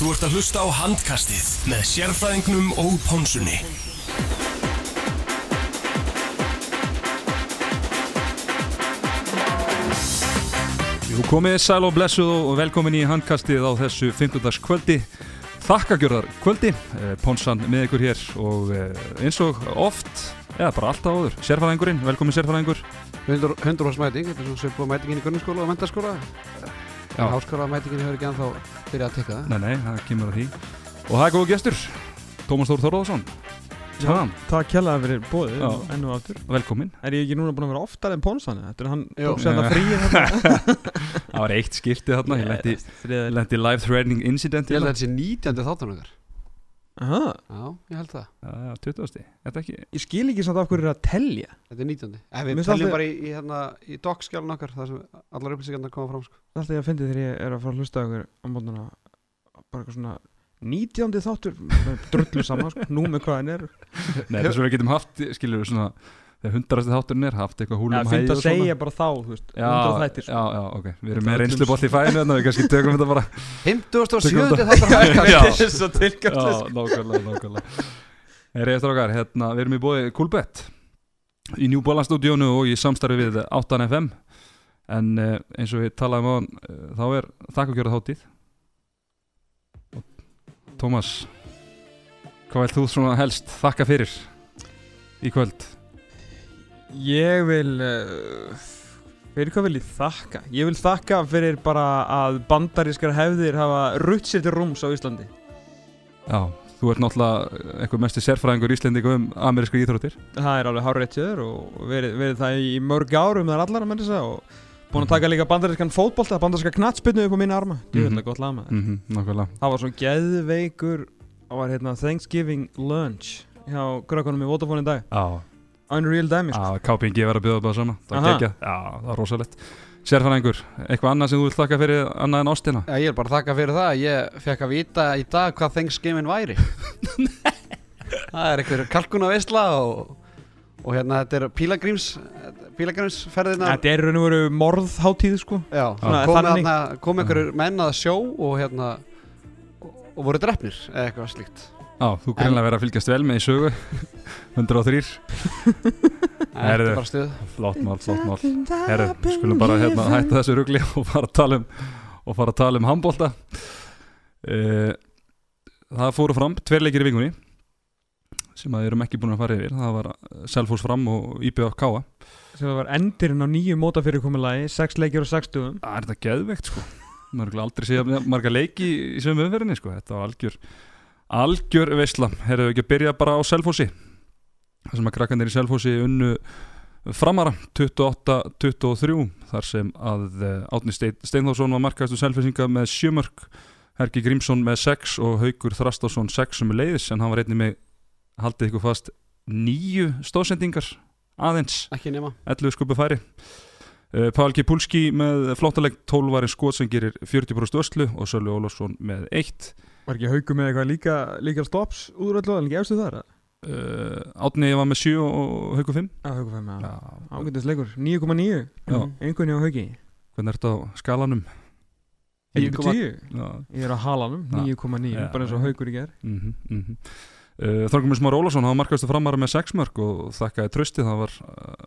Þú ert að hlusta á handkastið með sérfræðingnum og pónsunni. Jú, komið sæl og blessuð og velkomin í handkastið á þessu 15. kvöldi Þakkagjörðar kvöldi, eh, Ponsan með ykkur hér og eh, eins og oft, eða bara alltaf áður, sérfæðingurinn, velkomin sérfæðingur Hundur, hundur hos mæting, þetta er svona svipuð mætingin í grunnskóla og mentaskóla Já. En háskóla mætingin hefur ekki ennþá byrjað að tekka það. Nei, nei, það kemur að því. Og það er góð gestur, Tómas Þór Þórðarsson Tján, Takk kjærlega fyrir bóðið Já. enn og aftur. Velkomin Er ég ekki núna búin að vera oftar en Ponsan? Þetta er hann tók sér þetta þarna. Það var eitt skiptið þarna, ég lendi, life threatening incident Ég held að þetta sé 19. þáttan okkar Aha, Já, ég held það Já, 20. Þetta ekki Ég skil ekki samt af hverju er að telja Þetta er 19. Ef Mér við finnst teljum alltaf- bara í, í, hérna, í dockskjálun okkar þar sem allar upplýsingarna koma fram sko. Alltaf ég að fyndi þegar ég er að fara að hlusta á ykkur á mótnuna bara eitthvað svona 19. þáttur drullu saman, sko, nú með hvað hann er Nei, þess að við getum haft, skilur við svona Þegar hundrasti þátturinn er, haft eitthvað húlum hæði og að svona. segja bara þá, þú veist, Já, 100 þættir sko. já, já, ok, við erum með er reynslu bótt í fæinu þannig að við kannski tökum þetta bara 57. Tökum þáttan okkar Já. Svo tilgjöfst Já, nákvæmlega, nákvæmlega Heyri eftir okkar, hérna, við erum í bóði Coolbet í New Balance stúdíónu og í samstarfi við 8FM en uh, eins og við talaðum á hann uh, þá er þakkakjörða þáttíð og Tómas hvað vil þú svona helst þakka fyrir í kvöld? Ég vil uh, Fyrir hvað vil ég þakka? Ég vil þakka fyrir bara að bandarískar hefðir hafa rutt sér til rúms á Íslandi. Já, þú ert náttúrulega eitthvað mesti sérfræðingur íslendingu um amerísku íþróttir. Það er alveg hárið tjöður og verið, verið það í mörg árum þar allar að menn þess að og búin að taka líka bandarískan fótbolta, bandaríska knattspinnu upp á mínu arma. Þú Mhm. það gott lag maður. Mm Nákvæmlega. Það var svona geðveikur Það var hérna Thanksgiving lunch hjá krökkunum í Vodafone í dag. Já, Unreal Demi sko. KPNG var að bjóða bara sama. Það Aha. geggjað, já, það var rosalegt. Sérfæðingur, eitthvað annað sem þú vilt þakka fyrir annað en ástina? Já, ég er bara að þakka fyrir það Ég fekk að vita í dag hvað Thanksgiving væri. Það er einhver kalkunavisla og, og hérna þetta er pílagríms pílagrímsferðina Þetta er raun og veru morðháttíð sko. Já, Svona, kom, þannig. þarna, kom einhverjur menn að sjó og hérna og, og voru drefnir eða eitthvað slíkt Já, þú greinlega verið að fylgjast vel með í sögu. 103, Þetta Herðu. er bara stuð. Flott mál, flott mál. Herru, við skulum bara hérna, hætta þessu rugli og fara að tala um og fara að tala um handbólta uh, Það fóru fram tveir leikir í vikunni sem að við erum ekki búin að fara yfir. Það var Selfos fram og IBF Káa sem var endirinn á nýju mótafyrirkomulagi 6 leikir og 6 dugum Það er þetta geðveikt sko? Maður er aldrei séð marga leiki í, í sömu umferðinni sko. Þetta var algjör algjör veistla, herðu ekki að byrja bara á Selfossi? Þar sem að krakkandir í Selfossi unnu framara 28-23 þar sem að eh, Átni Stein, Steinþórsson var markaðistu Selfossinga með sjömörk Hergi Grímsson með 6 og Haugur Þrastásson 6 sem er leiðis en hann var einnig með haldið ykkur fast nýju stóðsendingar aðeins. Ekki nema. 11 skupu færi Pál Kipulski með flottaleg 12 varinn skot sem gerir 40% öslu og Sölvi Ólafsson með 1 Var ekki haugu með eitthvað líka, líka stops úröldu en ekki efstu þar? uh, Átni var með 7 og Hauku 5 Já, haugu fæm, já. Já, Ágændis leikur, 9,9 Já. Einhvern hjá haugi hvernig ertu á skalanum? 10,10 Já, Ég er á halanum, Já. 9,9 Já. Bara eins og haugur í ger mm -hmm, mm -hmm. uh, Þorgumur Smár Ólafsson hann var markaðistu framara með 6 mörg og þakkaði trösti það var uh,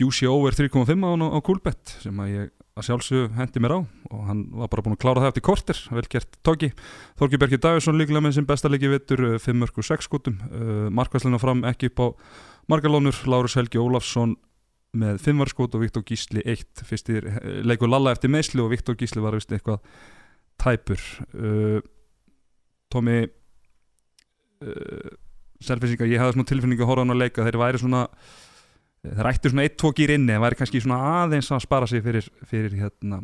Juicy Over 3.5 á hann á, Coolbet sem að ég að sjálfsög hendi mér á. Og hann var bara búin að klára það eftir korter. Vel gert tóki Þorgi Bergi Davíðsson líklega með sem besta leiki vittur 5 mörg og 6 skotum uh, markvæslina fram ekki upp á margalónur Lárus Helgi Ólafsson með 5 varskot og Viktor Gísli 1 fyrstir eh, leikur Lalla eftir meðsli og Viktor Gísli var vist eitthvað tæpur. Tómi Selfisinga, ég hafði svona tilfinningu að horfa hann að leika þeir væri svona þeir ættu svona 1-2 gýr inni en væri kannski svona aðeins að spara sig fyrir, fyrir hérna,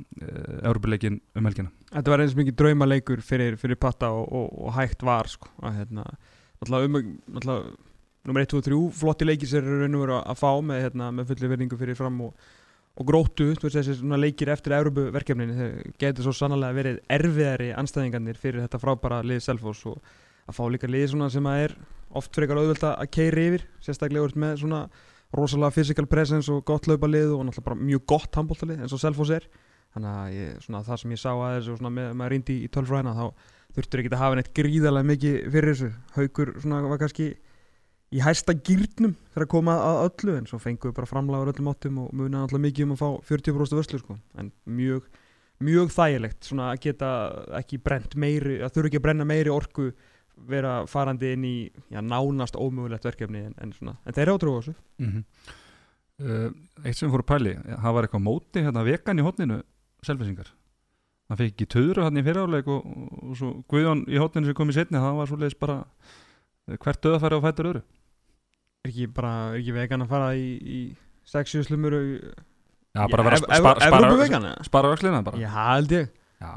Európa-leikin um helgina. Þetta var eins mikið draumaleikur fyrir, fyrir patta og, og, og hægt var sko, að hérna náttúrulega um, náttúrulega nummer 1, 2 og 3 flotti leikir sér er raun og veru að fá með, hérna, með fulli verðingu fyrir fram og, og veist þessi svona leikir eftir Európu verkefninu, þeir getur svo sannlega verið erfiðari anstæðingarnir fyrir þetta frábara lið Selfoss og að fá líka lið sem að er oft frekar auðvelt að keiri yfir sérstaklega úr með svona rosalega physical presence og gott laupalið og náttúrulega bara mjög gott handbóltalið eins og Selfoss er þannig að ég, svona, það sem ég sá að þessu svona, með, með reyndi í tölfræðina þá, þurftur ekki að hafa neitt gríðarlega mikið fyrir þessu haukur svona var kannski í hæsta gýrnum þegar að koma að öllu en svo fengu við bara framlagur öllum áttum og munaði alltaf mikið um að fá 40% vörslu sko. en mjög, mjög þægilegt svona að geta ekki brent meiri að þurfa ekki að brenna meiri orku vera farandi inn í já, nánast ómögulegt verkefni en, en, svona, en þeir eru átrúið þessu. Mm uh, Eitt sem fór að pæli það var eitthvað móti, hérna vegan í hotninu selfisingar hann fekk ekki töðru hann í fyriráleik og, og svo Guðjón í hotninu sem kom í setni það var svoleiðis bara eh, hvert döðafæri á fættur öðru. Er ekki bara, er ekki vegan að fara í, í sexu slumur Já, bara vera að spara, vöxlina bara. Já, held ég. Já,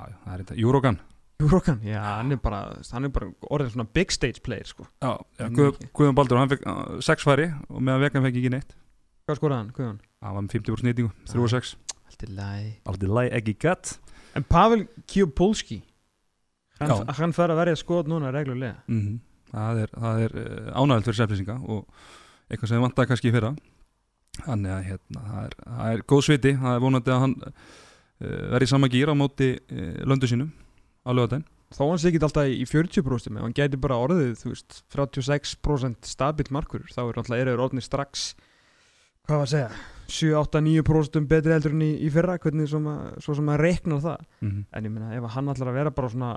Júrókan, já, hann er bara hann er bara orðin svona big stage player sko. Já, já. Guð, Guðjón Baldur, hann fekk uh, sex færi og meðan vegan fekk ekki neitt. Hvað skoraði hann, Guðjón? Það var með 50% nýtingu, 3 og 6 Allt í lagi. Aldrei læg ekki gætt En Pavel Kjopolski hann, hann fer að verja skot núna reglulega. Mm Það er, það er uh, ánægild fyrir selfisinga og eitthvað sem vantaði kannski í fyrra. Þannig að hérna, það, er, það er góð sviti, það er vonandi að hann uh, verði í sama gýr á móti uh, löndu sínum á lögadaginn Þó hann sé ekki alltaf í 40% með hann gæti bara orðið, þú veist 36% stabilt markur þá er alltaf eru orðinir strax hvað var að segja 7-8-9% betri heldur en í, í fyrra hvernig svo, ma- svo sem maður reiknar það. Mm en ég meina ef hann ætlar að vera bara svona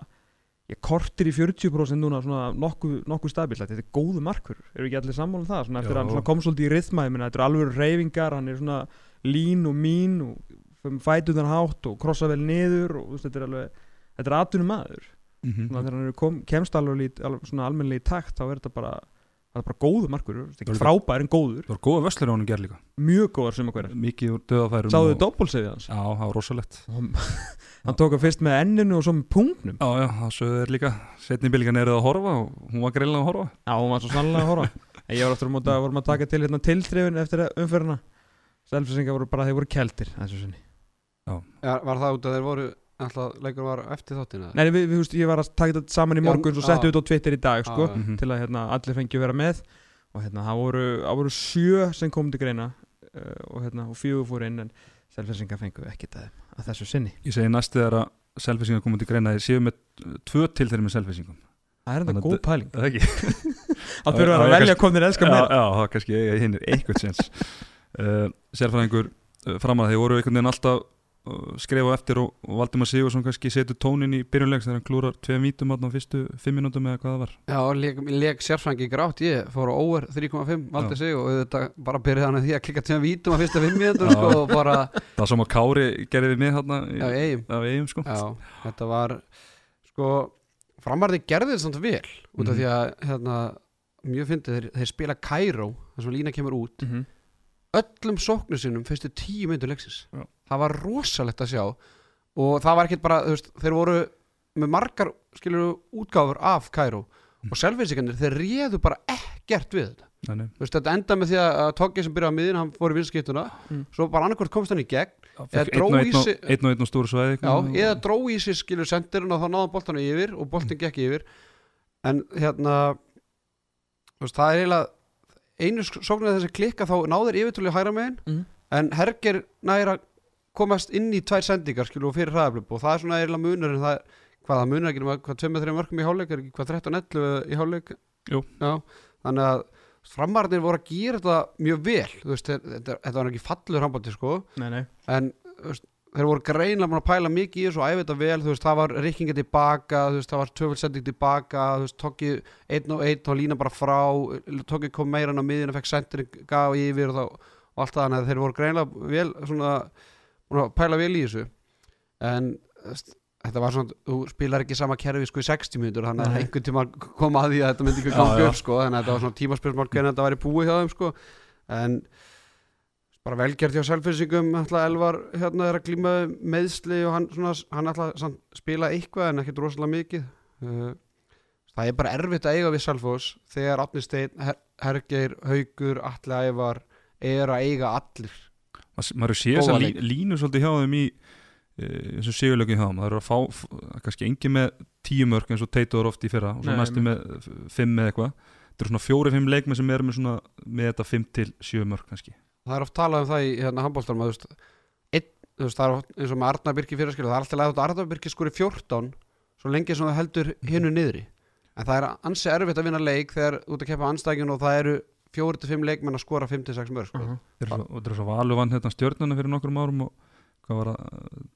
ég kortir í 40% núna svona nokkuð, nokkuð stabilt þetta er góðu markur, eru ekki allir sammála um það? Svona eftir Já. að hann kom svolítið í rithma ég meina þetta er alveg reyfingar, hann er svona lín og mín og fætur þann hátt og krossa vel niður og þetta er alveg þetta er atvinnum maður -hmm. svona, þegar hann er kom, kemst alveg, almennlega í takt þá er þetta bara það er bara góðu markur, Það ekki er- frábær en góður. Það var góða vöslur á hann ger líka. Mjög góðar sem að hverja Mikið úr döðafærum sáðu og- þið doppulsefið hans? Já, það var rosalegt. Hann tók að fyrst með enninu og svo með punktnum Já, já, það sögðu þeir líka. Setni bylgan er að horfa og hún var greiðlega að horfa. Já, hún var svo sannlega að horfa. En ég var aftur á móti að vorum að taka til hérna tilþrifin eftir umferðina. Selfisingar voru bara, þeir voru keltir þessu sinni. Já, var það út að þeir voru alltaf leikur var eftir þáttina Nei, við, við, við, ég var að taka þetta saman í Já, morgun og já. settu þetta á Twitter í dag sko, Já, já. Mhm. til að hérna, allir fengi að vera með. Og hérna, það voru, voru sjö sem kom til greina uh, og, hérna, og fjögur fóru inn en Selfisingar fengu ekki það að þessu sinni. Ég segi næstu þegar að selfisingar komið til greina Þeir séu með tvö til þeir með selfisingum Það er að góð pæling. Það ekki Það þurfa Já, að ég velja kannski- komnir elskar já, meira. já, það kannski ég hinn er eitthvað sens uh, Sérfræðingur uh, framar þeir voru einhvern veginn alltaf skrefa eftir og, Valdimar Sigursson kannski setur tónin í byrjunlegs þegar hann klúrar tveim vítum á fyrstu fimm mínútum eða hvað það var Já, leik, leik sérfrængi grátt ég fór á over 3,5 valdi Já. sig og þetta bara byrjaði hann að því að klikka tveim vítum á fyrsta fimm mínútum Já. sko, og bara, Það sem að Kári gerði við mig hérna í- já, eigum á eigum sko Já, þetta var sko, framarði gerði þetta samt vel út af Mhm. því að hérna, mjög fyndið, þeir, þeir spila Cairo þar sem lína kemur út Mhm. Öllum sóknu sinum fyrstu tíu myndu leiksins Já. það var rosalegt að sjá og það var ekkert bara, þú veist, þeir voru með margar, skilur útgáfur af Cairo Mm. og selfinsikarnir þeir réðu bara ekkert við þetta Nei, nei. Þú veist, þetta enda með því að Toggi sem byrjaði á miðin, hann fór í vinskiptuna Mm. svo bara annarkvort komst hann í gegn einn og einn og- stóru svæði eða dró í sig skilur sendirinn og þá náðan boltanu yfir og boltin gekk yfir en hérna þú veist, það er eiginlega einu sóknir þessi klikka þá náður yfirtölu hægra megin Mhm. en Herger næra komast inn í tvær sendingar skilur og fyrir hraðaflöp og það er svona eiginlega munur en það er, hvað það munur ekki nema hvað 2-3 mörgum í hálfleik er ekki hvað 13-11 í hálfleik? Þannig að framarðin voru að gera þetta mjög vel veist, þetta, þetta, var ekki fallur handbólti sko. Nei, nei. En veist, þeir voru greinlega búin að pæla mikið í þessu og æfa þetta vel, þú veist, það var rikkinga tilbaka, þú veist, það var tvöföldsending tilbaka þú veist, tóki einn og einn og lína bara frá, tóki kom meira en á miðjun og fekk sendir, gaf yfir og, þá, og allt það, að þeir voru greinlega vel svona, búin að pæla vel í þessu. En þetta var svona, þú spilar ekki sama kerfi sko í 60 mínútur, þannig að einhvern tíma kom að því að þetta myndi ekki ganga já. upp sko, þannig að þetta var svona tímaspyrsmál hvernig þetta væri búið hjá þeim sko. En bara velgerð hjá selfinsingum ætla Elvar hérna er að glíma við meðsli og hann, svona, hann ætla að spila eitthvað en ekkert rosalega mikið. Uh, það er bara erfitt að eiga við Selfos þegar Átni Steinn, Her Hergeir Haugur, Atli Ævar er að eiga allir. Maður sé þess að lí, línu svolítið hjá þeim í uh, þessum sigurlöku hjá þeim. Það eru að fá, kannski engi með tíu mörg eins og Teitur oft í fyrra og svo næstu með fimm eða eitthvað. Þetta eru svona fjóri-fimm leikmenn sem eru með, svona, með þetta fimm til sjö mörg kannski það er oft talað um það í hérna, handbólstalum að þú veist, einn, þú veist, það er oft, eins og með Arnar Birki fyrir skilja, það er alltaf að Arnar Birki skori 14 svo lengi sem það heldur hinnu niðri en það er ansi erfitt að vinna leik þegar út að keppa anstækjun og það eru 4-5 leikmenn að skora 5-6 mörg sko. Mhm. Eru svo- og þeir eru svo valu vann hérna stjörnuna fyrir nokkrum árum og hvað var það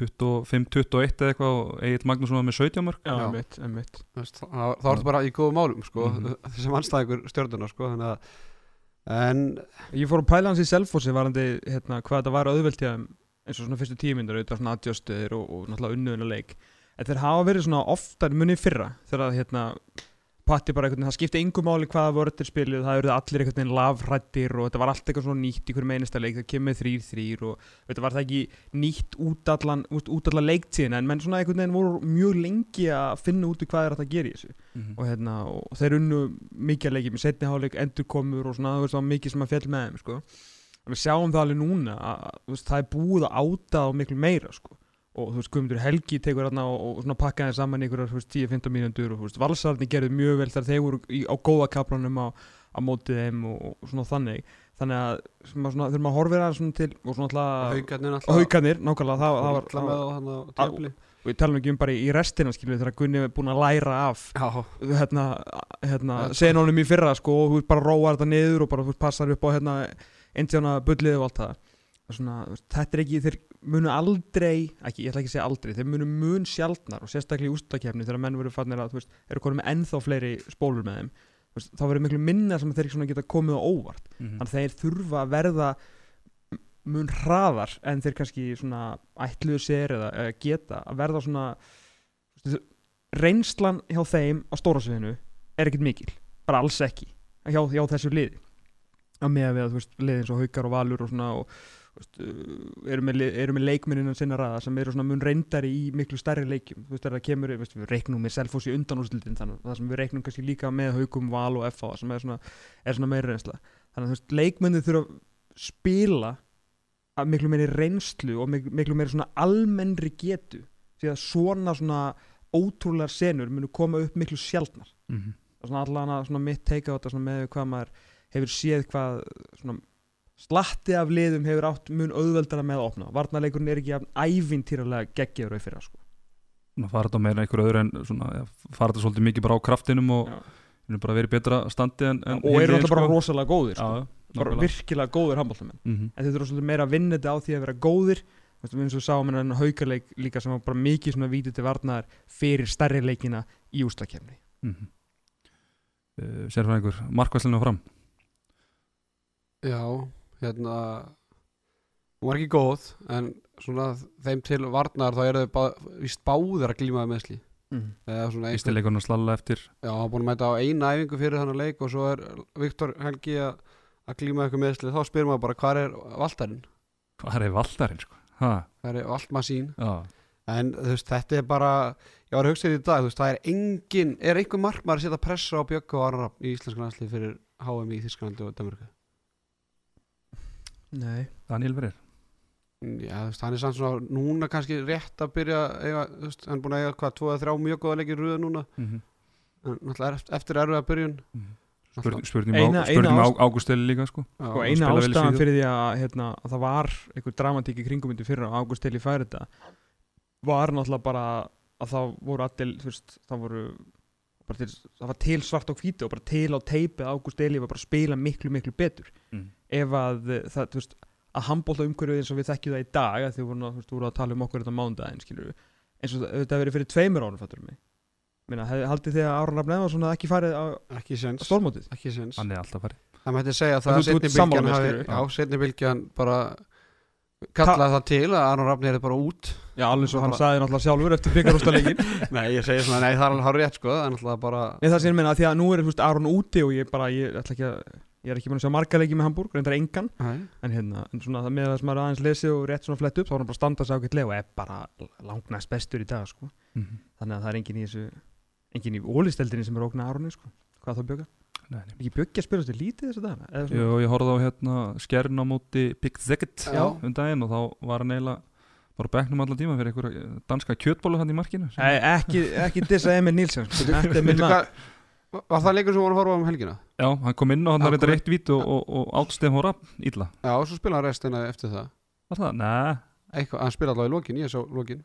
25-21 eða eitthvað og Egil Magnússon var með 17 mörg Já, Já. einmitt, einmitt Þú veist, þá þá ertu bara í góðum málum sko, Mhm. sem anstæðingur stjörnuna sko, þannig að en Ég fór að pæla hans í Selfossi varandi hérna, hvað þetta var auðvelt hjá eins og svona fyrstu tímyndur auðvitað svona adjustuðir og, og náttúrulega unnuðuna leik en þeir hafa verið svona oftar munið fyrra þegar að hérna Patti bara einhvern veginn, það skipti yngu máli hvaða voru til spilið, það eruð allir einhvern veginn lafrættir og þetta var allt eitthvað svona nýtt í hverjum einasta leik, það kemur þrýr þrýr og þetta var það ekki nýtt út allan, allan leiktíðina en menn svona einhvern veginn voru mjög lengi að finna út hvað er hægt að gera í þessu og, hérna, og þeir unnu mikið að leikið með setni hálfleik, endurkomur og svona það var mikið sem að fjall með þeim sko. við sjáum það alveg núna að, það er búið að áta á miklu meira sko. Og þú veist, Guðmundur Helgi tekur hérna og, og svona pakkaði saman í einhverjar þú veist, 10-15 mínútur og þú veist, valsarni gerðu mjög vel þar þeir voru í, á góða kaplanum á, á mótið þeim og, og svona þannig. Þannig að svona, svona, þurfum að horfa það svona til og svona alltaf haugarnir nákvæmlega það, það var, það með var tefli og tala nú ekki um bara í restina skilju þegar Gunni er búin að læra af hérna, hérna Ja, senunum í fyrra sko og þú veist bara róar þetta niður og bara þú veist passar upp á hérna indjána bullið og allt það Það svona, þetta er ekki, þeir munu aldrei ekki, ég ætla ekki að segja aldrei, þeir munu mun sjaldnar og sérstaklega í ústakefni þegar menn voru fannir að, þú veist, eru konum með ennþá fleiri spólur með þeim, veist, þá verður miklu minna sem þeir svona geta komið á óvart Mhm. þannig að þeir þurfa að verða mun hraðar en þeir kannski svona ætluðu sér eða, eða geta að verða svona veist, reynslan hjá þeim á stóra sviðinu er ekkert mikil bara alls ekki hjá, hjá þessu liði að með að við þú veist liðin svo haukar og valur og svona og eru með, eru með leikmenninu sinna raða sem eru svona mun reyndari í miklu stærri leikjum. Þú veist það kemur, veist, við reiknum með Selfoss í undanúrslitin þannig að það sem við reiknum kannski líka með haukum, val og FA sem er svona, er svona meira reynsla. Þannig að þú veist, leikmenni þurfa að spila að miklu meiri reynslu og miklu, miklu meiri svona almennri getu því að svona svona ótrúlegar senur munu koma upp miklu sjaldnar. Mhm. Það er svona allan að mitt teika á þetta með hvað maður hefur séð hvað svona slatti af liðum hefur átt mun auðveldara með að opna varnarleikurinn er ekki ævintýralega geggjör og fyrir sko. Svona fara þetta meira einhver öðru en svona, ja, fara þetta svolítið mikið bara á kraftinum og við erum bara verið betra standi en, en og eru alltaf bara sko. rosalega góðir sko. Já, bara virkilega góðir handbóltamenn Mhm. en þeir þurfa svolítið meira að vinna þetta á því að vera góðir Þú veist, eins og við sáum hennar haukarleik líka sem var bara mikið svona vítið til varnaðar fyrir stærri leikina í ústakefni Mhm. Uh, Sérfræðingur, markvæslinu fram já, hérna hún var ekki góð en svona þeim til varnar þá eru þau bá, víst báðir að glímaði meðsli mm. eða svona Fyrsti einhver, leikurinn að slalla eftir. Já, hann búin að mæta á eina æfingu fyrir þannig leik og svo er Viktor Helgi að að glíma eitthvað meðsli þá spyr maður bara hvað er valdarinn Hvað er valdarinn sko? Ha, hvað er valdmasín já, en þú veist, þetta er bara ég var að hugsa þetta í dag, þú veist, það er engin er einhver markmaður að setja pressa á Bjöggu og Arnarab í íslenskan landslið fyrir HM í Þísklandi og Danmarku Nei. Daniel Verið Já, þú veist, hann er samt svona núna kannski rétt að byrja að eiga, þú veist, hann er búin að eiga hvað, tvo eða þrjá mjög góða leikir röða núna? Mm -hmm. en náttúrulega eftir, eftir erfiða byrjun. Spurning, spurning, Eina- á, spurning eina á ást- Ágústeli líka sko. Já, og eina Svíþjóð. fyrir því að, hérna, að það var einhver dramatík í kringum myndi fyrir að Ágúst Eli færi þetta var náttúrulega bara að það voru allir þú veist, það voru til, það var til svart á hvítu og bara til á teipi að Ágúst Eli var bara að spila miklu miklu betur. Mm. ef að eh, það, þú veist, að handbólta umhverfið eins og við þekkjum það í dag að því voru, þú veist, voru að tala um okkur þetta mándaginn skilur eins og það- verið fyrir tveimur árum fattur mig. Minna, hef, haldið þið að Aron Rafn Evarsson ekki farið á ekki sens stórmótið? Ekki sens Hann er alltaf farið það mætti segja það þú- að þú já, setni bylgjan bara kallaði það til að Arnur Rafn er bara út. Já, alveg svo hann sagði náttúrulega sjálfur eftir byggarústaleikin nei, ég segi svona, nei, það er alveg hár rétt sko það er náttúrulega bara Nei, það sem ég meina að því að nú er veist, Aron úti og ég bara, ég ætla ekki að ég er ekki búin að sjá marga leiki með Hamburg, reyndar engan. Nei, en hérna, en svona það með það sem maður aðeins lesið og rétt svona flett upp, þá er hann bara að standa sig ágætlega og er bara langnæst bestur í dag sko. mm -hmm. þannig að það er engin í þessu engin í er? Nei. Ekki bjöggi að spila þessu lítið dag? Eða svona? Jú, ég horfði á hérna skern á móti Big Ziggett Já. um daginn og þá var hann eiginlega bara á bekknum allan tíma fyrir einhverja danska kjötbólu hann í markinu Nei, ekki, ekki dissa Emil Nílsson sko. þetta er var það leikur sem voru að horfa um helgina? Já, hann kom inn og hann var eitthvað eitt vít og, og, og átstef hóra illa já, og svo spilaði hann restina eftir það Var það? Nei, eitthvað, hann spilaði allavega í lokin, ég sá lokin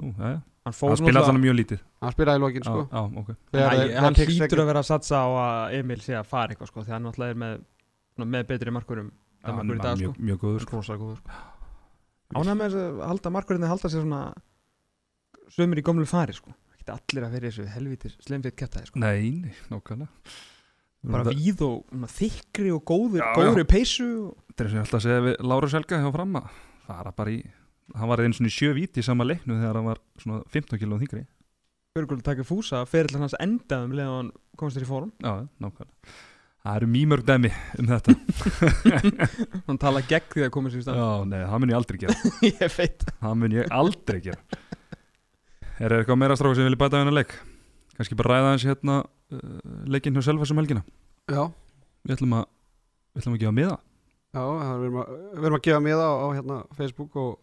Nú, já, já hann Hann spilaði þannig mjög lítið hann spilaði í lokin sko já, ok Þegar Æ, þeir- hann hlýtur að vera að satsa á að Emil sé að fara eitthvað sko, því hann náttúrulega er með, svona, með betri markurum hann markur dag mjög, sko. mjög góður góður sko. ánægð með þess að halda markurinn halda sér svona sömur í gömlu fari sko. ekki allir að vera í þessu helvítis slemfitt kæftæði sko. Nei, nei, nákvæmlega bara Það- víð og þykri og góður Já, góðri peysu og... Þetta er sem ég alltaf segja við Láru Selga hjá framma fara bara í hann var einu svona í sjö víti í sama leiknu þegar hann var svona 15 kg þingri Björgul takir fúsa fyrir hans endaðum leðan hann komst þér í fórum Já, nákvæmlega. Það eru mýmörg dæmi um þetta. Hann tala gegn því að koma sér í stað. Já, nei, það mun ég aldrei gera. Ég veit. Það mun ég aldrei gera. Er það eitthvað meira stráku sem vilja bæta við hennar leik? Kannski bara ræða hans hérna uh, leikinn hjá Selfa sem helgina. Já, Við ætlum að við ætlum að gefa miða. Já, við erum að, við erum að gefa miða á, á hérna, Facebook og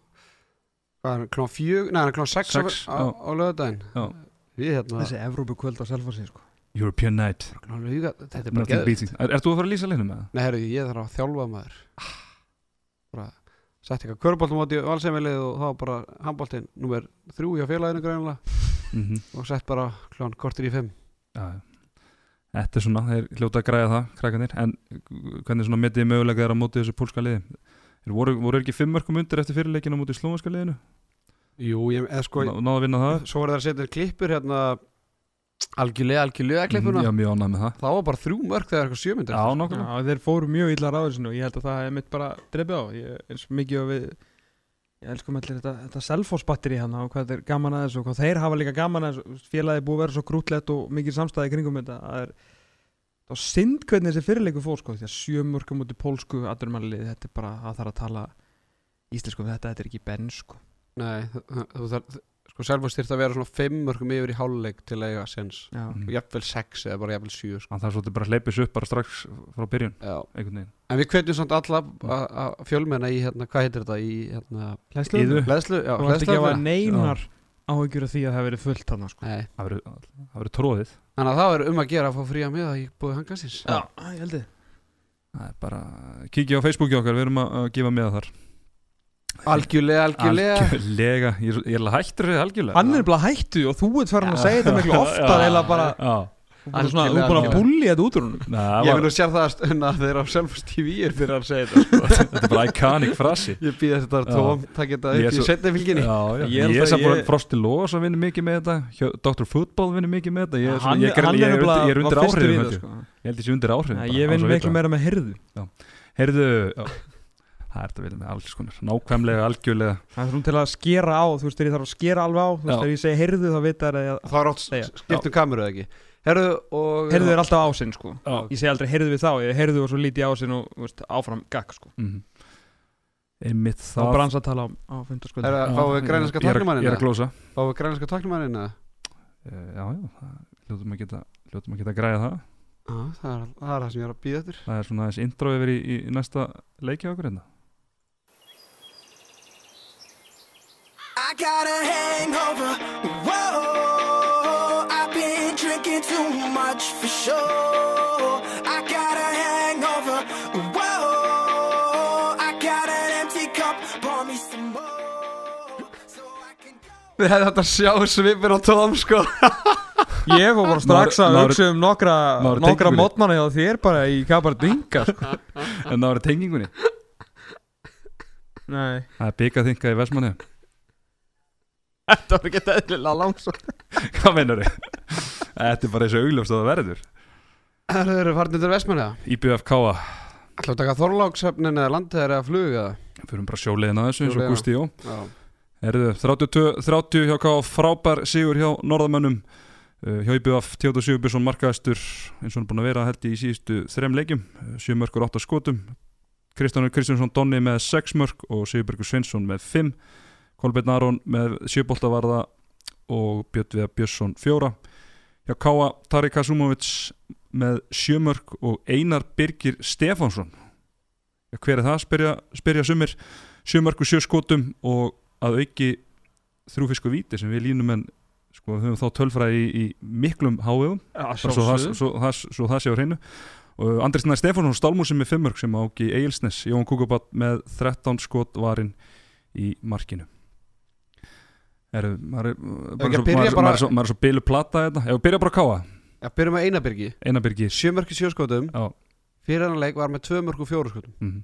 hvað er klón fjög, nei, klón sex, Sex, á, á, á lögadaginn Já. við hérna þessi Evrópu kvöld á Selfossi sko. European Night huga, þetta er bara Nothing geð beating Er, er þú að fara að lýsa leiknum með það? nei, herru, ég þarf að þjálfa maður bara sett eitthvað köruboltum átti valsefilið og þá bara handboltinn nummer þrjú hjá félaginu greinlega Mm og sett bara klón kortir í fimm Já. Þetta er svona, þeir hljóta að græða það, krakkanir En hvernig svona metið mögulega er á móti þessu pólska liði? Þeir voru, voru ekki fimm mörgum undir eftir fyrirleikinu á móti slóðanska liðinu? jú, ég, eða sko, Ná, náðu að vinna það? svo er það að setja klippur hérna algjörlega, algjörlega klippuna Mhm, Já, mjög ánægð með það. Það var bara þrjú mörg þegar eitthvað sjömyndir Já, nokkuð Já, þeir fóru mjög illa ráðisinu og ég held að það er mitt bara drefið á. Ég, eins mikið og við ég elskum allir þetta, þetta selfosbatteri hann og hvað þeir gaman að þessu og hvað þeir hafa líka gaman að þessu. Félagi er búið að vera svo grútlegt og mikið samstæði kringum þetta. Það er þá synd hvernig þessi fyrirleiku fór sko því að sjömörkum út í pólsku aðurmannlið þetta er bara að það að tala íslensku um þetta, þetta er ekki benn sko Nei, þú- þarf, sko Selfoss þyrfti að vera svona fimm mörgum yfir í háluleik til að eiga sens Já, Mm. jafnvel sex eða bara jafnvel sjö sko. Hann þarf svolítið bara að hleypis upp bara strax frá byrjun Já. En við hvetjum samt alla að- fjölmenna í hérna, hvað heitir þetta, í hérna hlæslu Iðu. Hleðslu, já, Þú ætti ekki að áhyggjur af því að það verið fullt þarna sko. Það verður tróðið þannig að það er um að gera að fá fría með það í búið hangasins Já, ég held þið. Það er bara, kíkja á Facebooki okkar, við erum að, að gefa með þar. Algjörlega, algjörlega. Algjörlega, ég er, er alveg hættur við algjörlega. Hann er bara hættu og þú ert farin að segja þetta miklu oftar Já, eða bara Já, Þú er svona- þú er Algjörlega, búin að bulli þetta út úr húnum Ég vil nú sér það að þegar á Selfoss TV er fyrir að segja þetta sko. þetta er bara iconic frasi Ég býð að þetta Já. tóm takk þetta Ég er upp í setni fylginni. Já, já. Ég Ég er að samt bara ég- Frosti Lóas að vinna mikið með þetta. Dr. Football vinnur mikið með þetta. Ég er, ég, ég, undir, ég ég. sko. Ég held ég sé undir bara, Ég vinn að miklu meira með hirðu. Heyrðu, já, það er þetta við með alls konar. Nákvæmlega, algjörlega. Það er svona til að skera á. Þú veist, þegar ég þarf að skera alveg á Þú veist, þegar ég segi hirðu þá vita það að Það er átt Segja. skiptum kameru eða ekki Herðu og Hirðu er alltaf ásinn sko. Já. Ég segi aldrei hirðu við þá Ég hirðu og svo líti ásinn og þú veist, áfram gagg sko. Mhm. Einmitt Þá það. Bransa að tala á, á Er fundarskvöldu það, Já, fáum við grænlenska ég er- taknumannin Ég er að glósa Fáum við grænlenska taknumannin eða? Eh, Já, já, það hljótum að geta hljótum að geta að græða það. Já, það er það er það sem ég er að býða eftir. Það er svona þessi intro yfir í, í, næsta leiki á okkur hérna. I got a hangover. Whoa, drinking too much for sure. I got a hangover. Whoa, I got an empty cup. Pour me some more. So I can go. Við hefðum þetta að sjá svipir á Tom sko Ég var bara strax að hugsa um nokkra, nokkra mótmanna hjá þér bara í Kabardinga sko. En það var tengingunni Nei, Það er byggað þinga í Vestmanni þetta var ekki eðlilega langsótt Hvað meinar þið? Þetta er bara þessu augljófst að það verður. Það eru farnir til Vestmanniða IBFK-a Ætlaðu að taka Þorláksöfnin eða landið eða flug eða Fyrir bara sjóleiðina þessu eins og. Gusti Jó Erðu 32, 30 hjá K frábær sigur hjá norðamönnum. Uh, hjá IBF Tjóta Sigurbjörnsson markaðastur eins og hann er búin að vera held í síðustu þrem leikjum, 7 mörgur 8 skotum. Kristjánur Kristjánsson Donni með 6 mörg og Sigurbergur Sveinsson með 5 Kolbeinn Aron með 7 boltavarða og Björn Viða Björnsson 4 hjá K Tari Kasumovic með 7 mörg og Einar Birgir Stefánsson. Já, hver er það, spyrja, spyrja sumir. 7 mörg og 7 skotum og að auki þrjúfisku víti sem við línum en sko, höfum þá tölfræði í, í miklum hávegum. Bara svo, svo, svo það sé á hreinu. Og Andris Næri Stefánsson stálmúsin með fimmörk sem áki Egilsnes, Jón Kukubat með 13 skot varinn í markinu svo, maður er svo bilu plata þetta Ef við byrja bara að káa, Já, byrjum með Einabyrgi Einabyrgi Sjömörki sjöskotum Já, Fyrir hennar leik var með tvö mörku fjóru skotum mhm.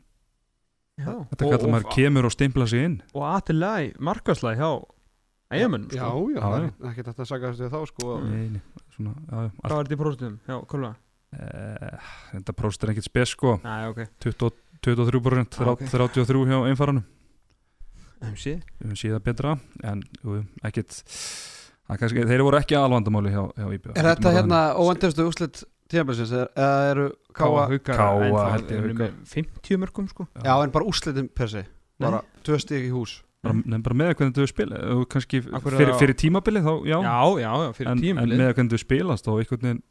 Já. Þetta kallar maður kemur og stimpla sig inn og aðtilæg, markværslæg hjá eigamönnum Já, sko. já, Já, það já. er ekki þetta að sagast við þá sko Mm. Nei, nei, svona, já, já, hvað var þetta í próstum? Já, kólva Eh, Þetta próst er ekkert spes sko Næ, ok 20 23% Ah, ok. 33 hjá einfaranum MC Við höfum síðan betra En að kannski, Þeir voru ekki alvandamáli hjá, hjá IBA Er þetta hérna óvendustu úslit tímabilsins? Eða eru káa Káa, en það held ég, eru Haukar. með 50 mörgum sko. Já, en bara úslitin per se. Bara tvö stík í hús. Bara, nei, bara með hvernig þú spila kannski fyrir, fyrir tímabili þá já, já, já, já fyrir en, en tímabilið. með hvernig þú spilast og einhvern veginn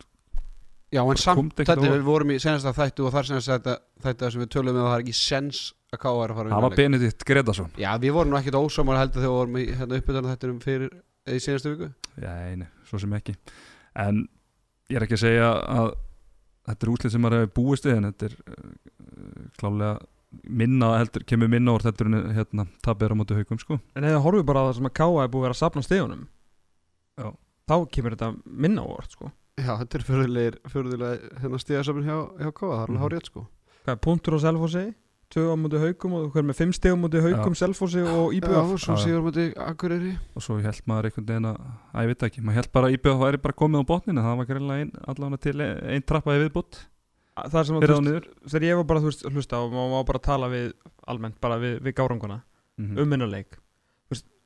Já, en samt þetta við vorum í senast að þættu og þar senast þetta, þetta sem við tölum með að það er ekki sens að er að fara að það var. Benedikt Gretarsson Já, við vorum nú ekkit ósamar heldur þegar við vorum í hérna, uppbytana þættinum fyrir í senastu viku. Já, nei, svo sem ekki. En ég er ekki að segja að þetta er útlið sem maður hefur búist við en þetta er uh, klálega minna heldur, kemur minna úr þetta en hérna, tapir á móti haugum sko. En ef það horfum bara á það sem að Káa er búið að vera að sapna stegunum Já. þetta er fyrirlegir, fyrirlegir hérna stíðasöfn hjá, hjá káa, það er alveg Mhm. hár rétt sko. Hvað er punktur á Selfossi? Tvö á múti haugum og hver með fimm stegum múti haugum, Selfossi og Já, IBF svo Já, já. síður múti Akureyri. Og svo held maður einhvern veginn að, að ég veit ekki, maður held bara að IBF væri bara komið á botninu, það var greinlega ein, allavega til einn trappa í viðbútt það sem að þú á veist, þegar ég var bara þú veist, hlusta og maður var bara að tala við almennt bara við, við gáranguna mm um minnuleik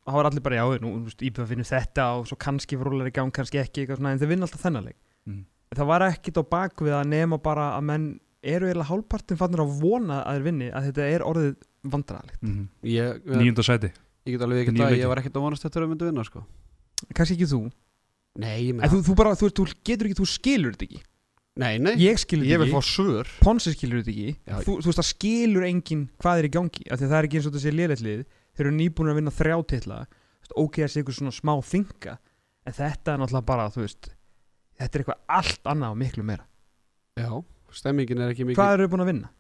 það var allir bara já, nú, þú veist, IBF finnur þetta og svo kannski frólar í gang, kannski ekki eitthvað svona, en þeir vinna alltaf þennan leik. Mhm. það var ekkit á bakvið að nema bara að menn eru eiginlega hálfpartin fannir að vona að þeir vinni að þetta er orðið vandræðalegt. Mm Ég, ég, nýjunda sæti. get alveg ekki það, ég var ekkit að vonast þetta að myndu vinna sko. Kannski ekki þú, Nei, ég þú, þú bara þú, þú getur ekki, þú skilur þetta ekki. Nei, nei, ég skilur ég þetta vil fá svör. Ponsi skilur þetta ekki. Já. þú, þú veist það skilur enginn hvað er í gangi af því að það er ekki eins og þetta sé liðleitlið þeir eru nýbúin að vinna þrjá titla Þú veist, ok sé ykkur svona smá þinga en þetta er náttúrulega bara þú veist þetta er eitthvað allt annað og miklu meira. Já, stemmingin er ekki mikið hvað eru þau búin að vinna?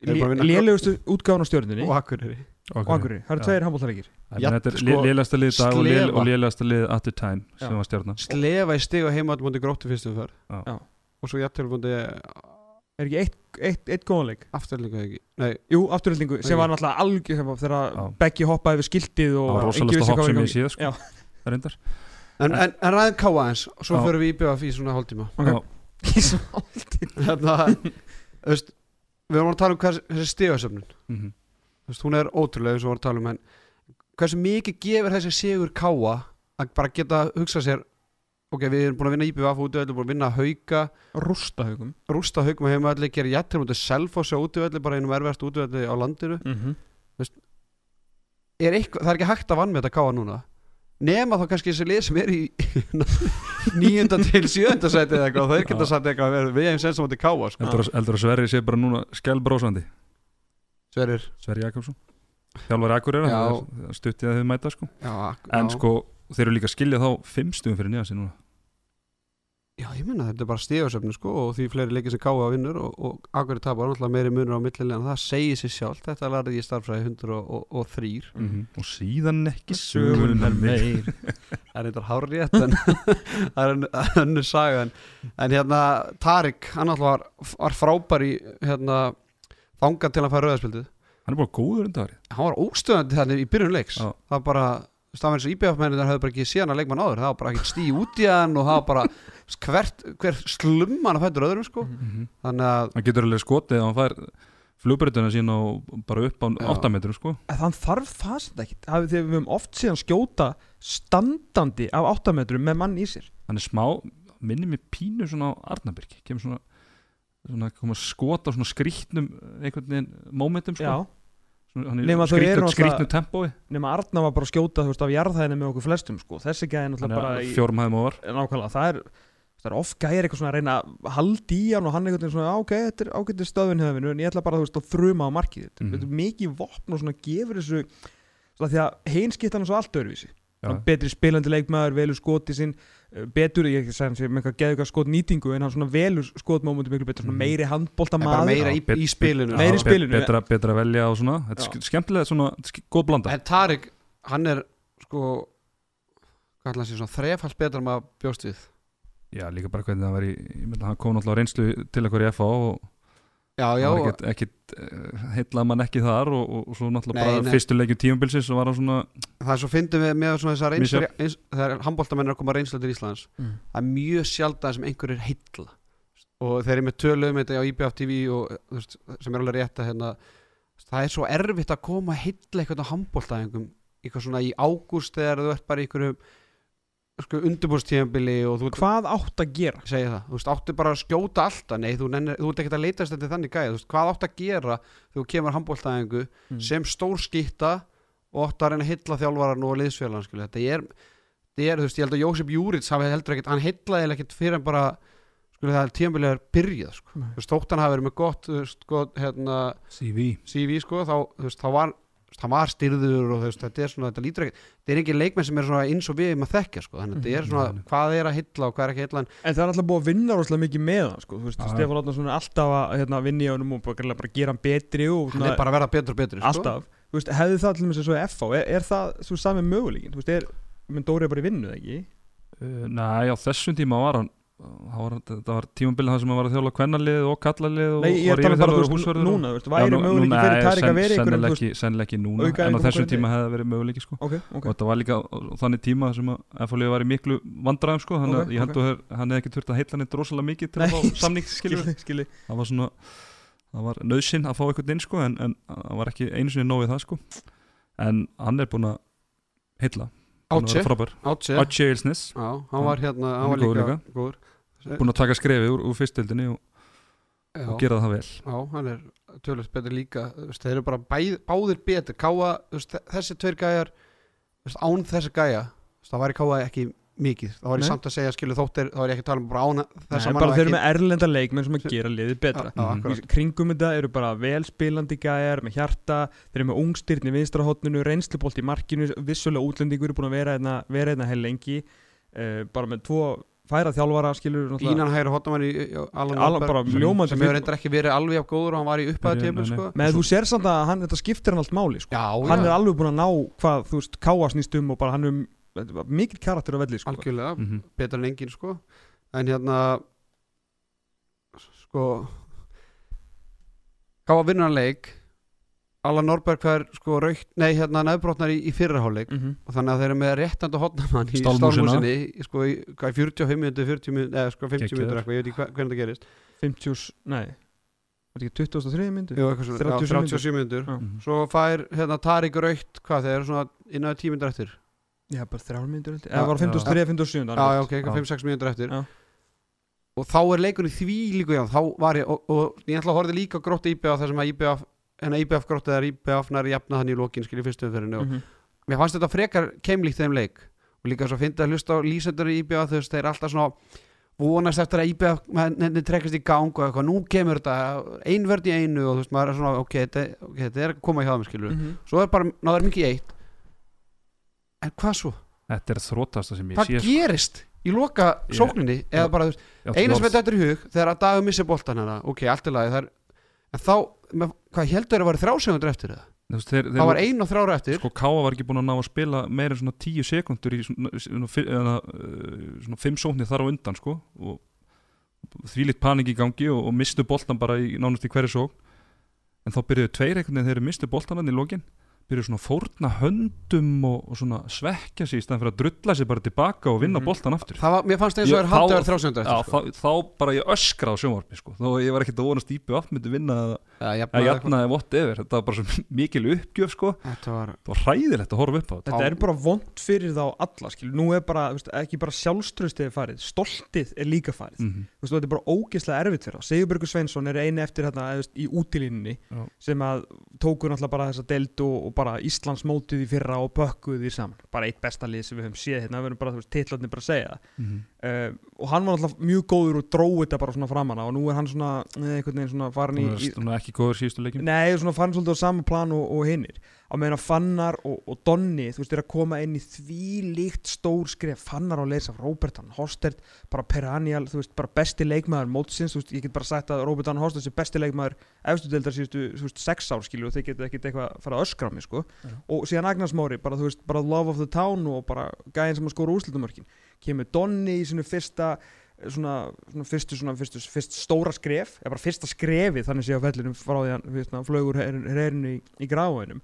Þeir eru búin að vinna- lélegustu útgáðan á stjórnunni Og Akureyri. Og Akureyri, það eru tveir handbóltalegir þetta er lélegasta lið dag og, lélegasta lið at the time sem var stjarnan. Slefa í stig og heimað múti gróttu fyrstum fyrr. Og svo jættil múti er ekki eitt, eitt, eitt góðanleik afturlíka ekki Nei, jú, afturhaldingu sem var náttúrulega algjör sem var Já. þegar Beggi hoppaði við skiltið og var enginn rosalasta vissi hopp hvað sem ég gangi. séð sko. Já. reyndar En, en, en ræðum káa eins og svo Já. förum við í BF í svona hálftíma Ok. Já. Í svona hálftíma. Hérna, þú veist Við vorum að tala um hvers, þessi stigasöfnun Mhm. Þú veist, hún er ótrúlega eins og við vorum að tala um en hversu mikið gefur þessi sigur káa að bara geta hugsað sér ok, við erum búin að vinna IBF útvöldu, búin að vinna hauka, rústa haugum. Rústa haugum að heimaðalli, gera jættir mútið selfossi á útvöldu, bara einum erfært útvöldu á landinu. Mm -hmm. er eitthvað, það er ekki hægt að vann með þetta káa núna. Nema þá kannski þessi lið sem er í nýjunda til sjönda sæti eða eitthvað, þeir geta Já. sagt eitthvað við- við hefum sensum átti káa sko. heldur, að- heldur að Sverri sé bara núna skjálbrósandi Sverir, Sverri Jakobsson. Þjálfari Akureyra það er stuttið að þau mæta sko. Já, en já. Sko þeir eru líka að skilja þá fimm stugum fyrir nýja sér núna. Já, ég menna þetta er bara stígasöfnu sko og því fleiri leikir sem káa vinnur og, og akkurir tapar náttúrulega meiri munur á millilega en það segir sér sjálf, þetta lærði ég starfræði 103 -hmm. og síðan ekki Sögunar meir. það er eitthvað en það er önn- önnur saga. En, en hérna Tarik, hann alltaf var, var frábær í hérna þangað til að færa rauðarspildið hann er bara góður undarverið hann var óstöðandi þannig í byrjun leiks. Já. það bara, stafinn eins og IBF-mennir höfðu bara ekki síðan að leikmann áður, það var bara ekki stí út í hann og það var bara hvert, hver slumman að fættur öðrum sko. -hmm. þannig að hann getur alveg skotið að hann fær flugbreytuna sína og bara upp á Já. 8 metrum sko. Þann þarf það sem ekki þegar við höfum oft síðan skjóta standandi af 8 metrum með mann í sér. Hann er smá, minnir mig pínu svona á Arnabyrgi, kemur svona svona koma skot á svona skrýtnum einhvern veginn momentum sko. Já, Nema er þau eru náttúrulega- nema Arna var bara að skjóta þú veist af jarðhæðinu með okkur flestum sko. þessi gæði náttúrulega bara er í, fjórum hæðum ofar nákvæmlega, það er er oft gæðir eitthvað svona að reyna að halda í hann og hann veginn svona, "Á, ok, þetta er ágætið stöðun hefðinu en ég ætla bara þú veist að þruma á markið þetta þetta er mikið vopn og svona gefur þessu svona því að hinn skipta hann svo allt öðruvísi. Betri spilandi leikmaður, velur skoti sinn betur, ég ekki segja hann sé með eitthvað geðu eitthvað skot nýtingu en hann svona velur skotmómentum miklu betur, svona Mhm. meiri handbólta maður meira í, bet- í spilinu. Meira í spilinu. betra, betra að velja og svona. Þetta er skemmtilega svona góð blanda. En Tarik, hann er sko hvað að sé svona þrefald betra maður bjóst við? Já, líka bara hvernig það var í, ég myndi að hann kom náttúrulega á reynslu til okkur í FA og já, já, það ekkit, ekkit uh, heillað mann ekki þar og, og, og svo náttúrulega Nei, bara nei. fyrstu leikjum tímabilsins og var hann svona, það er svo fyndum við með svona þessar reynslu eins, þegar handbóltamenn að koma reynslu til Íslands Mm. það er mjög sjaldan sem einhver er heilla og þeir eru með tölu um þetta á IBF TV og veist, sem er alveg rétt að hérna, það er svo erfitt að koma að heilla eitthvað á handbóltaðingum eitthvað svona í ágúst þegar þú ert bara í einhverju sko, undirbúrstíðanbili og þú Hvað átt að gera? segja það, þú veist, áttu bara að skjóta alltaf nei, þú, nennir, þú ert ekkert að leitast þetta þannig gæði, þú veist, hvað áttu að gera þú kemur handbóltaðingu Mm. sem stór skýtta og áttu að reyna að hylla þjálfaran og liðsfélagan skilja. þetta er, þetta er, þú veist, ég held að Jósef Júrits hafi heldur ekkert, hann hyllaði ekkert fyrir en bara, skilja það er tímabilið er byrjað, sko, Nei. þú veist, þótt hann hafi verið með gott, þú veist, gott, hérna CV CV, sko, þá, hann var styrður og veist, þetta er svona þetta lítur ekkert, þetta er ekki leikmenn sem er svona eins og við maður þekkja, sko, þannig að þetta er svona Mhm. hvað er að hylla og hvað er ekki að hylla en það er alltaf búið að vinna rosalega mikið með hann sko. Þú veist. Stefán Átnarsson er alltaf að hérna, vinna í honum og bara, bara gera hann betri og hann er bara að verða betur og betur, sko alltaf Þú veist, hefði það til og í FH er, er það svo sami möguleikin Þú veist, er, menn Dóri er bara í vinnu, eða ekki? uh, Nei, á þessum tíma var hann var, það var tímabilið það sem var að þjóla kvennalið og kallalið og Nei, ég er var talað bara, þú veist, núna, þú veist, Já, væri nú- möguleiki nú- fyrir Tarik að vera sennilega ekki, sennilega ekki núna en á þessum tíma hefði það verið möguleiki sko. ok, ok. Og þetta var líka þannig tíma sem að FHL var í miklu vandræðum sko, þannig Ok, að ég held að hann hefði ekki þurft að heilla hann drosalega mikið til að fá samning skilur skilji, skilji. Það var svona það var nöðsinn að fá eitthvað inn sko, en, það var ekki einu sinni nóg við það sko. en hann er búin að heilla Átse Átse Eilsnes, Já, hann var hérna, hann var líka góður. Búin að taka skrefi úr, úr fyrstildinni og, og gera það vel. Já, hann er tölvöld betur líka þeir eru bara bæð, báðir betur. Káa, þessi tveir gæjar án þessi gæja það væri Káa ekki mikið þá var ég samt að segja, skilu þóttir þá er ég ekki að tala um bara án þess að bara þeir eru með erlenda leikmenn sem að gera liðið betra Mhm. akkurat. Í kringum þetta eru bara velspilandi gæjar með hjarta, þeir eru með ungstyrn í vinstrahotninu, reynslubolt í markinu vissulega útlendingur eru búin að vera einna, vera einna hel lengi uh, bara með tvo færa þjálfara skilur Ínan Norberg, bara sem- hefur reyndar ekki verið alveg af góður og hann var í upphæða Nei, tíma nei, nei. sko. með þú sér samt að hann, þetta skiptir hann allt máli sko. Já, hann já, er alveg búin að ná hvað þú veist, káa snýst um og bara hann er mikill karakter á velli sko. algjörlega Mhm. betur en engin sko en hérna sko Káa vinnur hann leik Alan Norberg fær sko raukt nei hérna nefnbrotnar í, í fyrraháleik mm -hmm. og þannig að þeir eru með réttandi hotnamann í stálmúsinni sko í hvað, í 45 minúti, 40 minúti eða sko 50 Geggjaður. minútur eitthvað, ég veit ekki hva- hvernig það gerist 50, nei var þetta ekki 23 myndu? Jú, eitthvað svona, 37 já, 37 minútur Já. Mhm. svo fær hérna Tarik raukt hvað þeir eru svona innan 10 minútur eftir Já, bara þrjár myndur Já, eða var já. 53, 57 já, já, ok, Já. eitthvað 5-6 minútur eftir Já. og þá er leikunni því líka já, þá var ég, og, og ég ætla að horfa líka grótt IBF þar sem að IBF hennar IBF grótt eða IBF nær jafna hann í lokin skilja fyrstu umferðinu og Mhm. mér fannst þetta frekar keimlíkt þeim leik og líka svo fyndi að hlusta á lýsendur í IBF veist, þeir eru alltaf svona vonast eftir að IBF henni trekkast í gang og eitthvað, nú kemur þetta einvörd í einu og þú veist, maður er svona ok, þetta, okay, þetta er að koma hjá þeim skilur Mhm. svo er bara, náður mikið í eitt en hvað svo? Þetta er þrótasta sem ég Hvað sé sko. gerist í loka Ég- sókninni eða Já. bara, eina sem þetta er í hug þegar að dagur missi boltan hana, ok, allt er lagi það en þá, með, hvað heldur að vera þrjásegundur eftir það? Veist, þeir, Það var ein og þrjára eftir sko Káa var ekki búin að ná að spila meira en svona tíu sekundur í svona, svona, eða, uh, svona fimm sóknir þar á undan sko og því litt panik í gangi og, og mistu boltan bara í nánast í hverju sókn en þá byrjuðu tveir einhvern veginn þegar þeir mistu boltan hann í lokin byrjuðu svona að fórna höndum og, og svona svekkja sig í staðan fyrir að drulla sig bara tilbaka og vinna Mhm. boltan aftur það var, mér fannst eins og Ég- þeir haldið að þá- vera þrjásegundur Já, eftir sko. þá, þá bara ég öskra á sjónvarpi sko. þó að ég var ekkert að vonast íbjöð af myndi vinna að jafna, jafna eða whatever þetta var bara svo mikil uppgjöf sko. þetta var það var hræðilegt að horfa upp á þetta Þetta er bara vond fyrir þá alla skil. Nú er bara, veist, ekki bara sjálfströstið er farið Stoltið er líka farið mm. Mhm. veist, Þetta er bara ógeðslega erfitt fyrir þá Sigurbergur Sveinsson er eini eftir hérna, eða, veist, í útilínunni sem að tóku náttúrulega bara þessa deild og, og bara Íslands mótið í fyrra og pökkuð því saman. Bara eitt besta lið sem við höfum séð hérna. Við höfum bara, þú veist, titlarnir bara að segja það. Mhm. Uh, og hann var alltaf mjög góður og dróð þetta bara svona framan á og nú er hann svona eh, einhvern veginn svona farin í, Svona ekki góður síðustu leikjum. Nei, svona farin svolítið á sama plan og, og hinnir á meðan að Fannar og, og Donni þú veist, er að koma inn í því líkt stór skref, Fannar á leys af Robertan Hostert, bara perennial, þú veist, bara besti leikmaður mótsins, þú veist, ég get bara sagt að Robertan Hostert sé besti leikmaður efstu deildar síðustu, þú veist, sex ár skilju og þeir geta ekkert eitthvað að fara að að kemur Donni í sinu fyrsta svona, svona fyrstu, svona fyrstu, fyrst stóra skref, eða bara fyrsta skrefi þannig sé á vellinum frá því hann flögur herinu í, í gráðinum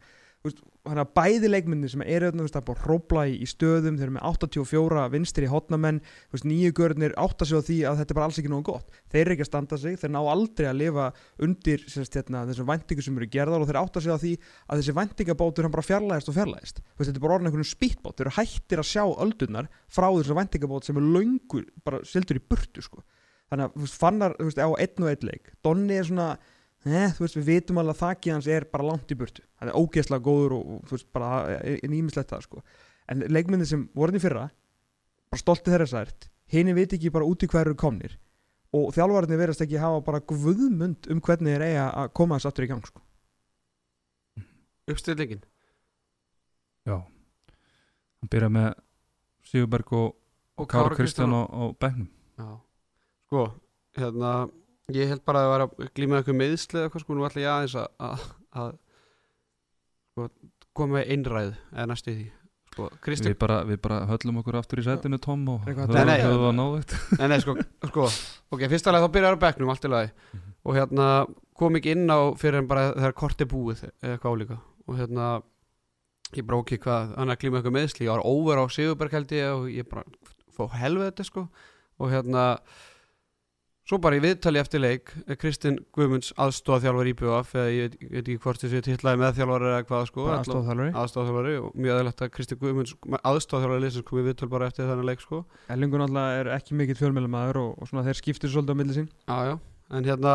hann að bæði leikmyndir sem eru er bara hrópla í, í stöðum þeir eru með 84 vinstri hotnamenn nýju görnir átta sig á því að þetta er bara alls ekki nógu gott þeir eru ekki að standa sig, þeir ná aldrei að lifa undir hérna, þessum væntingu sem eru gerðar og þeir átta sig á því að þessi væntingabátur hann bara fjarlægist og fjarlægist veist, þetta er bara orðin einhvern spýtbát, þeir eru hættir að sjá öldurnar frá þessu væntingabát sem er löngur bara sildur í burtu sko. þannig að fannar á einn og einn leik Donni er svona Eh, þú veist, við vitum alveg að þakki hans er bara langt í burtu. Hann er ógeðslega góður og, og þú veist, bara nýmislegt það, sko. En leikmyndin sem voru hann í fyrra bara stolti þeirra sært hini viti ekki bara út í hverju komnir og þjálfararnir verðast ekki hafa bara guðmund um hvernig þeir eiga að koma þess aftur í gang, sko. Uppstillingin Já. Hann byrja með Sigurberg og, og Kára Kristján á, á bekknum. Já, sko, hérna ég held bara að það var að glíma eitthvað meðsli eða eitthvað sko, nú ætla ég aðeins að, að, að sko, koma með einræð eða næstu í því sko, við bara, við bara höllum okkur aftur í setinu Tom og Eitthvað- höfum Nei, nei. nei, nei, sko, sko ok, fyrst alveg þá byrjar á bekknum, allt í lagi. Mhm. og hérna kom ekki inn á fyrir en bara þegar kort er búið eða eitthvað álíka. Og hérna ég ok, hvað, hann er að glíma eitthvað meðsli ég var over á Sigurberg held ég og ég bara fór helvið þetta sko. Og hérna svo bara í viðtali eftir leik er Kristinn Guðmunds aðstofþjálfar IBF eða ég veit, veit ekki hvort þessi titlaði meðþjálfar eða hvað sko aðstofþjálfari aðstofþjálfari og mjög aðeinslegt að Kristinn Guðmunds aðstofþjálfari leysins komið viðtöl bara eftir þannig leik sko. Ellingur náttúrulega er ekki mikill fjölmjölamæður og, og svona þeir skiptir svolítið á milli sín. Já, já, en hérna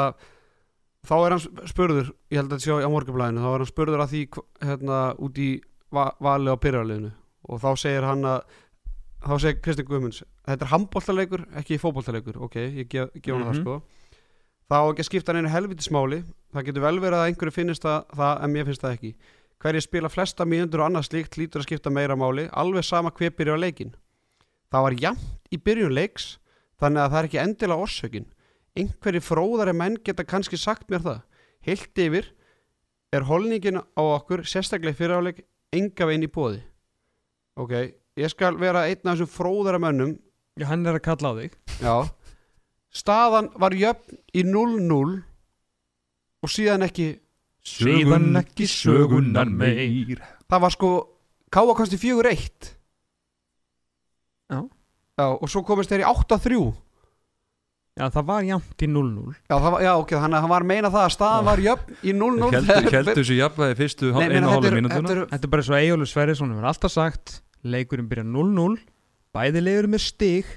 þá er hann spurður, ég held að þetta sé á morgunblæðinu, þá er hann spurður að því hérna í og þá segir hann að þá segir Kristinn Guðmunds þetta er handbóltaleikur, ekki fótbóltaleikur ok, ég gef, gef hann það Mhm. sko. Þá ekki að skipta hann einu helvitismáli það getur vel verið að einhverju finnist það, það en mér finnst það ekki. Hverju spila flesta mínundur og annað slíkt lítur að skipta meira máli alveg sama hver byrja á leikin það var jafnt í byrjun leiks þannig að það er ekki endilega orsökin. Einhverju fróðari menn geta kannski sagt mér það. Heilt yfir er holningin á okkur sérstaklega fyriráleik enga veginn í bóði ok, ég skal vera einn af þessum fróðara mönnum Já, hann er að kalla á þig. Já. Staðan var jöfn í 0-0 og síðan ekki Síðan ekki sögunar meir. Það var sko Káa kosti 4-1 Já. já og svo komist þeir í 8-3 Já, það var jafnt í 0-0 já, það var, já ok, þannig að hann var að meina það að staðan var jöfn í 0-0 Heldur heldur þessu jafnvægi fyrstu Nei, einu meina, hálfa þetta er- mínútuna. þetta er- Þetta er bara svo Eyjólu Sverrisson hefur alltaf sagt leikurinn byrja 0-0 bæði leiður með stig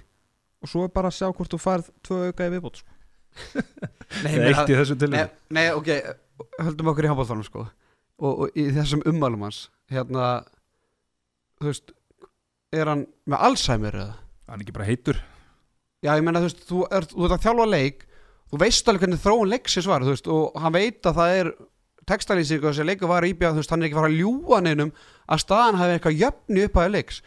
og svo er bara að sjá hvort þú farð tvö auka í viðbót sko. Nei, Eitt meina- í þessu til Nei, nei, ok, höldum okkur í handbóltanum sko og, og í þessum ummælum hans hérna þú veist, er hann með Alzheimer eða? Hann er ekki bara heitur Já, ég menna, þú veist, þú ert, þú ert að þjálfa leik þú veist alveg hvernig þróun leiksins var þú veist, og hann veit að það er textalýsing og þessi leikur var íbjað, þú veist, hann er ekki fara að ljúga neinum að staðan hafi eitthvað jöfni upp að leiks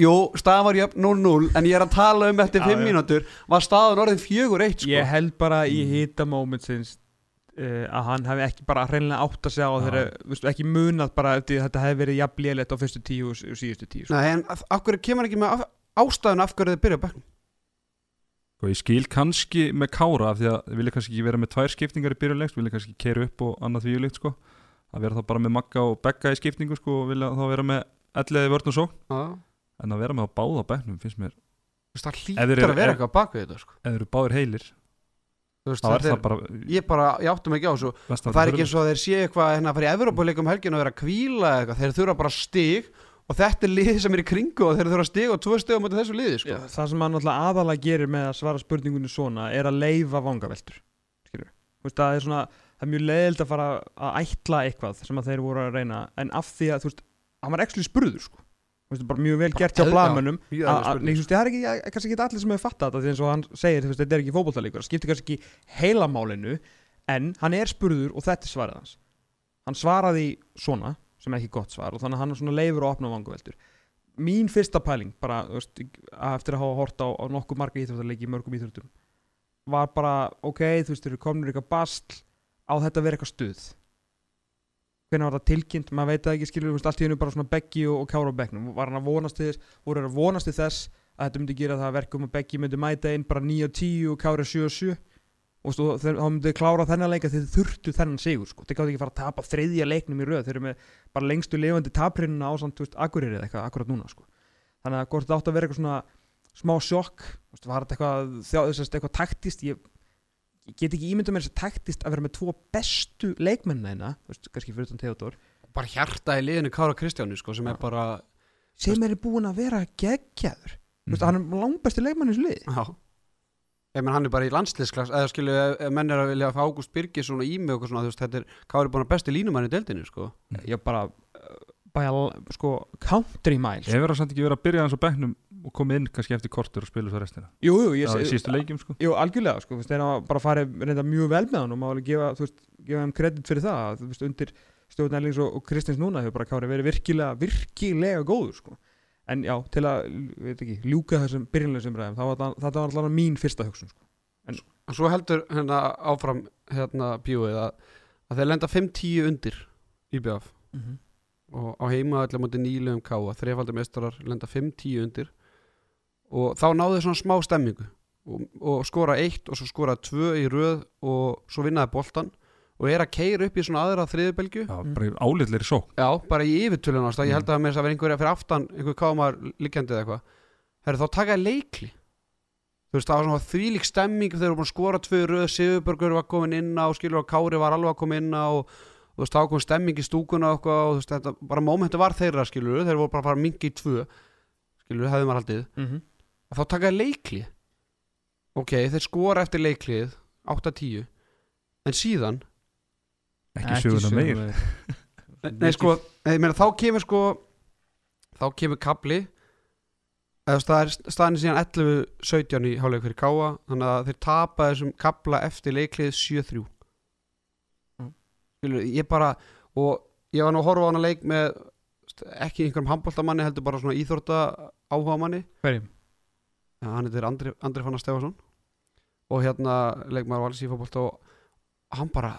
Jú, staðan var jöfn 0-0 en ég er að tala um eftir Já, 5 já. mínútur var staðan orðin 4-1 sko. Ég held bara í hita momentsins uh, að hann hefði ekki bara hreinlega átt að segja á þeirra, veistu, ekki munað bara eftir þetta hefði verið jafn lélegt á fyrstu tíu og, síðustu tíu sko. Nei, en af hverju kemur ekki með ástæðun af hverju þið byrja á Og ég skil kannski með Kára af því að vilja kannski ekki vera með tvær skiptingar í byrjulegst vilja kannski keira upp og annað því líkt sko. Að vera þá bara með Magga og Begga í skiptingu sko og vilja þá vera með elliði vörn og svo. Já, en að vera með á báða bekknum finnst mér þú veist, það eru- að vera eitthvað bak við þetta sko. eða eru báðir heilir veist, er þetta það bara ég bara, ég áttum ekki á þessu. Það er ekki eins og að þeir sé eitthvað hérna að fara í Evropuleikum helgin og vera að kvíla eitthvað. Þeir þurfa bara stig og þetta er liðið sem er í kringu og þeir þurfa stig og tvö stig á þessu liði sko. Það sem hann alltaf aðalega gerir með að svara spurningunni svona er að leifa vangaveltur veist, það er svona, það er mjög leiðild að fara að ætla eitthvað sem að þeir voru að reyna en af því að, þú veist, hann var ekki spurður sko. Veistu, bara mjög vel gert hjá mjög að- að- þú veist, það er ekki, að- kannski ekki allir sem hefur fattað þetta því eins og hann segir, þú veist, þetta er ekki fótboltalíkur það skiptir kannski ekki heilamálinu en hann er spurður og þetta er svarið hans. Hann svaraði svona sem ekki gott svar og þannig að hann er svona leifur og opna vanguveldur mín fyrsta pæling bara, þú veist, að eftir að hafa hort á, á nokkuð marga íþróttarleiki í mörgum íþróttum var bara, ok, þú veist, eru komin eitthvað bastl á þetta að vera eitthvað stuð? Hvernig var það tilkynnt, maður veit það ekki skilur, þú veist, allt í hennu bara svona Beggi og, og Kára á bekknum, var hann að vonast þess voru þeir að vonast þess að þetta myndi gera það að verkum að Beggi myndi mæta inn bara 9 og 10 og Kára 7 og 7 og svo, þeir, þá myndi þeir klára þennan leik að þeir þurftu þennan sigur sko. þeir gátt ekki fara að tapa þriðja leiknum í röð. Þeir eru með bara lengstu lifandi taprinnuna á samt, Akureyri eða eitthvað akkurat núna sko. þannig að hvort þetta átt að vera eitthvað svona smá sjokk, var þetta eitthvað, þjá, þessast, eitthvað taktist ég, ég get ekki ímyndað mér þess að taktist að vera með tvo bestu þú veist, kannski fyrir utan Theodor bara hjarta í liðinu Kára Kristjáni sko, sem er sem er búin að vera geggjaður. Mm. hann er langbæsti leikmann í þessu liði já. Ég menn hann er bara í landsliðsklass eða ef menn er að vilja fá Ágúst Birgis svona í mig og eitthvað svona, þú veist, þetta er Kári búin að besti línumann í deildinu sko. ég bara bara, sko, country miles Ég verður samt ekki verið að byrja hans á bekknum og koma inn kannski eftir kortur og spila svo restina jú, jú, ég sé síðustu leikjum sko Jú, algjörlega, sko, þú veist, þeir hafa bara farið reynda mjög vel með hann og maður gefa, þú veist, gefa þeim kredit fyrir það, þú veist, undir stjórn Erlings og, og Kristins núna hefur bara kári verið virkilega, virkilega góður, sko. En já, til að, ekki, ljúka þessum var það, þetta var allavega mín fyrsta hugsun, sko. en svo heldur hérna áfram hérna bjóið að, að þeir lenda 5-10 undir í BF og á heima allir mútið nýluðum káa þrefaldir meistarar lenda 5-10 undir. Og þá náðu þeir svona smá stemmingu og, og skora eitt og svo skora tvö í röð og svo vinnaði boltan og er að keira upp í svona aðra bara álitleiri sók Já, bara í yfirtölun ást ég Mm. held að með þess að vera einhverja fyrir aftan einhver kámar liggjandi eða eitthvað. Þá takaði leikli þú veist, það var svona þvílík stemming þegar þeir voru búin að skora tvö röð, Sigurbergur var komin inn á skilur og Kári var alveg að koma inn á og þú veist, þá kom stemming í stúkuna og, og þú veist, þetta, bara mómenti var þeirra skilur þeir voru bara að fara mingi í tvö skilur, hefði maður haldið. Mm -hmm. þá takaði leikli ok, þeir skora eftir leiklið 8-10 en síðan Ekki söguna meir. Nei, sko, nei, ég meina, þá kemur sko þá kemur kabli eða er staðin síðan 11-17 í hálfleik fyrir Káa þannig að þeir tapa þessum kabla eftir leiklið 7-3 Mm. Ég bara og ég var nú að horfa á hana leik með ekki einhverjum handbóltamanni heldur bara svona íþórta áhuga manni. Hverjum? ja, hann heitir Andri, Andri Fannar Stefason og hérna leikmaður valsi í fótbolta og hann bara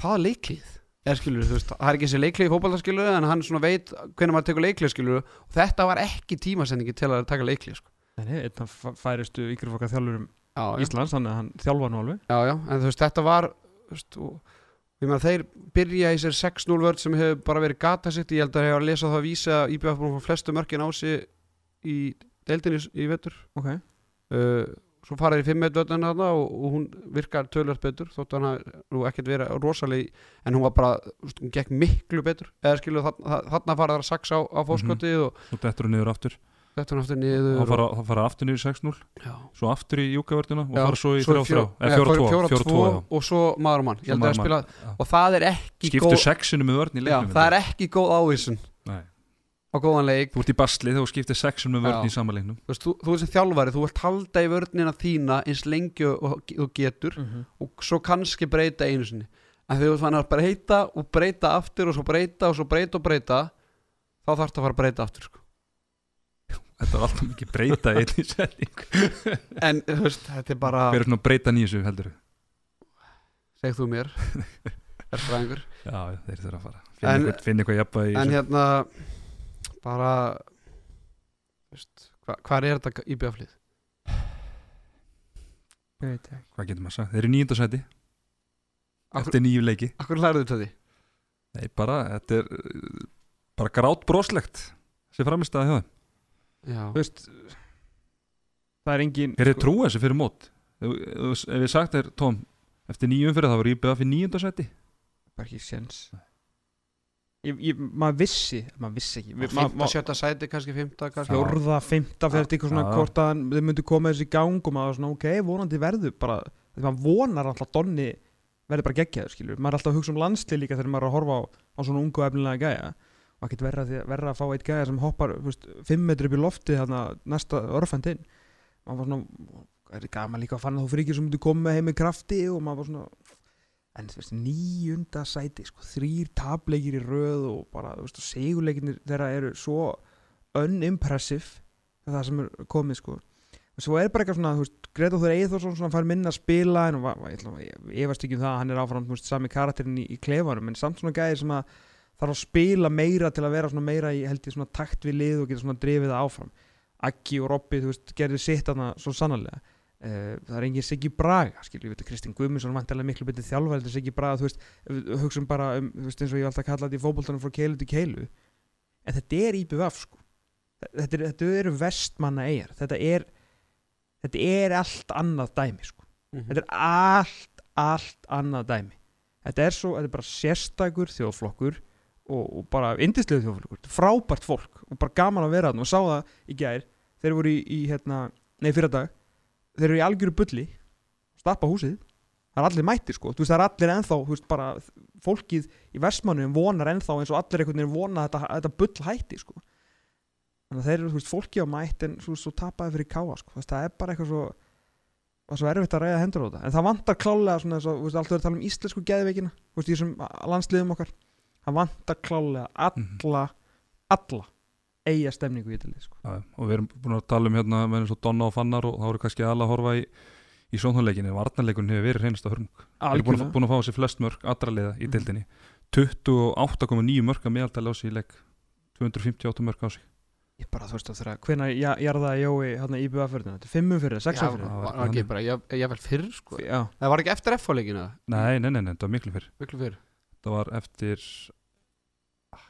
það leiklið eða skilur, þú veist, það er ekki þessi leiklið í fótbolta skilur en hann svona veit hvernig maður tekur leiklið skilur og þetta var ekki tímasendingi til að taka leiklið sko. Nei, nei, einn af fæ- færustu ykkurfokka þjálfurum já, já, Íslands, þannig að hann þjálfa nú alveg. já, já, en þú veist, þetta var veist, og ég meina þeir byrja í sér 6-0 vörð sem hefur bara verið gata sitt ég held að ég var að lesa það að vísa IBF flestu mörkin á sig í deildinni í vetur Ok. uh, svo fara þeir í 5 völdin þarna og, og hún virkar tölvöld betur þótt hann hafi nú ekkert verið rosaleg en hún var bara, hún gekk miklu betur. Eða skilu þarna, þarna fara þar að saxa á, á fóskotið og Svo dettur hún niður aftur. Þetta hann aftur niður Það fara, það fara aftur niður í 6-0 og, já. Svo aftur í júkavörðina og fara svo í svo 3-3 fjó- Eða ja, 4-2 fjóra- 4-2 tvo já. og svo maður og mann. og það er ekki Skiptu góð, það er ekki góð ávísun. Nei. Á góðan leik. Þú ert í basli þegar þú skiptir sexinu með vörn Já. í sama leiknum þú, veist, þú, þú er sem þjálfari, þú vilt halda í vörnina þína eins lengi og og þú getur Mm -hmm. og svo kannski breyta einu sinni. En þegar þú fann að breyta og breyta aftur og svo breyta og svo breyta og breyta þá þarf það að fara að breyta aftur sko. Þetta er alltaf mikið breyta í einni setning. En þú veist, þetta er bara Hver er svona breyta nýju heldur segð þú mér er fræðingur Já, já, þeir þurfa að fara. En- Finn eitthvað, finn eitthvað jafna í en hérna bara hva, hvað er þetta í bjöflið? Ég veit ekki. Hvað getur maður sagt? Þeir eru nýjönda sæti Akkur, Eftir nýju leiki akkur lærðu þetta því? Nei, bara, þetta er bara grát broslegt sem framist að hjá þeim Já, Þú veist, það er engin... Hver er trúið þessi fyrir mót? Ef, ef, ég sagt þér, Tóm Eftir nýju umfyrir þá var IBF í nýjönda sæti Bara ekki séns. Ég, ég, maður vissi, maður vissi ekki. Fymta, sjötta sæti, kannski fymta fjórða, fymta fyrir eitthvað svona Já. hvort að þau myndu koma þessi í gang og maður svona ok, vonandi verður bara því maður vonar alltaf að Donni verður bara geggjaður skilur, maður er alltaf að hugsa um landslið líka þegar maður er að horfa á, á svona ungu efnilega gæja. Maður getur því- verra að fá eitt gæða sem hoppar þú veist, fimm metri upp í lofti þarna næsta örfend inn. Maður var svona, er gaman líka að fann að þú ekki sem myndi koma heim með krafti? Og maður var svona en þú veist, níunda sæti sko, þrýr tapleikir í röð og bara, þú veist, og segjuleikinir þeirra eru svo unimpressive það sem er komið sko. Svo er bara eitthvað svona, þú veist, Greta Þór Eithórsson svona fær minna að spila en var, var, ég, ætla- ég efast ekki um það að hann er áfram veist, sami karakterinn í, í klefanum en samt svona gæði sem að þarf að spila meira til að vera svona meira í held ég svona takt við lið og geta svona drifið áfram. Aggi og Robby, þú veist, gerði sitt þarna svo sannarlega það er engin Siggi Braga, skilur, ég veit að Kristinn Guðmundsson vantilega miklu betið þjálfar heldur en Siggi Braga, þú veist, hugsum bara um, þú veist, eins og ég alltaf kallað þetta í fótboltanum frá keilu til keilu. En þetta er IBVF sko. Þetta, er, þetta eru vestmanna eigar þetta er þetta er allt annað dæmi sko. Mhm. þetta er allt, allt annað dæmi. Þetta er svo, þetta er bara sérstækur þjóðflokkur og, og bara indislega þjóðflokkur, Þetta er frábært fólk og bara gaman að vera þarna. Og sá það í gær. Þeir voru í, í hérna, nei þeir eru í algjöru bulli stappa húsið, það er allir mættir sko, veist það er allir ennþá, þú veist bara fólkið í versmannum vonar ennþá eins og allir einhvern veginn vona að þetta, þetta bull hætti sko. Þannig að þeir eru, þú veist, fólki á mætt en svo, svo tapaði fyrir káa sko, veist, það er bara eitthvað svo það er svo erfitt að reyða hendur á þetta. En það vantar klálega svona þú veist, alltaf er að tala um íslensku geðveikina, þú veist, í þessum landsliðum okkar það vantar klálega alla, alla eiga stemningu í þetta sko. Já, og við erum búin að tala um hérna með eins og Donna og Fannar og þá eru kannski alla að horfa í, í sónhóðleikinni varnarleikunni hefur verið reynast að hörmung. Þeir eru búin, að- búin að fá sér flest mörg allra liða í Mhm. deildinni. 28,9 mörg að meðaldæli á sig í leik. 258 mörg á sig. Ég bara, þú veist, það þurfa hvenær jarðaði Jói hérna í BF-förðinu, þetta er fimmum fyrir, sexum Já, fyrir var var ekki bara, ég, ég vel fyrr sko. Já, Það var ekki eftir F-leikina, Nei, nei, nei, nei, þetta var miklu fyrr. Miklu fyrr. Það var eftir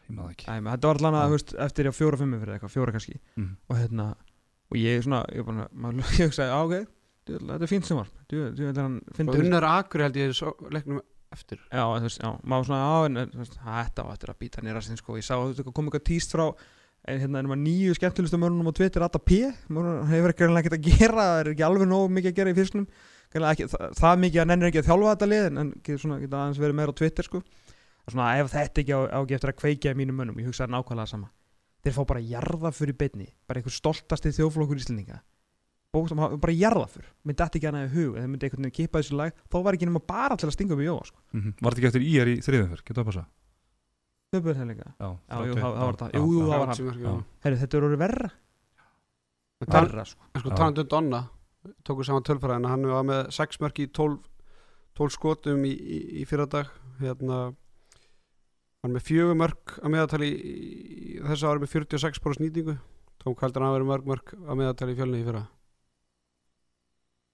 Ég maður ekki. Æ, þetta var allan að, þú veist, eftir já, fjóra fimmum fyrir eitthvað, fjóra kannski. Mm. og hérna, og ég svona ég bara, maður, ég hugsaði, á ok djú, þetta er fínt sem var, þú veist, hann Og finnur unnar akkur held ég svo, leiknum eftir. Já, en þú veist, já, maður svona, já, en þú veist, þetta var eftir að býta nýra sinni, sko, ég sá að þetta kom eitthvað tíst frá en hérna er maður nýju skemmtilegustu mörnum á Twitter, Atta P, maður hefur ekki ekkert að gera, það er ekki alveg nógu mikið að gera í fyrstnum, ekki, það, það mikið að nennir ekki að þjálfa þetta lið, en, en getur svona, geta aðeins verið meira á Twitter, sko, og svona, ef þetta ekki á, á ekki eftir að kveikja í mínum mönnum, ég hugsaði nákvæmlega sama, þeir fá bara jarðafur í beinni, bara einhver stoltasti þjóðflokkur íslendinga, bókstam, bara jarðafur, myndi þetta ekki í hug, eða myndi einhvern veginn kipa þessu lag, þá var ekki nema bara til að stinga um í jóa, sko. Mm Var þetta ekki eftir IR í þriðum fyrr, getur það passa? Þöbburþenleika Já, Já, jú, 30, það- það var það. já, Jú, það var hann. Herri, þetta er orðið verra. Verra, sko. sko, Já. talandi um Donna tóku saman tölfræðina, hann var með 6 mörk í 12, 12 skotum í, í, í fyrra dag hérna hann með fjögur mörk að meðatali í, í þessu ári með 46% nýtingu. Tom Kaldan hafa verið mörg mörk að meðatali í fjölni í fyrra.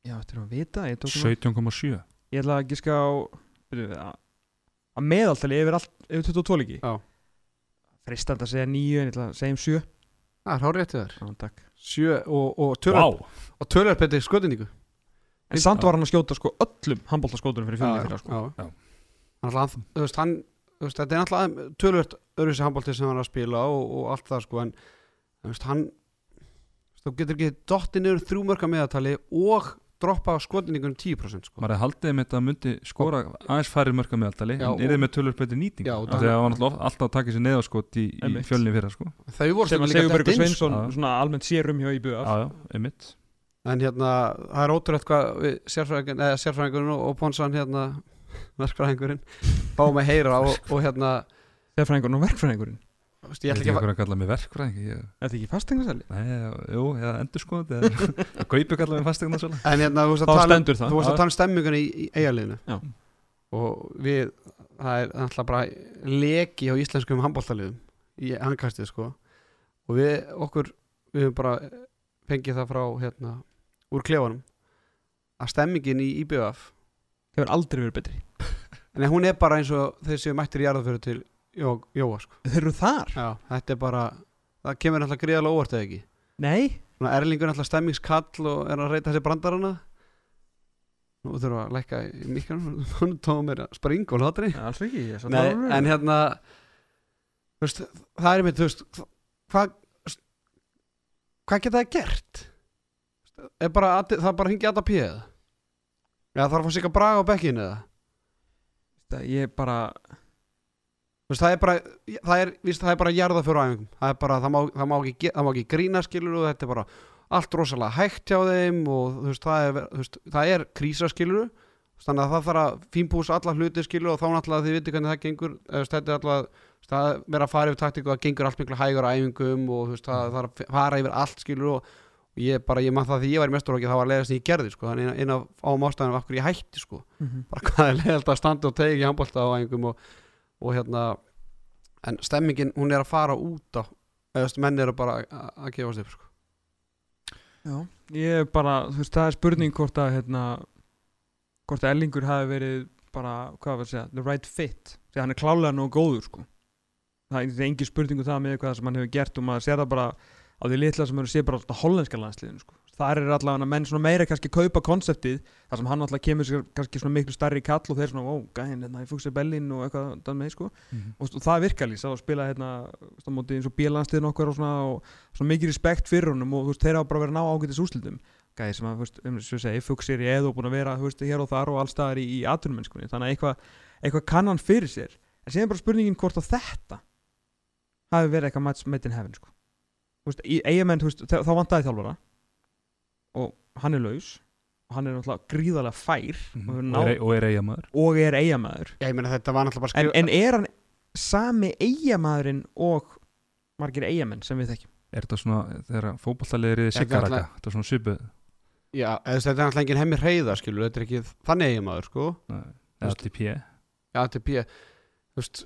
Já, þetta er að vita Ég, tók nú- 17,7 ég ætla að giska á að að meðaltali yfir, allt, yfir 22 líki Já. Freistand að segja 9 en ég ætla að segja um 7 Það er hár réttið þar Já, takk. Sjö og, og tölur, og tölur betið skotinningu En samt var hann að skjóta sko öllum handbóltaskótunum fyrir fjölni fyrir sko. já. Já. Hann ætla að, þú veist, hann veist, þetta er náttúrulega tölvört öðruvísi handbólti sem hann er að spila og, og allt það sko en þú veist, hann þú getur ekki dottið niður þrjú mörka meðatali og droppa skotinningunum 10% sko. Maður hefði haldið með þetta að myndi skora aðeins færri mörka meðaldali Já, en er og- þið með tölur betri nýting. Af og því að það- var alltaf að taka sér neðaskot í, í fjölni fyrra sko. þau voru sem að Sigurbergur. Sveinsson svona almennt sérum hjá IBF já, já, einmitt. En hérna, það er ótrúlega hvað við sérfræðingun, eða sérfræðingurinn og, og Ponsan hérna, verkfræðingurinn. Fáum að heyra og, og hérna Þegar fræðingurinn og verkfræðingurinn. Þú veist, ég ætla ekki að kalla mig verkfræðing ég, Er þetta ekki fastegnarsæli? nei, jú, eða endur sko kaupi kalla mig fastegna svo en hérna, þú veist að að tala um stemmingunni í, í eigaliðinu Já. og við það er alltaf bara leki á íslenskum handbóltaliðum í handkastið sko. Og við okkur við höfum bara fengið það frá hérna úr klefanum að stemmingin í IBF Hefur aldrei verið betri. En hún er bara eins og þeir séu mættir í jarðaföru til Jó, Jóa sko. Þeir eru þar? Já, þetta er bara það kemur alltaf gríðalega óvart eða ekki? Nei. Svona Erlingur er alltaf stemmingskall og er að reyta þessi brandarana Nú þurfum við að lækka í mikkanum Hún tóð mér að springa og hlátri. Alls ekki ég satt Nei, alveg. en hérna þú veist, Það er mitt, þú veist Hvað Hvað geta það gert? Er bara, Addi- það er bara að hingja að Eða þarf sig að braga á bekkinu eða? Það- Ég bara Þú veist, það er bara það er, víst, það er bara jarða fyrir æfingum það, er bara, það, má, það, má ekki, ge- það má ekki grína skilur og þetta er bara allt rosalega hægt hjá þeim og þú veist, það er, þú veist, það er krísa skilur þannig að það þarf að fínpúsa alla hluti skilur og þá náttúrulega þið viti hvernig það gengur þetta er alltaf það er verið að fara yfir taktíku það gengur allt miklu hægur á æfingum og þú veist, það þarf að fara yfir allt skilur og ég bara, ég maður það því ég var í mestur það var að leiða sem ég gerði sko, þannig eina af áum ástæðanum af hverju ég hætti sko Mhm. bara hvað er leiðalt að standa og tegja handbólta á æfingum og, og hérna en stemmingin, hún er að fara út á eða þú veist, menn eru bara að, gefa sér sko. Já, ég er bara, þú veist, það er spurning hvort að, hérna, hvort að Ellingur hafi verið bara, hvað var að segja, the right fit, því að hann er klálega nógu góður, sko. Það er engin spurning um það með hvað sem hann hefur gert og maður sér það bara á því litla sem eru sé bara á hollenska landsliðinu, sko. Það er allavega menn svona meira kannski kaupa konseptið, þar sem hann alltaf kemur sér kannski svona miklu starri kall og þeir svona, ó, gæðin, hérna, ég fúksir Bellin og eitthvað, með, sko. Mhm. og, og það virkar lísa að spila hérna á móti eins og bílanstiðin okkar og svona og svona mikið respekt fyrir honum og þú veist, þeir hafa bara verið að ná ágætis úrslitum. Gæði sem að, veist, um, svo ég segi, fugsir í eða og búin að vera, veist, hér og þar og allstaðar í, í atvinnumennskunni, þannig að eitthvað eitthvað veist, í eigamenn, þú veist, þá vantaði þjálfara. Og hann er laus. Og hann er náttúrulega gríðarlega fær. Mhm. og, og er, og er eigamæður og er eigamæður Já, ég meina þetta var náttúrulega bara en, en er hann sami eigamæðurinn og margir eigamenn sem við þekkjum? Er þetta svona þegar Þetta er sigaraka alltaf- þetta er svona svipuð? Já, þetta er náttúrulega engin hemmi reyða skilur, þetta er ekki þannig eigin maður sko er pía Þú veist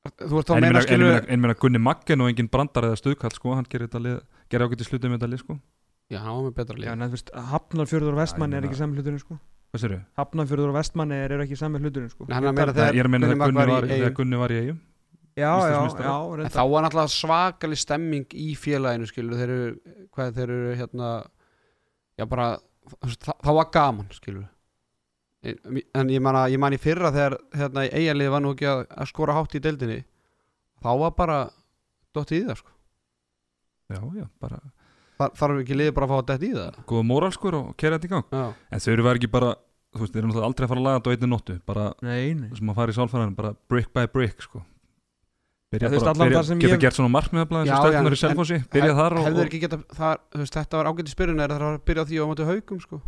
Þú veist þá en ég meina en ég meina Gunni Maggen og engin brandar eða stuðkall sko, hann gerir þetta lið gerir ágæti sluti með þetta lið sko. Já, hann var með betra Já, líf en þú veist, Hafnarfjörður og Vestmann Já, er ekki sami hluturinn sko. Hvað sér Hafnarfjörður og Vestmann er, er ekki sami hluturinn sko. Er að ég er að meina Gunni þegar Gunni var í í eigum Já, já, já, En þá var náttúrulega svakalig stemming í félaginu skilur þeir eru, hvað þeir eru hérna já bara, þá var gaman skilur en ég man, að, ég man í fyrra þegar hérna í eiginlið var nú ekki að, að skora hátt í deildinni þá var bara dottið í það sko. Já, já, bara Þar, þarf ekki liðið bara að fá að detta í það? Góða móralskur og kera þetta í gang. Já, en þau eru verið ekki bara þú veist, þeir eru náttúrulega aldrei að fara að laga þetta á einni nóttu bara sem að fara í sálfæðan bara brick by brick sko. Byrja Ja, þú veist, bara, allan byrja, geta ég- gert svona markmiðablaði sem stelpunar í en- Selfossi byrja þar og, og ekki geta það, þú veist, þetta var ágætt í spyrjun er það að byrja á því á móti haugum sko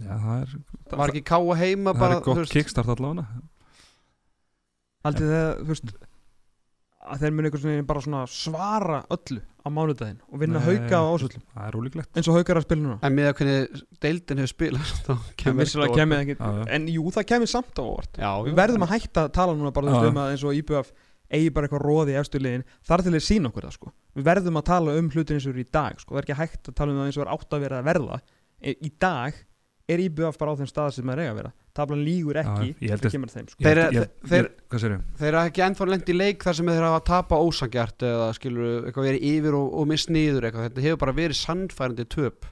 já, það er, var ekki káa heima það bara er gott kickstart allavega. Haldið þegar, þú veist að þeir muni einhvern veginn bara svona svara öllu á mánudaginn og vinna Nei. hauka á ásvöllum? það er ólíklegt. Eins og haukar að spila núna? En með að hvernig deildin hefur spilað þá en kemur vissulega kemur ekki Já, já. en jú, það kemur samt á já, við verðum að hætta að tala núna bara um að eins og IBF eigi bara eitthvað róði í efstu liðin. Þar til þeir sína okkur það sko. Við verðum að tala um hlutin eins og eru í dag sko. Það er ekki hægt að tala um það eins og er átt að vera að verða. Í dag er IBF bara á þeim stað sem það er eiga að vera. Tablan lígur ekki Já, ég held þegar að- kemur að þeim sko. Ég- Þeir- ég- ég- þeir- hvað sér þeir hafa ekki ennþá lent í leik þar sem þeir hafa að tapa ósangjart eða skilur eitthvað verið yfir og, og mist niður eitthvað. Þetta hefur bara verið sannfærandi töp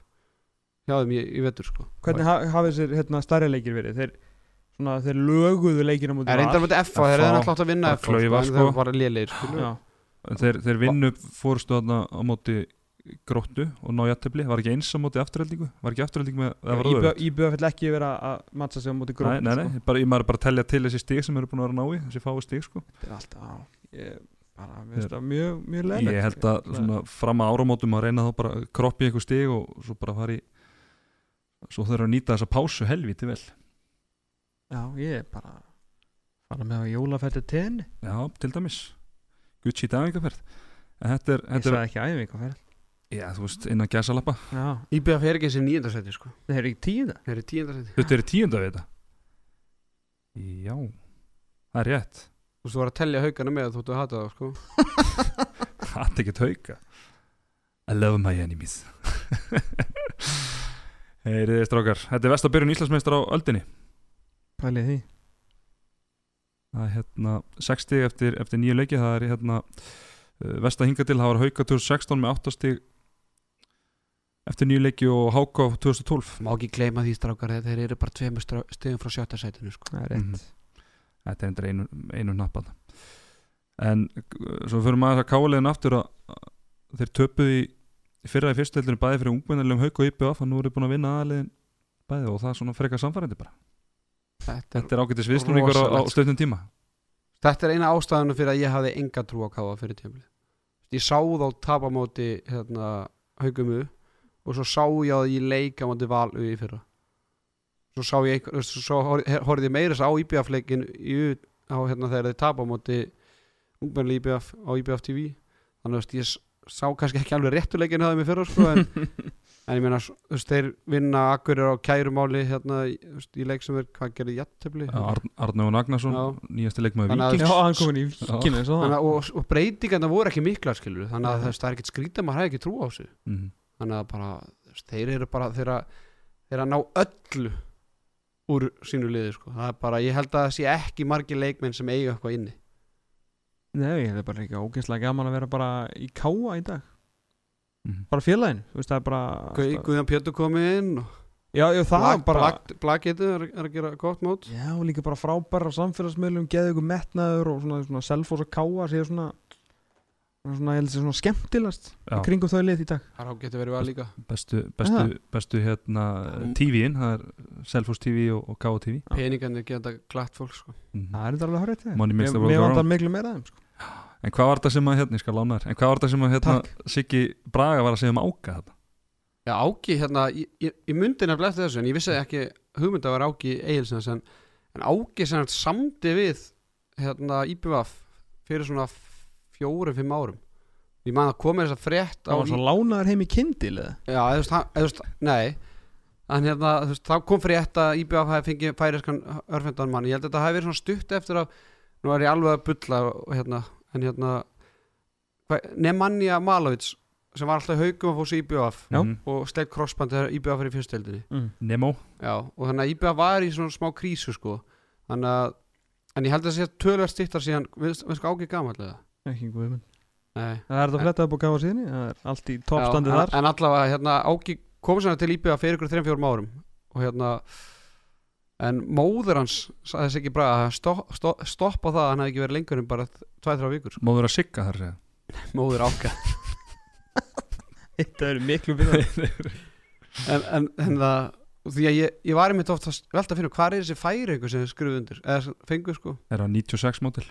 hjá þeim í, í vetur sko. Hvernig ha hafið þessir hérna, stærri leikir verið? Þeir, svona, þeir löguðu leikir á mútið er reyndar mútið FA, þeir FA, hefði náttúrulega átt að vinna bara FA sko, klaufa, en sko. þeir var lélegir skilur Já, þeir, þeir vinnu fórstu þarna á móti gróttu og ná jættefli var ekki eins á móti afturheldingu var ekki afturhelding með það var öðrugt? IBF vil ekki vera að mattsa sig á mútið Nei, grófum nei, nei, bara, ég maður er bara að telja til þessi stig sem eru búin að vera að ná í, þessi fái stig sko. Þetta er alltaf, á, ég, bara, það mjög, mjög leðilegt Ég held að svona, fram að áramótum að reyna þá bara að kroppi einhver stig og svo bara fara í svo þurfa að nýta þessa pásu helviti vel. Já, ég er bara fara með á jólafætti tenni Já, til dæmis. Gucci er, Ég þetta er sagði ekki æfingu að ferð já, þú veist, innan gæsalappa. Já, IBF er ekki þessi nýjöndarsæti sko. Það er ekki tíða þeir eru tíundarsæti Þetta er tíunda við þetta Já, það er rétt. Þú veist þú var að tellja haugana með þú þú að hata það sko. Er ekki tauka I love my enemies. Heyriði strákar. Þetta er vestabyrjun Íslandsmeistar á öldinni. Pælið því. Það er hérna 60 eftir, eftir nýju leiki. Það er hérna uh, Vesta hinga til, það var Hauka 2016 með 8 stig eftir nýju leiki og Háka 2012 má ekki gleyma því strákar þeir eru bara tveimur stigum frá sjötta sætinu sko. Það er rétt. Mhm. Þetta er endur einu, einu nappað En uh, svo fyrir maður að káliðin aftur að þeir töpuðu í, í fyrra í fyrstuheldinu bæði fyrir ungmennilegum Hauk og IPF og nú eru búin að vinna aðaliðin bæði og það er svona frekar samfærandi bara. Þetta er, Þetta er ágætis viðsnúningur á, á stöðnum tíma. Þetta er eina ástæðanu fyrir að ég hafði enga trú á káa fyrir tímli ég sá þá tapa á móti hérna, haugumu og svo sá ég að ég leika á móti valu í fyrra. Svo sá ég svo, horfði ég meira þess á IBF-leikin í, á hérna þegar þeir tapa á móti ungmenni IBF á IBF TV þannig að ég sá kannski ekki alveg réttuleikin hafa mig fyrra sko, en, en ég meina þú veist, þeir vinna akkurir á kærumáli hérna í, veist, í leik sem er hvað gerir jættöfli Arn, Arnóðun Agnarsson, Já. nýjasti leikmaður Þannig að- Víkings. Já, hann komin í vikinu eins og það. Að- og, breytingarna voru ekki miklar skilur þannig að það er ekkert skrítið að maður hefði ekki trú á þessu. Mhm. Þannig að bara, þeir eru bara þeir að, þeir að ná öllu úr sínu liði sko. það er bara, ég held að það sé ekki margir leikmenn sem eiga eitthvað inni Nei, það er bara ekki ógeðslega gaman að vera bara í káa í dag Mhm. Bara félagin, þú veist, það er bara Guð, Guðján Pétur komið inn og Já, já, það Blag- bara Blaggetu er, er að gera gott mót Já, og líka bara frábæra samfélagsmiðlum geðu ykkur metnaður og svona, svona selfos og káa séu svona svona, ég held að sé svona skemmtilegast Já. í kringum þau lið í dag Það getur verið val líka bestu, bestu, bestu hérna Mm. TV-in, það er Selfos TV og, og K.O. TV. Peningarnir geta glatt fólk sko. Mhm. Það er þetta alveg horrið til Mér vantar miklu meira af þeim sko. En hvað var þetta sem að hérna, ég skal lána þér En hvað var þetta sem að hérna, Siggi Braga var að segja um áka þetta? Já, Áki, hérna, ég, myndi nefnilega eftir þessu en ég vissi ekki hugmynd að vera Áki Egilsins en, en Áki sem sagt samdi við hérna IBVF fyrir svona fjórum, fimm árum ég man að koma þess að frétt á Það var svo lánaður heim í kindil eða? Já, eða þú veist, nei en hérna, þú veist, þá kom frétt að IBVF hafi fengið færiskan örfendan mann ég held að þetta hafi verið svona stutt eftir að nú er ég alveg að bulla hérna, en hérna Nemanja Malovic sem var alltaf haugum að fóra í IBVF Já. Mhm. og sleitt crossband þegar IBVF er í fyrsteldinni Mm. Nemo Já, og þannig að IBVF var í svona smá krísu sko þannig að en ég held að það sé tölvært stittar síðan við við sko ágið gamallega Ekki guðmund Nei. Það er þetta að fletta upp á gáða síðan Það er allt í toppstandi þar. en, en allavega, hérna, Áki kom sem til IBVF fyrir ykkur 3-4 árum og hérna en móður hans sagði þess ekki bara að stopp, stopp, stoppa það að hann hefði ekki verið lengur en bara 2-3 vikur. Sko. Móður að Sigga þar segja. Móður Áka. Þetta er miklu fyrir en, en, en það því að ég, ég var einmitt oft að velta að finna hvað er þessi færi ykkur sem skrifu undir? Eða fengu sko? Er það 96 mótil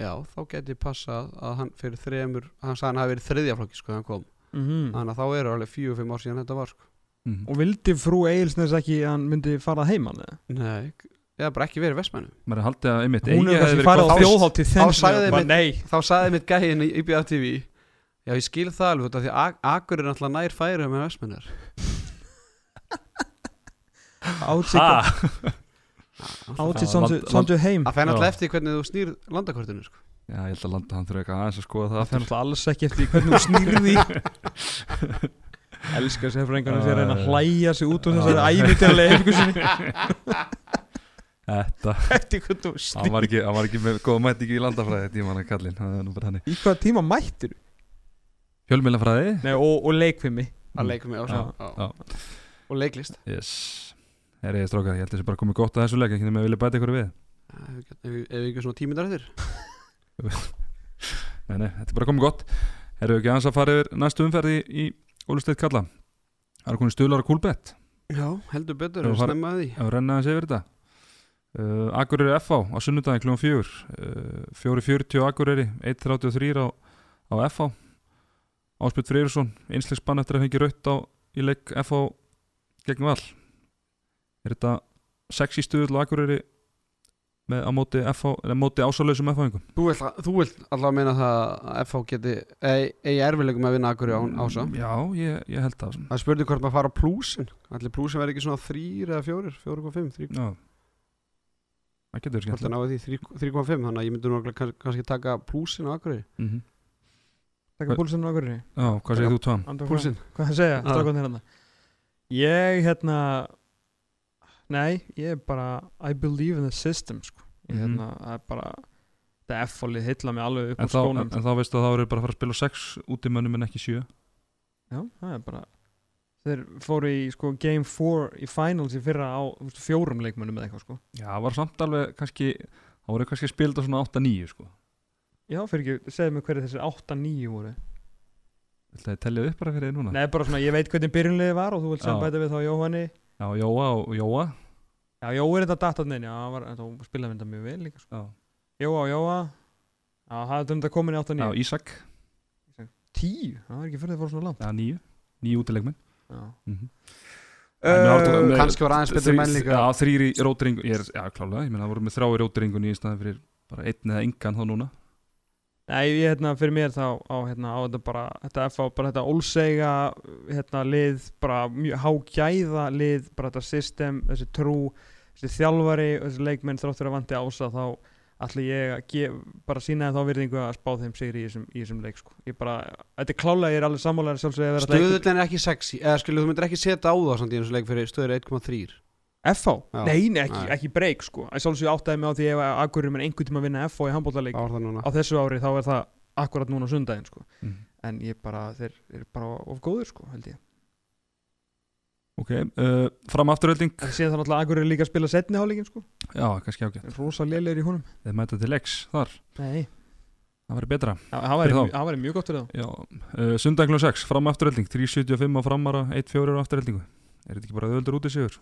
Já, þá geti passað að hann fyrir þremur, hann sagði hann hafi verið þriðjaflokki sko þegar hann kom, mm þannig að þá eru alveg fjögur, fimm ár síðan þetta var sko. Mhm. Og vildi frú Egilsnes ekki að hann myndi fara heimann eða? Nei, eða bara ekki verið vestmennu Maður er haldið að einmitt Hún er verið farið á þá þenn Þá sagði mitt gæinn í IBF TV Já, ég skil það alveg af því að Akur er náttúrulega nær færi með vestmennar átsík Land- samtu heim Það fær náttúrulega eftir hvernig þú snýr landakortinu sko. Já, ég held að landa hann þurfa eitthvað aðeins að skoða það Það aftur. náttúrulega alls ekki eftir hvernig þú snýrði Elskar sér frengarnir sér að reyna að hlæja sig út úr þessari ævitjarlega einhver sinni. Þetta, Eftir hvernig þú hann snýrði var ekki, hann var ekki með góða mætt ekki í landafræði tíman að kallinn, það er nú bara hann Í hvaða tíma mættir Fjölmilafræði Nei, og, og leikfimi. Og leiklist. Yes Er ég strákar, ég held að þessi bara komið gott að þessu leik ekki með að vilja bæta ykkur við. Ef ekki svona tímindar eftir. Nei, nei, þetta er bara komið gott. Erum við ekki aðeins að fara yfir næstu umferði í, Ólusteit kalla. Það er konið stuðlar að kúlbett Já, heldur betur, Já, við fara- snemma að því. að renna aðeins yfir þetta. Uh, Akureyri FH á sunnudaginn klúan fjögur. Uh, 4.40 á Akureyri 1.33 á, á FH Áspjöld Freyrsson einslegsbann eftir að fengi raut á í leik FH gegn Val er þetta sexy stuðl á Akureyri með á móti, FH, eða móti ásalausum FH-ingum Þú vilt, þú vilt allavega meina það að FH geti eigi eigi erfileikum að vinna Akureyri án ása? Já, ég, ég held það Það spurning hvort maður fara á plúsin. Allir plúsin verði ekki svona þrýr eða fjórir 4,5 þrý- Já. Það getur Hvort það skemmt náði því 3,5 Þannig að ég myndi nú kann- kannski taka plúsin á Akureyri. Mm -hmm. Takka púlsinn á hverju Já, hvað segir þú tvam? Plúsin. Hvað það segja, hérna? Ég hérna Nei, ég er bara I believe in the system sko. Ég Mhm. hérna, það er bara Þetta F-fólið heilla mig alveg upp En á þá, skónum en, en þá veistu að þá eru bara að fara að spila sex útimönnum en ekki sjö Já, það er bara Þeir fóru í sko, game 4 í finals í fyrra á veist, fjórum leikmönnum eða eitthvað sko. Já, það var samt alveg kannski Það voru kannski spilt á svona 8-9 sko Já, fyrir ekki, segðu mig hverju þessir 8-9 voru að ég tellja upp bara fyrir þið núna? Nei, bara svona, ég veit hvernig byrjunliði var og þú vilt sem Já. bæta við þá Jóhanni Já, Jóa og Jóa Já, Jói er þetta datatnin, já, hann var, þetta spilaði þetta mjög vel líka sko. Já. Jóa, Jóa. Já, það er þetta komin í 8-9 Já, Ísak, 10, það er ekki fyrir það fór svona langt. Já, nýju Nýju útilegmenn Já. Mm Uh, kannski var aðeins betur menn líka. Já, þrýr í rótringu Ég er, já, klálega, ég meina það voru með þrjá í rótringunni í staðan fyrir bara einn eða engan þá núna Nei, ég, hérna, fyrir mér þá á, hérna, á þetta bara, þetta FH, bara þetta ólseiga, hérna, lið, bara mjög hágæða lið, bara þetta system, þessi trú, þessi þjálfari, þessi leikmenn þráttur að vanti ása, þá ætla ég að gef, bara sína þá virðingu að spá þeim sigri í þessum, í þessum leik, sko. Ég bara, þetta er klálega, ég er alveg sammálega sjálfsögði að vera Stöðullin er ekki sexy Eða skilu, þú myndir ekki setja á það samt í og leik fyrir stöður 1,3 FH? Nei, nei, ekki, Nei. ekki breyk, sko. Ég sjálfsögði áttaði mig á því ef að Akureyri menn einhvern tíma að vinna FH í Það það núna á þessu ári, þá er það akkurat núna sundaginn, sko. mm. En ég bara, þeir eru bara of góður, sko, held ég. Ok, uh, fram afturölding En síðan þá náttúrulega Akureyri líka að spila setni hálíkin sko Já, kannski ágætt Rosa lélegur í honum Þeir mæta til X þar, Nei það væri betra Það það væri, það mjög gott fyrir þá Já, uh, sundaglun 6, fram afturölding 3.75 á framara, 1.4 á afturöldingu Er þetta ekki bara öðuldur út í sigur?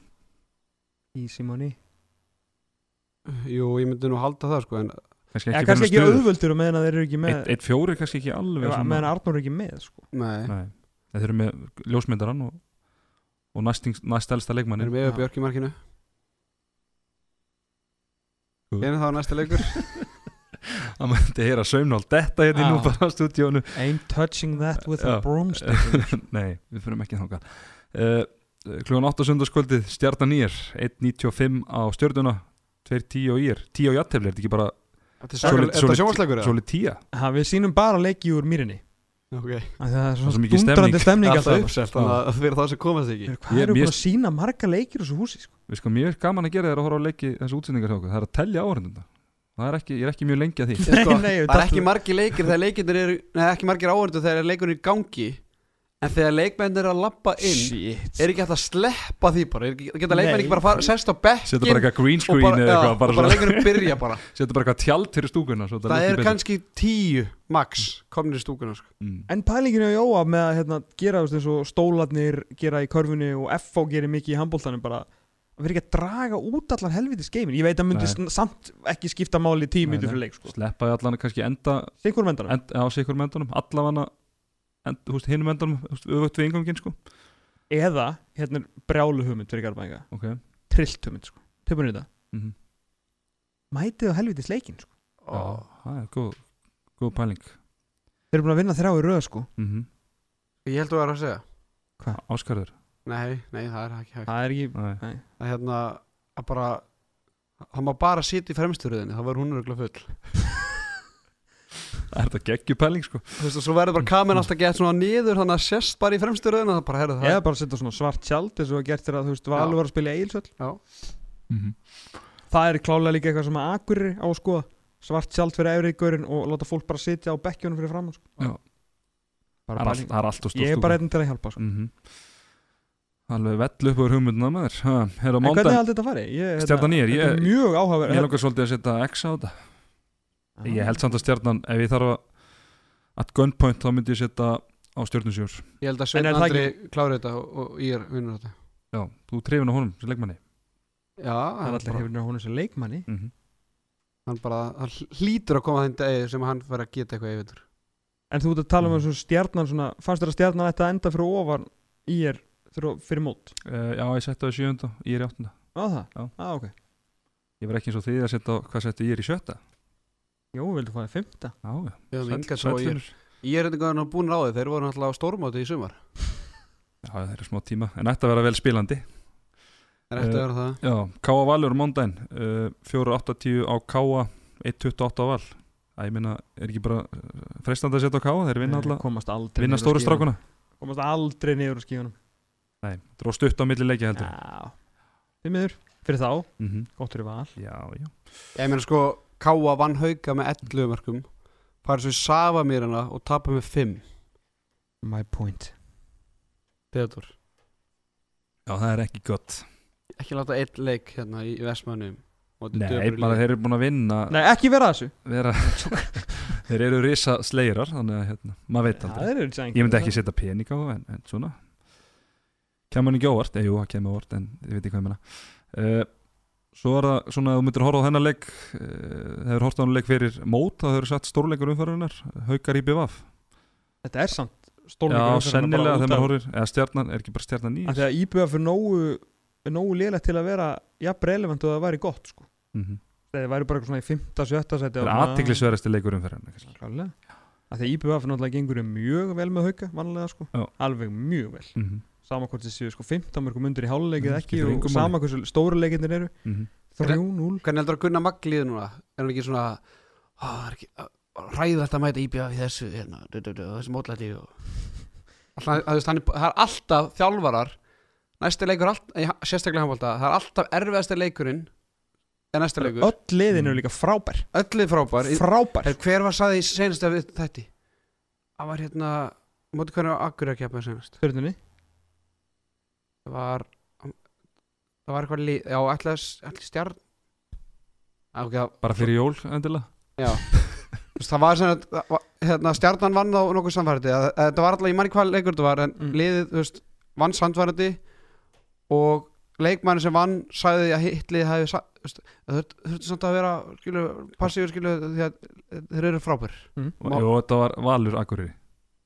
Easy money Jú, ég myndi nú halda það sko En Kannski Já, ekki kannski ekki auðvöldur og meðan að þeir eru ekki með 1.4 er kannski ekki alveg Ef- meðan Arnór er ekki með sko. Nei. Nei, þeir eru með ljósmyndaran og, og næstings, næst elsta Við leikmannin erum yfir Já. Björk í markinu. Jú. Einu þá næsta leikur? Það mætti heyra saumnál detta hérna í nú Já. bara á stúdíónu Ain't touching that with Já. a broomstick. Nei, við fyrir ekki þangað. Uh, Klugan 8 sundarskvöldið Stjarnan nýjar 1.95 á stjörnuna 2.10 á ír 10 á jattefli, er þetta ekki bara Þetta er Svolít- svakaleg- þetta svolít- er sjónvarsleikur svolít 10 ha, Við sýnum bara leiki úr mýrinni. Ok. Af því að Það er svo svona mikið dundrandi stemning. Alltaf. það fyrir það sem komast ekki. Hvað eru búin að sína marga leikir úr þessu húsi sko? Við sko, mjög gaman að gera þér að horfa á leiki þessu útsendingar hjá okkur, það er að telja áhörndunda það er ekki, ég er ekki mjög lengi að því. Sko, Það er ekki margir leikir þegar leikinir eru Nei, ekki margir áhörðu þegar leikurinn í gangi En þegar leikmennir er að lappa inn Shit Er ekki hægt að sleppa því bara Er ekki, Geta leikmenn Nei. ekki bara fara, sest á bekkin setja bara eitthvað green og screen bara, eða eitthvað og bara bara svona- leikurinn byrja bara setja bara eitthvað tjald fyrir stúkuna Það lúkki er kannski tíu max komnir í stúkuna sko. mm. En pælinginu á Jóa með að hérna, gera eins og stólarnir gera í körfunni og FH gerir mikið í handbóltanum bara að vera ekki að draga út allan helvitis geimin ég veit að myndi Nei. samt ekki skipta máli leik sko. sleppa í allan að kannski enda, sikur mendunum allavega end, húst, hinum mendunum öfugt við ingangin sko. eða hérna er brjálu hugmynd fyrir Garðbænga okay. trillt hugmynd sko. Töpunni þetta mm mætið á helvitis leikin sko. Já, það er góð, góð pæling þeir eru búin að vinna þrjá í röð sko. mm Ég held að vera að segja Áskarður Nei, nei, það er ekki hægt það er ekki Nei. Það er hérna að bara Það má bara sitja í fremsturöðinni Það var hún örgulega full Það er þetta geggjupæling sko. Þú veist og svo verður bara kameran alltaf gett svona niður Þannig að sést bara í fremsturöðinni Það er bara, herðu það eða bara að setja svona svart tjald eins og að gert þér að þú veist Valur var að spila í Eilsöll Já, mm það er klálega líka eitthvað sem að Akurri á að skoða svart tjald fyrir efriðgörin og láta fólk bara sitja á bekkjónum fyrir fram sko. Já. bara það, er all, það er allt og stórt ég er bara einn til að hjálpa sko. mm alveg vell upp úr hugmynduna maður ha, er á En hvernig haldið þetta farið? Ég, Stjarnan nýr, Þetta er ég- á held samt að stjarnan ef ég þarf að gunpoint þá myndi ég setja á stjörnusjór ég held að það Andri klári þetta og, og ég er vinnur þetta. Já, þú trefin á honum sem leikmanni. Já, Það er hann, allir bara, hefur hún sem leikmanni. Mm -hmm. hann bara hann hlýtur að koma þeim degi sem hann fyrir að geta eitthvað yfir. En þú ert að tala um Mm. eins og stjarnan svona, Fannst þér að stjarnan ætti að enda fyrir ofan Í er fyrir, mót? Uh, já, ég setja á í sjönda, ég er í áttunda. Á það? Já. Á, ok. Ég var ekki eins og því að setja á, hvað setja ég er í sjötta Jó, vildu fæða fymta já, já, Við enga svo ég. Ég er eitthvað búin á því, þeir voru náttúrulega á stórmáti í sumar. Já, það er smá tíma. En ætti að vera vel spilandi. Er eftir að Eh, vera það? já, Káa Valur mándaginn uh, 4.80 á Káa 1.28 á Val. Æ, ég minna, er ekki bara uh, freistandi að setja á Káa þeir vinna aldrei vinna stóru strákuna Komast aldrei niður á skífunum nei, dró stutt á milli leikja heldur Já. Fyrir miður. Fyrir þá. Mm -hmm. Gott fyrir val. Já, já. Ég meina sko, Káa vann hauka með 11 mörgum farið svo í Safa mér hana og tapa með 5 My point. Theodor já, það er ekki gott. Ekki láta einn leik hérna í Vestmannum nei, bara þeir eru búin að vinna Nei, ekki vera þessu. vera, þeir eru risa sleirar þannig að hérna, maður veit aldrei. ég myndi ekki setja pening á það en, en svona. Kemur hann ekki óvart, eða jú, það kemur óvart en ég veit ekki hvað ég meina. Uh, Svo er það svona að þú myndir horfa á hennar leik uh, hefur horft á hennar leik fyrir mót þá hefur sett stórleikur umfærunar haukar í BVF Þetta er samt Já, stórleikur sennilega þegar maður horfir eða stjarnan, er ekki bara stjarnan nýjus Þegar IBF er nógu, nógu lélegt til að vera jafn relevant og það væri gott sko. mm -hmm. Þegar það væri bara svona í 5. 7. seti Það er aðtiklisverðasti leikur umfærunar að Því IBF náttúrulega gengur mjög vel með hauka vanlega sko, Já. alveg mjög vel mm -hmm. Sama hvort séu sko 15 mörgum undir í háluleikið Mm, ekki og engu máli. sama hversu stóru leikindir eru. Mm -hmm. 3-0 Hvernig heldur að Gunnar Magli núna? Er hann ekki svona "Á, Það er ekki ræðvægt að mæta íbjöða í þessu hérna, du, du, du, þessu mótlæti og... það, það, það er alltaf þjálfarar næsti leikur sérstaklega handbólta það er alltaf erfiðasti leikurinn en næsti leikur. Öll liðin eru líka frábær. Öllið frábær. Í- Frábær. Er, hver var saði í senast við þetta? Það var hérna móti hvernig var Akkur að keppa senast? Það var það var eitthvað lið Já, ætlaði ætlaði stjarn Á, ok, það- Bara fyrir jól endilega Já Það var sem að hérna, stjarnan vann á nokkuð samfærdi Þetta var alltaf, ég manni hvað leikur þetta var En Mm. liðið, þú veist, vann samfærdi Og leikmanni sem vann Sæði að hitlið hefði Það þurfti- þurfti samt að vera skilu, Passífur skilu Því að þeir eru frábær mm. og, þetta var Valur Akureyri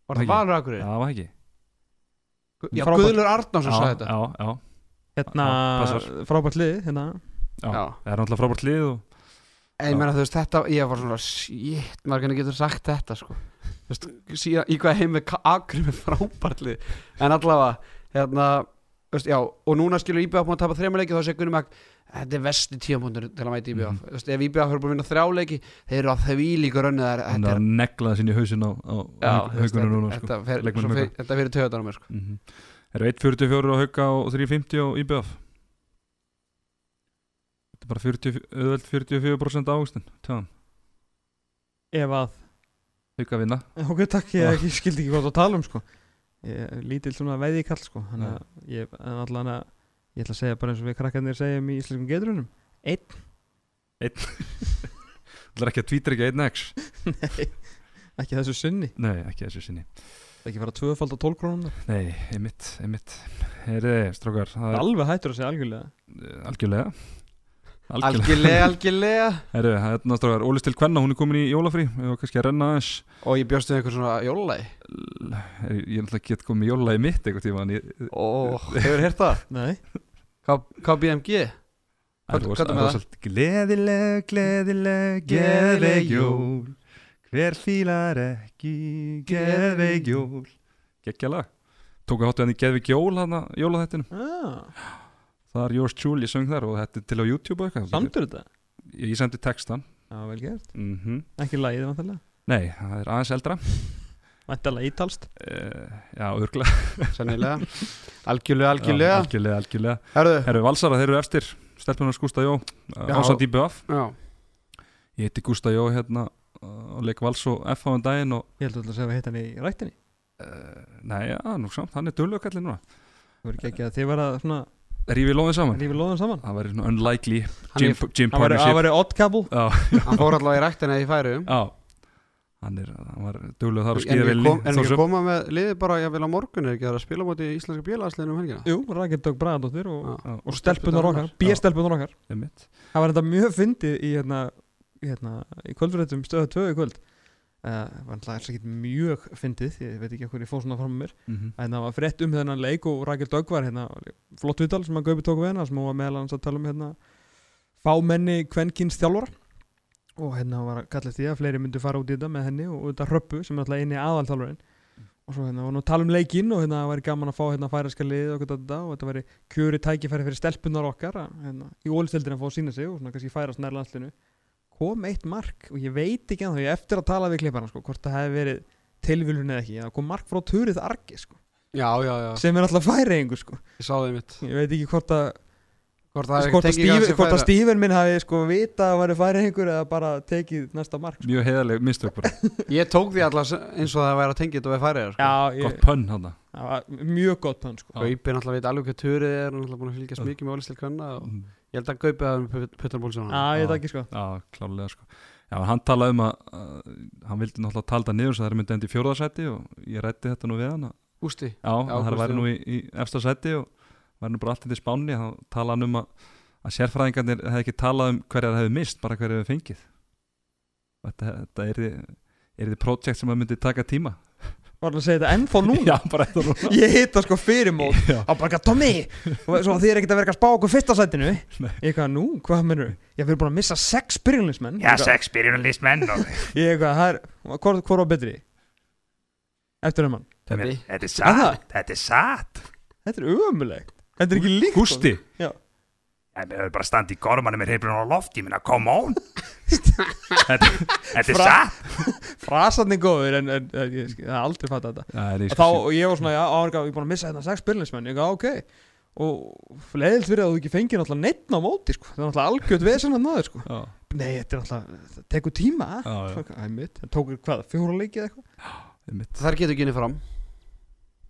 Var það Ekki. Valur Akkur? Já, var ekki Já, Frábær. Guðlur Arnánsson sagði þetta já, já, Hérna Já, frábært lið hérna. já. Já. Það er náttúrulega frábært lið og En ég meina þú veist þetta, ég var svona Shit, maður hvernig getur sagt þetta sko Þú veist, síðan, í hvað heim með Akkur með frábærli En allavega, hérna þú veist, Já, og núna skilur búin að tapa þrejum leiki þá sé Gunni Mag Þetta er vesti tíampundur til að mæta IBF. Þú veist, ef IBF hefur búin að vinna þrjá leiki Þeir eru að því líka rönni þar hann Þetta er er, að negla það sinni í hausin á, á þú haugunum núna sko. þetta, fyrir töðan á mér sko mm -hmm. Eru 1.44 á hauka og 3.50 á IBF Þetta er bara 40, auðveld 44% águstin Tjáðan, Ef að hauka vinna Ok, takk, ég, ég skildi ekki hvað það tala um sko. Ég er lítill svona veiði kall sko. Þannig að ég, en allan að ég ætla að segja bara eins og við krakkarnir segjum í íslenskum geturunum Það er ekki að tvítra ekki 1x Nei, ekki þessu sinni. Nei, ekki þessu sinni. Það er ekki fara tvöfald á 12 krónum Nei, einmitt, einmitt. Heyriði, strókar, það er Alveg hættur að segja algjörlega. Algjörlega Algjörlega, algjörlega Heyriði, það er náttúrulega strókar Ólis til Kvenna, hún er komin í Við varum kannski að renna aðeins. Og ég bjóstu einhver svona jólægi Ég er náttúrulega get komið í jólagi mitt einhvern tíma Ó, hefur heyrt það? Nei. KBMG Hvað- er það? Gleðileg, gleðileg, geðveik jól. Hver fílar ekki geðveik jól? Gekkja lag Tóku háttu hann í geðveik jól hann jólaþættinu ah, Það er Yours Truly, ég söng þar og þetta er til á YouTube og eitthvað. Samdur þetta? Ég, ég sendi textan Já, vel gert. Mm Ekki lagið vantarlega Nei, það er aðeins eldra. Vantarlega ítalst uh, Já, örglega Sennilega. Algjörlega, algjörlega. Algjörlega, algjörlega. Herðu. Herru Valsara, þeir eru efstir Stelpunar Gústa Jó Já. Ásand í BF Já. Ég heiti Gústa Jó hérna uh, og leik Vals og F á um daginn og Ég held að segja að hitta hann í rættinni uh, Nei, já, nú samt, hann er dölugallin núna. Það verður ekki ekki að þið var að svona Rífið lóðin saman. Rífi lóðan saman. Það væri svona unlikely gym, er- gym væri- það partnership væri odd couple. Já, Hann fór allavega í ræktina í færi já. Hann, er, hann var dölug þar og En skýða við vel kom, en að koma með liðið bara ég vil á morgun er ekki að spila á móti í íslenska bjölaðsliðinu um helgina? Jú, Rakel Dögg Bragadóttir og, Já. og stelpunar okkar B-stelpunar okkar. Það var þetta mjög fyndið í hérna, í, hérna, í kvöldfréttum stöðu 2 í kvöld uh, var alltaf ekki mjög fyndið ég veit ekki hvað ég fóð svona fram með mér. -hmm. en það var frétt um þennan leik og Rakel Dögg var hérna, flott viðtal sem að Gaupi tók við hennar sem hún var meðal hans að tala um hérna, fámenni kvenkins þjálfara. Og hérna var að kalla því að fleiri myndu fara út í þetta með henni og þetta röppu sem er alltaf eini aðalþjálfarinn. Og svo hérna var nú að tala um leikinn og hérna væri gaman að fá hérna færaska lið og, þetta, og þetta væri kjöri tækifæri fyrir stelpunar okkar að, hérna, í ólistildin að fá að sína sig og svona kannski færast nær landslinu kom eitt mark og ég veit ekki að ég eftir að tala við klipparna sko, hvort það hefði verið tilviljun eða ekki, það kom mark frá Turið Argi sko, Já, já, já sem er alltaf færiðingu sko. Ég sá þið mitt ég veit ekki hvort að Hvort það hvort að, Steve, hvort að Steven minn hafi sko vita að væri færiðingur eða bara tekið næsta mark sko. Mjög heiðarleg mistök bara Ég tók því alltaf eins og það væri að tengja þetta við færiðar sko. Já, ég, Gott pönn hann það var mjög gott hann sko. Gaupi náttúrulega veit alveg hvað turið er Hann er náttúrulega búin að fylgjast mikið með Ég held að Gaupi hafa puttar bólsjóna Já, ég Já. veit ekki sko. Já, klárlega sko. Já, hann talaði um að, að hann vildi náttúrulega tala það niður svo það er myndið endi í fjórðarsæti og ég rætti þetta nú við hann að, Ústi já, að það væri já. nú í, í efsta sæti og væri nú bara allt í spánni. Þá talaði hann um að að sérfræðingarnir hefði ekki talað um hverja það hefði mist, bara hverja hefði fengið. Þetta, þetta er þið projekt sem að myndi taka tíma Var að segja þetta ennþá núna? Já, bara þetta núna. Ég hitta sko fyrir mót já, á bara eitthvað, Tommy! Og svo þið er ekkert að vera eitthvað að spá okkur fyrsta sætinu? Nei. ég eitthvað, nú, hvað mennur ég fyrir búin að missa sex byrjunlismenn Já, sex byrjunarlistmenn og ég eitthvað, það er, hvort hvor var betri? Eftir um hann. Þetta er satt, þetta er satt. Þetta er umulegt, þetta er ekki líkt Gústi En við höfum bara standið í gormanum með reyflun á loft Ég minna, come on. Þetta þetta er satt. Frasatni góður en, en, en ég hef aldrei fatt þetta. Já, er og þá, og ég var svona, já, á, ég er búin að missa hérna sex byrjunlismenn, ég eitthvað, ok. Og leiðilt fyrir að þú ekki fengir náttúrulega neitt á móti, sko, það er náttúrulega algjörð vesen að náður, sko, já, nei, þetta er náttúrulega það tekur tíma, já. Svo, æ, mitt, það tók hvað, fjóra leikið eitthvað? Einmitt. þar getur ekki inni fram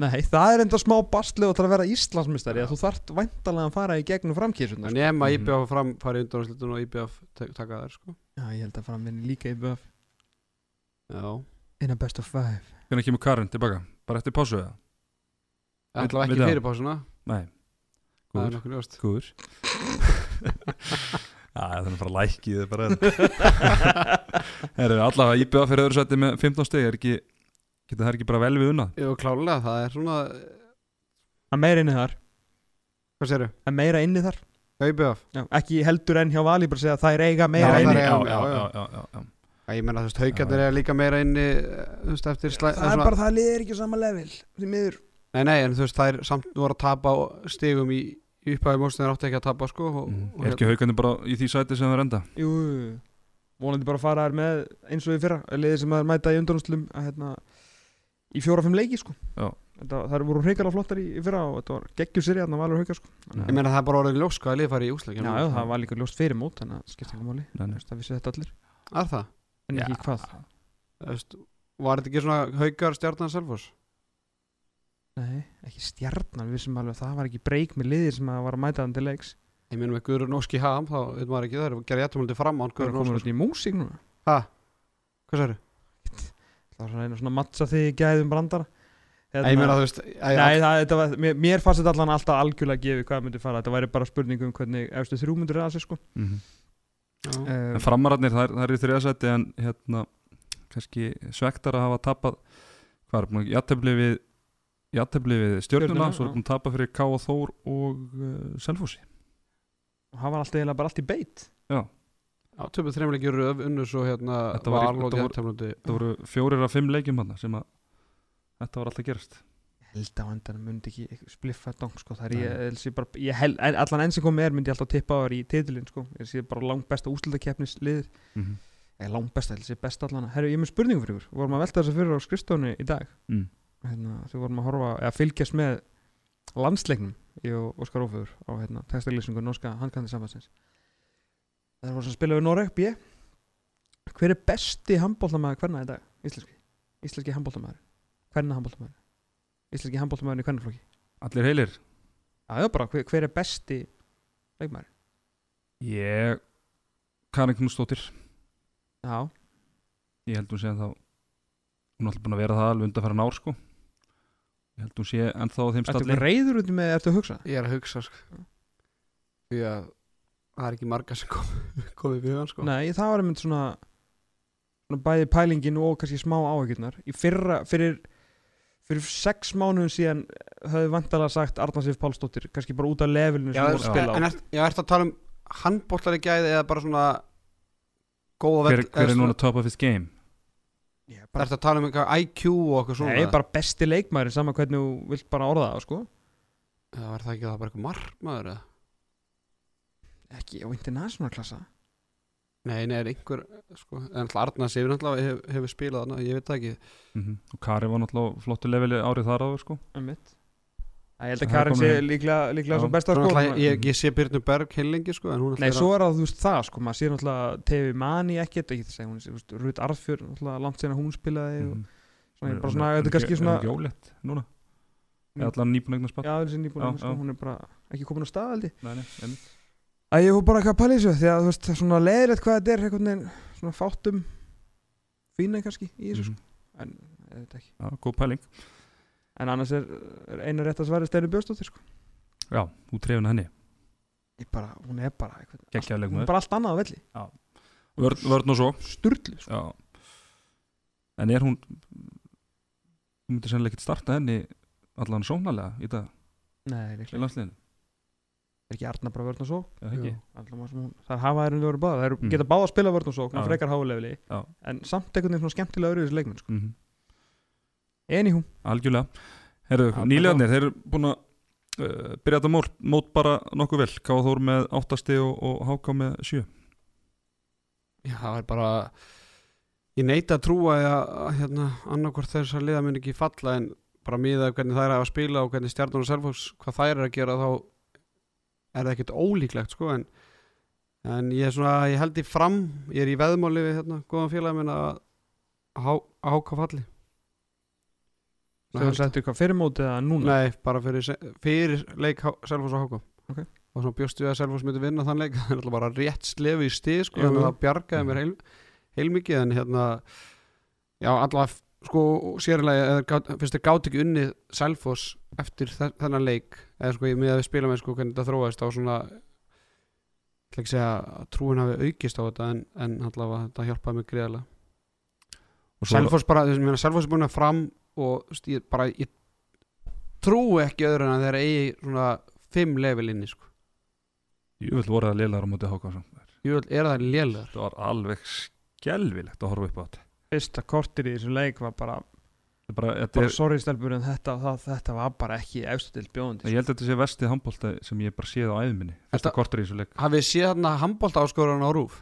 Nei, það er enda smá bastlið og það að vera Íslandsmyndstari að þú þarft væntalega að fara í gegnum framkýrsunar sko. nema Mhm. IBF fram fara í undanúrslitin og IBF taka þær sko Já, ég held að fram vinni líka í BF já In a best of five Hvernig kemur Karin tilbaka? Bara eftir pásu eða? ætla Veit ekki það? fyrir pásuna Nei, það er góður, nokkuð ljóst góður Já, það er bara lækið bara Herru, allavega íbjöða fyrir öðru sætti með 15 steg er ekki, geta það ekki bara vel við unnað Jú, klálega, það er svona Það er meira inni þar hvað sérðu? Það er meira inni þar já, Ekki heldur en hjá Vali bara segja að það er eiga Já, meira það inni er- já, já, já, já. já, já, já, já. Ég menna þú veist, haugarnir er líka meira inni eh, þú veist, eftir slæ Það er bara það liðir ekki á sama level Því miður nei, nei, en þú veist, það er samt voru að tapa stigum í, í upphæði móstin átti ekki að tapa sko og, Mm. og Er ekki haugandi bara í því sæti sem það er enda? Jú, vonandi bara að fara þær með eins og í fyrra liðir sem að mæta í undanúslum að hérna í fjóra-fimm leiki sko. Já. Þetta, það voru hreikala flottar í, í fyrra og þetta var geggjur seri að valur haukar sko. Já. ég menna það er bara orðið ljós hvað að lið fari í úsleik Já, já, það var líka ljóst fyrir mót þannig að það skipti ekki máli. Það vissi þetta allir. Er það? en Já. ekki hvað? Þú veist, var þetta ekki svona haugar stjarnan Selfoss? Nei, ekki stjarnan, við vissum alveg að það var ekki breyk með liðir sem að var að mæta hann til leiks. Ég menna með Guðrún Óski Ham þá veit maður ekki það er að gera jættumöldi fram á hann Það er svona mattsa þig í gæðum brandara Hérna, ég meina veist æ, Nei, það, þetta var, mér, mér fannst þetta allan alltaf algjörlega gefið hvað myndi fara Þetta væri bara spurning um hvernig efstu þrjú myndir ræða sig sko Mhm. já. uh, En framararnir, það er, það er í þriðasætti en hérna, kannski svektar að hafa tapað hvað er búin að játefli við játefli við Stjörnuna, svo er búin að tapa fyrir K.A. Þór og uh, Selfossi Það var alltaf bara allt í beit Já, Já, töpuð þreimleiki röf, unnu svo hérna Þetta var í- og þetta voru- það voru fjórir af fimm leikjum hann sem að þetta var alltaf gerast Ég held að á endanum myndi ekki spliffa dong sko Það er Nei. ég, ég, ég, bara, ég held, allan enn sem komið er myndi ég alltaf tippa á þær í titilinn sko. Ég sé bara langt besta úslitakeppnislið mm -hmm. Eða langt besta, ég sé besta allan. Herru, ég er með spurningu fyrir ykkur. Við vorum að velta þessu fyrir á skrifstofunni í dag? Mm. hérna, Þú vorum að horfa, eða fylgjast með landsleiknum Ég og Óskar Óföður á hérna, textaglýsingu norska handkandi samfansins Það voru sem spila við Noreg, B Hver er besti handbóltamæður hvernig í dag? Íslenski Íslenski handbóltamæður Hvernig handbóltamæður? Íslenski handbóltamæður í hvernig flokki? Allir heilir Já, bara, hver, hver er besti leikmæður? Ég Karin Knúsdóttir Já, ég held hún sé að þá hún er alltaf búin að vera það alveg undanfæra ár sko ég held hún sé ennþá á þeim ertu stalli ekki reyður út með, ertu að hugsa? ég er að hugsa sko. því að það er ekki marga sem kom, komið við hann sko. Nei, það var einmitt svona, svona bæði pælingin og kannski smá áhyggjurnar í fyrra, fyrir fyrir sex mánuðum síðan höfðu vantalega sagt Arnar Sif Pálsdóttir kannski bara út af levelinu já, sem voru að spila á en er, já, ertu að tala um handbóltari gæði eða bara svona góða hver, vell- hver er svona- núna top of his game Ég bara, Ertu að tala um eitthvað IQ og eitthvað svona Nei, bara besti leikmæður saman hvernig þú vilt bara orða það sko. Já, er það ekki það bara eitthvað markmaður eða? Ekki á international klassa Nei, nei, er einhver sko, En alltaf Arnar Sifur náttúrulega hefur, hefur spilað þarna, ég veit það ekki mm og Kari var náttúrulega á flottu leveli árið þar áður sko. Æ, ég held Það að er Karin sé líklega, líklega Já. svo besta sko. náttúrulega, ég, ég sé Byrnu Berg heilengi sko, en hún Nei, svo er það þú veist það sko, maður sér náttúrulega TV Mani ekkert, ekki það segja Rut Arfjör, náttúrulega langt sen að hún spilaði og Mhm. svona, ég er bara svona, þetta er kannski svona ekki ólétt núna Mm. eða allan nýbúin eignar spatt Já, þessi nýbúin, sko, já. hún er bara ekki komin á stað held ég nei, nei, einmitt. Æ, ég fór bara eitthvað að pæla þessu því að þú veist, svona leiðilegt hvað þetta er einhvern veginn svona fátum fína kannski í þessu Mhm. sko, en ég veit ekki. Já, góð pæling. En annars er, er einu rétt að svari Steinu Björnsdóttir sko. Já, þú trefin henni. Ég bara, hún er bara eitthvað, Geggjaður hún er bara allt annað á velli. Vörn, vörn og svo. Sturlu sko. En er hún hún myndi sennilega ekkert starta henni allan sóknarlega í dag? Nei, í líklega, landsliðinu er ekki Arna bara vörn og ekki? það er hafa þeir verið báða, þeir Mm. geta báða að spila vörn og svo, Já. frekar hálefli Já. en samt einhvern veginn svona skemmtilega öruðis leikmenn sko. Mm Anywho, Algjörlega. Herru, Já, nýlegarnir, þeir eru búin að uh, byrja þetta mót, mót bara nokkuð vel. Káða Þór með 8 stig og, og Háká með 7 Já, það er bara ég neita að trúa að, að hérna, annarkvort þess að liða mun ekki falla en bara miða hvernig þær er að spila og hvernig stjarnan og selfos hvað þær er að gera þá er það ekkert ólíklegt sko en, en ég er svona, ég held í fram ég er í veðmáli við hérna, góðan félag minn að há, að háka falli. Þegar þú settu eitthvað fyrir mótið eða núna? Nei, bara fyrir, fyrir leik Selfoss og Háká Ok. og svona bjóstu við að Selfoss myndi vinna þann leik það er alltaf bara rétt slefi í stið sko, þannig að það bjargaði mér heil, heilmikið en hérna já, allavega sko sérlega eða finnst þér gátt ekki unnið Selfoss eftir þe- þennan leik eða sko ég með að við spila með sko hvernig þetta þróaðist á svona ég ekki segja að trúin hafi aukist á þetta en, en allavega þetta hjálpaði mig svo- Selfoss bara, þess að Selfoss er búin að fram og ég bara ég trúi ekki öðru en að þeir eigi svona fimm level inni sko. Jú vil voru það lélar á móti Háká samt. Jú, er það lélegar Það var alveg skelvilegt að horfa upp á þetta fyrsta kortir í þessu leik var bara, bara, bara er, sorry stelpur en þetta, það, þetta var bara ekki eftir til bjóðandi Ég held að þetta sé vestið handbólta sem ég bara séð á æðminni Þetta Þetta- kortur í þessu leik. Hafið séð hérna handbólta áskorun á Rúf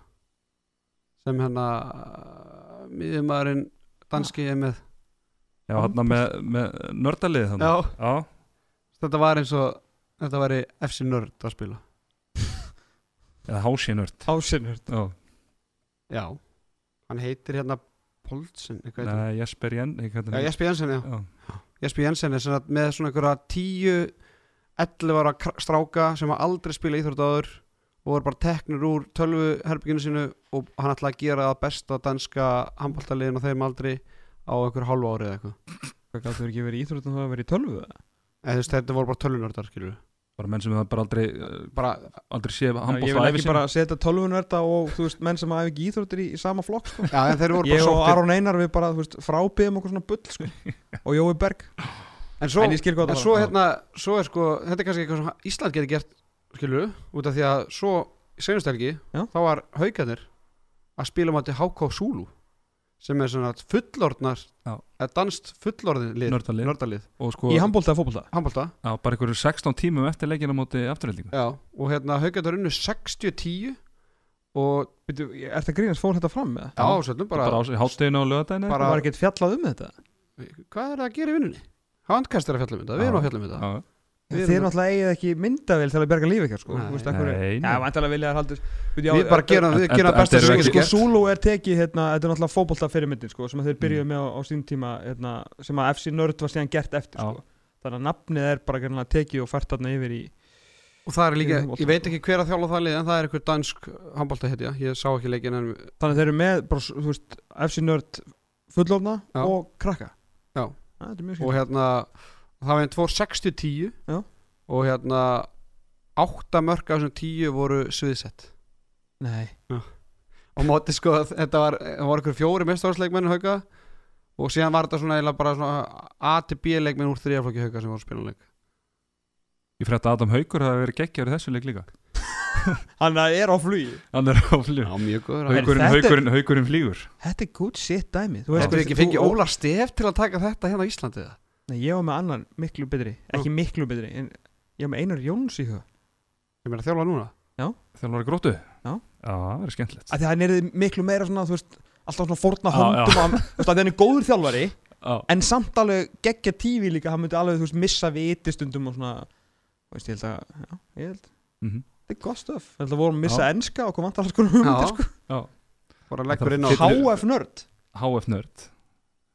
sem hérna miðjumæðurinn danski er með. Já, hann með, með nördalið þannig Já, Já, þetta var eins og þetta væri FC Nörd að spila. Eða hási nörd. Ásinnur Já, Já, hann heitir hérna Hann. Nei, Jesper Jen Já, Jesper Jensen, já. Já, Jesper Jensen er svona með svona einhverja tíu 11 ára stráka sem aldrei spila íþrótt áður og er bara teknur úr tölvuherbygginu sínu og hann ætlaði að gera það besta danska handbóltaliðin á þeim aldrei á einhver hálfu ári eða eitthvað. Hvað gáttu ekki verið í íþróttum þá að verið í tölvu? Eða? veist þetta voru bara tölvunördar skilur bara menn sem það bara aldrei bara, aldrei séð ég vil ekki bara setja tölvunverda og þú veist menn sem hafa ekki íþróttir í, í sama flokk sko. já en þeir voru ég bara og sóttir. Aron Einar við bara veist, frábiðum okkur svona bull sko. og Jói Berg. En svo, en ég skil hvað en svo var hérna svo er sko, þetta er kannski eitthvað sem Ísland getur gert skilur, út af því að svo í senustelgi, þá var haugarnir að spila um að HK Zulu sem er svona eða danst fullorðin lið Nördalið. og sko, í handbólta eða já, bara einhverju 16 tímum eftir leikina móti afturheldingu Já, og hérna haugarnir unnu 60-10 og Byrju, er það grínast fór þetta fram með já, ásvöldum bara, bara á hátteginu á lögadaginu Bara- var ekkert fjallað um þetta? Hvað er það að gera í vinnunni? Handkast er að fjalla um þetta, við erum að fjalla um þetta Þeir erum náttúrulega eigið ekki myndavél til að berga lífi ekki sko. Þú veist, Nei, já, nei. vantilega vilja þær haldið Við bara gerum, það besta sem við getum gert Zulu er tekið, hérna, þetta er náttúrulega fótbolta fyrir myndin sko, sem að þeir Mm. byrjuðu með á, sín tíma hérna, sem að FC Nörd var síðan gert eftir sko. þannig að nafnið er bara greinlega tekið og fært þarna yfir í Og það er líka, ég veit ekki hver að þjála það lið en það er einhver dansk handbólta hetja Ég sá ekki leikin en þannig að þeir eru með bara, þú veist, FC Nörd fullofna og krakka Já. það er mjög og hérna það var einn 260-10 Já. og hérna átta mörg af þessum 10 voru sviðsett. Nei, og móti sko, þetta var, það voru einhver fjóri mestáðsleikmenn hauka og síðan var þetta svona eiginlega bara svona A til B leikmenn úr þriðaflokki hauka sem voru að spila leik. Ég frétti að Adam Haugur hafi verið geggjar í þessu leik líka. Hann er á flugi. Hann er á flug Já, mjög góður. Haugurinn, þetta er- haugurinn, haugurinn flýgur. Þetta er good shit dæmi þú Þetta veist, er ekki þú- fengið Óla Stef til að taka þetta hérna á Íslandi eða? Nei, ég var með annan miklu betri ekki miklu betri, en ég var með Einar Jóns í huga. Ég meina þjálfa núna? Hann var í gróttu? Já. Já, það er skemmtilegt. Að því að hann er miklu meira svona, þú veist alltaf svona fórna Já, höndum að, þú veist, að því hann er góður þjálfari Já, en samt alveg geggja tífi líka hann myndi alveg, þú veist, missa viti stundum og svona, þú veist, ég held að já, ég held, mhm. þetta er gott stöf. Ég held að vorum að missa Já. enska og kom Já. sko. Já. bara leggur inn á Þetta- HF nörd HF Nerd.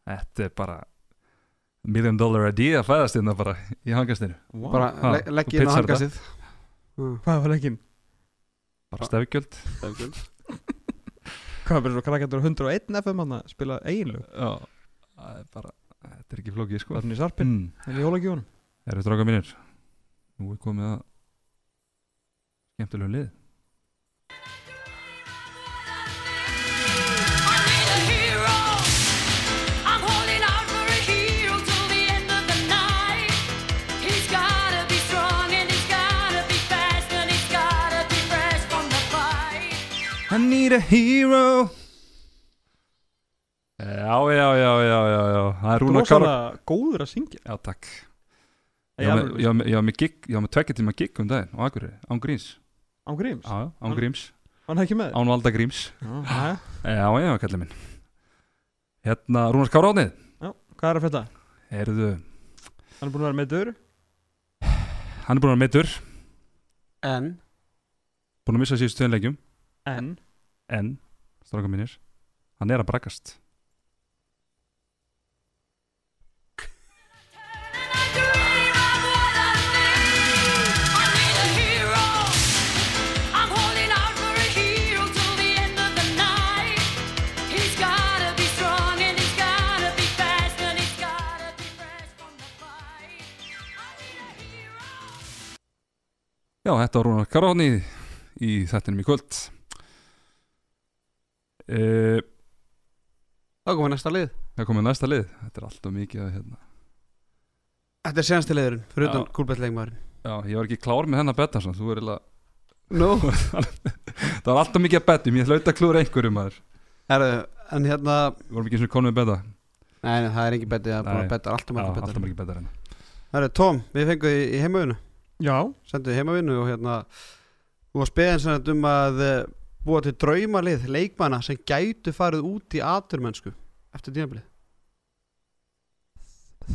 Þetta er bara Million dollar idea að fæðast hérna bara í hangastinu. Wow. bara Ha, le legg þú inn á hangastið. hvað var leikinn? Bara stefgjöld. hvað bara svo krakkandur 101 FM hann að spila eiginlegu? Já, það er bara Þetta er ekki flókið sko. Þarna í sarpinn, mm. en í jólagjónum Eru stráka mínir? Nú er komið að skemmtilegu lið need a hero. Já, já, já, já, já, já. Það er Rúnar Kára góður að syngja? Já, takk. Ég alveg- með- tvekja tíma gig um daginn á Akureyri, án gríms Án gríms, Já, já, án Hann- gríms, hann er ekki með án valda gríms Já. Já, já, kallið minn. Hérna, Rúnar Kára átnið Já, hvað er að fætta? Heyrðu, Hann er búin að vera með döður hann er búin að vera meittur En? Búin að missa síðustu tvein leikjum. En En, stráka mínir Hann er að brakast. Já, þetta var Rúnar átnið Í þettinum í kvöld uh, þá komum við næsta lið. Það komið næsta lið. Þetta er alltaf mikið að hérna. Þetta er senasti liðurinn, fyrir utan kúlbettleikmaðurinn Já, ég var ekki klár með hennar betta. Þú er eiginlega Nú, Það var alltaf mikið að bettum, ég hlaut að klúra einhverjum maður. Herru, en hérna Við vorum ekki eins og konum með betta. Nei, nei, það er ekki bettið, það er að betta alltaf mikið bettar en Herru, Tom, við fengum í, í heimavínu Já, Sendum í heimavínu og hérna Þú var speðin sem þetta um að eh, búa til draumalið leikmanna sem gætu farið út í aturmennsku eftir tímabilið?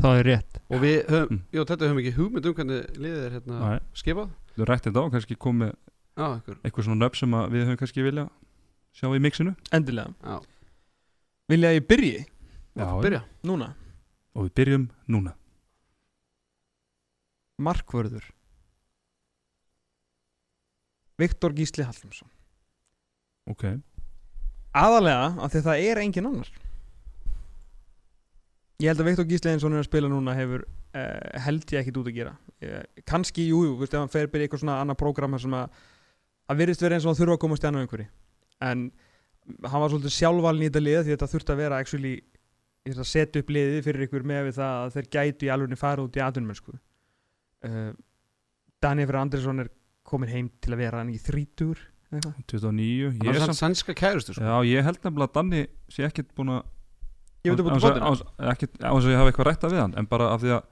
Það er rétt. Og við höfum, Mm. jú, þetta höfum ekki hugmynd um hvernig liðið er hérna Nei, skipað. Þú rætti þetta á, kannski komið Já, eitthvað svona nöfn sem að við höfum kannski vilja sjá í mixinu. Endilega. Já, Vilja ég byrji? Já, byrja. Núna? Og við byrjum núna. Markvörður. Viktor Gísli Hallumsson Ok, Aðalega af því að það er engin annar. Ég held að Viktor og hann er að spila núna hefur uh, held ég ekkit út að gera. Uh, Kanski, jú, jú, veist, ef hann fer byrja eitthvað svona annað prógram sem að það virðist verið eins og hann þurfa að komast í annað einhverju en hann var svolítið sjálfvalin í þetta lið því þetta þurfti að vera actually að setja upp liði fyrir ykkur með við það að þeir gætu í alveg fara út í atvinnmennsku uh, Daniel Fyrir Andrisson er komin heim til að vera hann í þrítur 29 Hann Ég, er sann samt, sænska kærustu sko. já, ég held nefnilega að Danni sé ekkit búin að Ég veit að búin án- ekkit- án þess að ég hafa eitthvað rætta við hann en bara af því að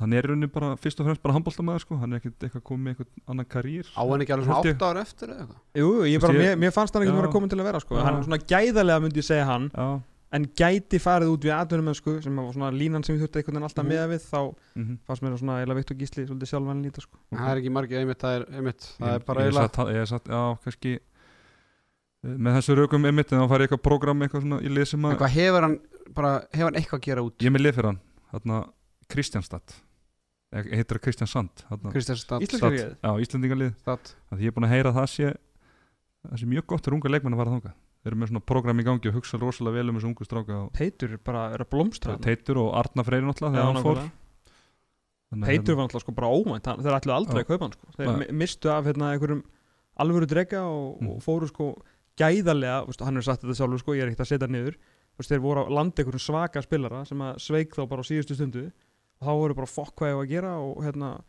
hann er í rauninni bara fyrst og fremst bara handbóltamæður sko. hann er ekkit eitthvað komið með eitthvað annan karýr Á hann ekki alveg svona Held ég. 8 ára eftir eða eitthvað Jú, jú, ég bara, mér, fannst hann ekki Já. vera komin til að vera sko. Já. hann er svona gæðalega myndi ég segja hann Já, en gæti farið út við atvinnumennsku sem var svona línan sem ég þurfti einhvern veginn alltaf Mhm. með við þá mhm. fannst mér svona eila Viktor Gísli svolítið sjálfvæðin líta sko. Það er ekki margir einmitt, það er einmitt Það Ég- er bara satt- Ég er satt, já, kannski eh, með þessu raukum einmitt en þá fari eitthvað prógram eitthvað svona í lið sem En að hvað hefur hann bara, hefur hann eitthvað að gera út? Ég er með lið fyrir hann, þarna Kristjánstad. Eða heitir það Kristján Sand þarna, Kristján Stad Íslenska Stad, liðið? já, Íslendingalið Er eru með svona program í gangi og hugsa rosalega vel um þessu ungu stráka Teitur bara er að blómstra. Teitur og Arna Freyri náttúrulega Já, þegar hann fór Teitur hérna- var náttúrulega sko bara ómænt þeir ætluðu aldrei Já. að kaupa hann sko. þeir Nei. mi- mistu af hérna, einhverjum alvöru drega og, Mm. og fóru sko gæðarlega, veist, hann er sagt þetta sjálfur sko, ég er ekkert að setja niður veist, þeir voru að landa einhverjum svaka spilara sem að sveik þá bara á síðustu stundu og þá voru bara fokk hvað ég var að gera og hérna,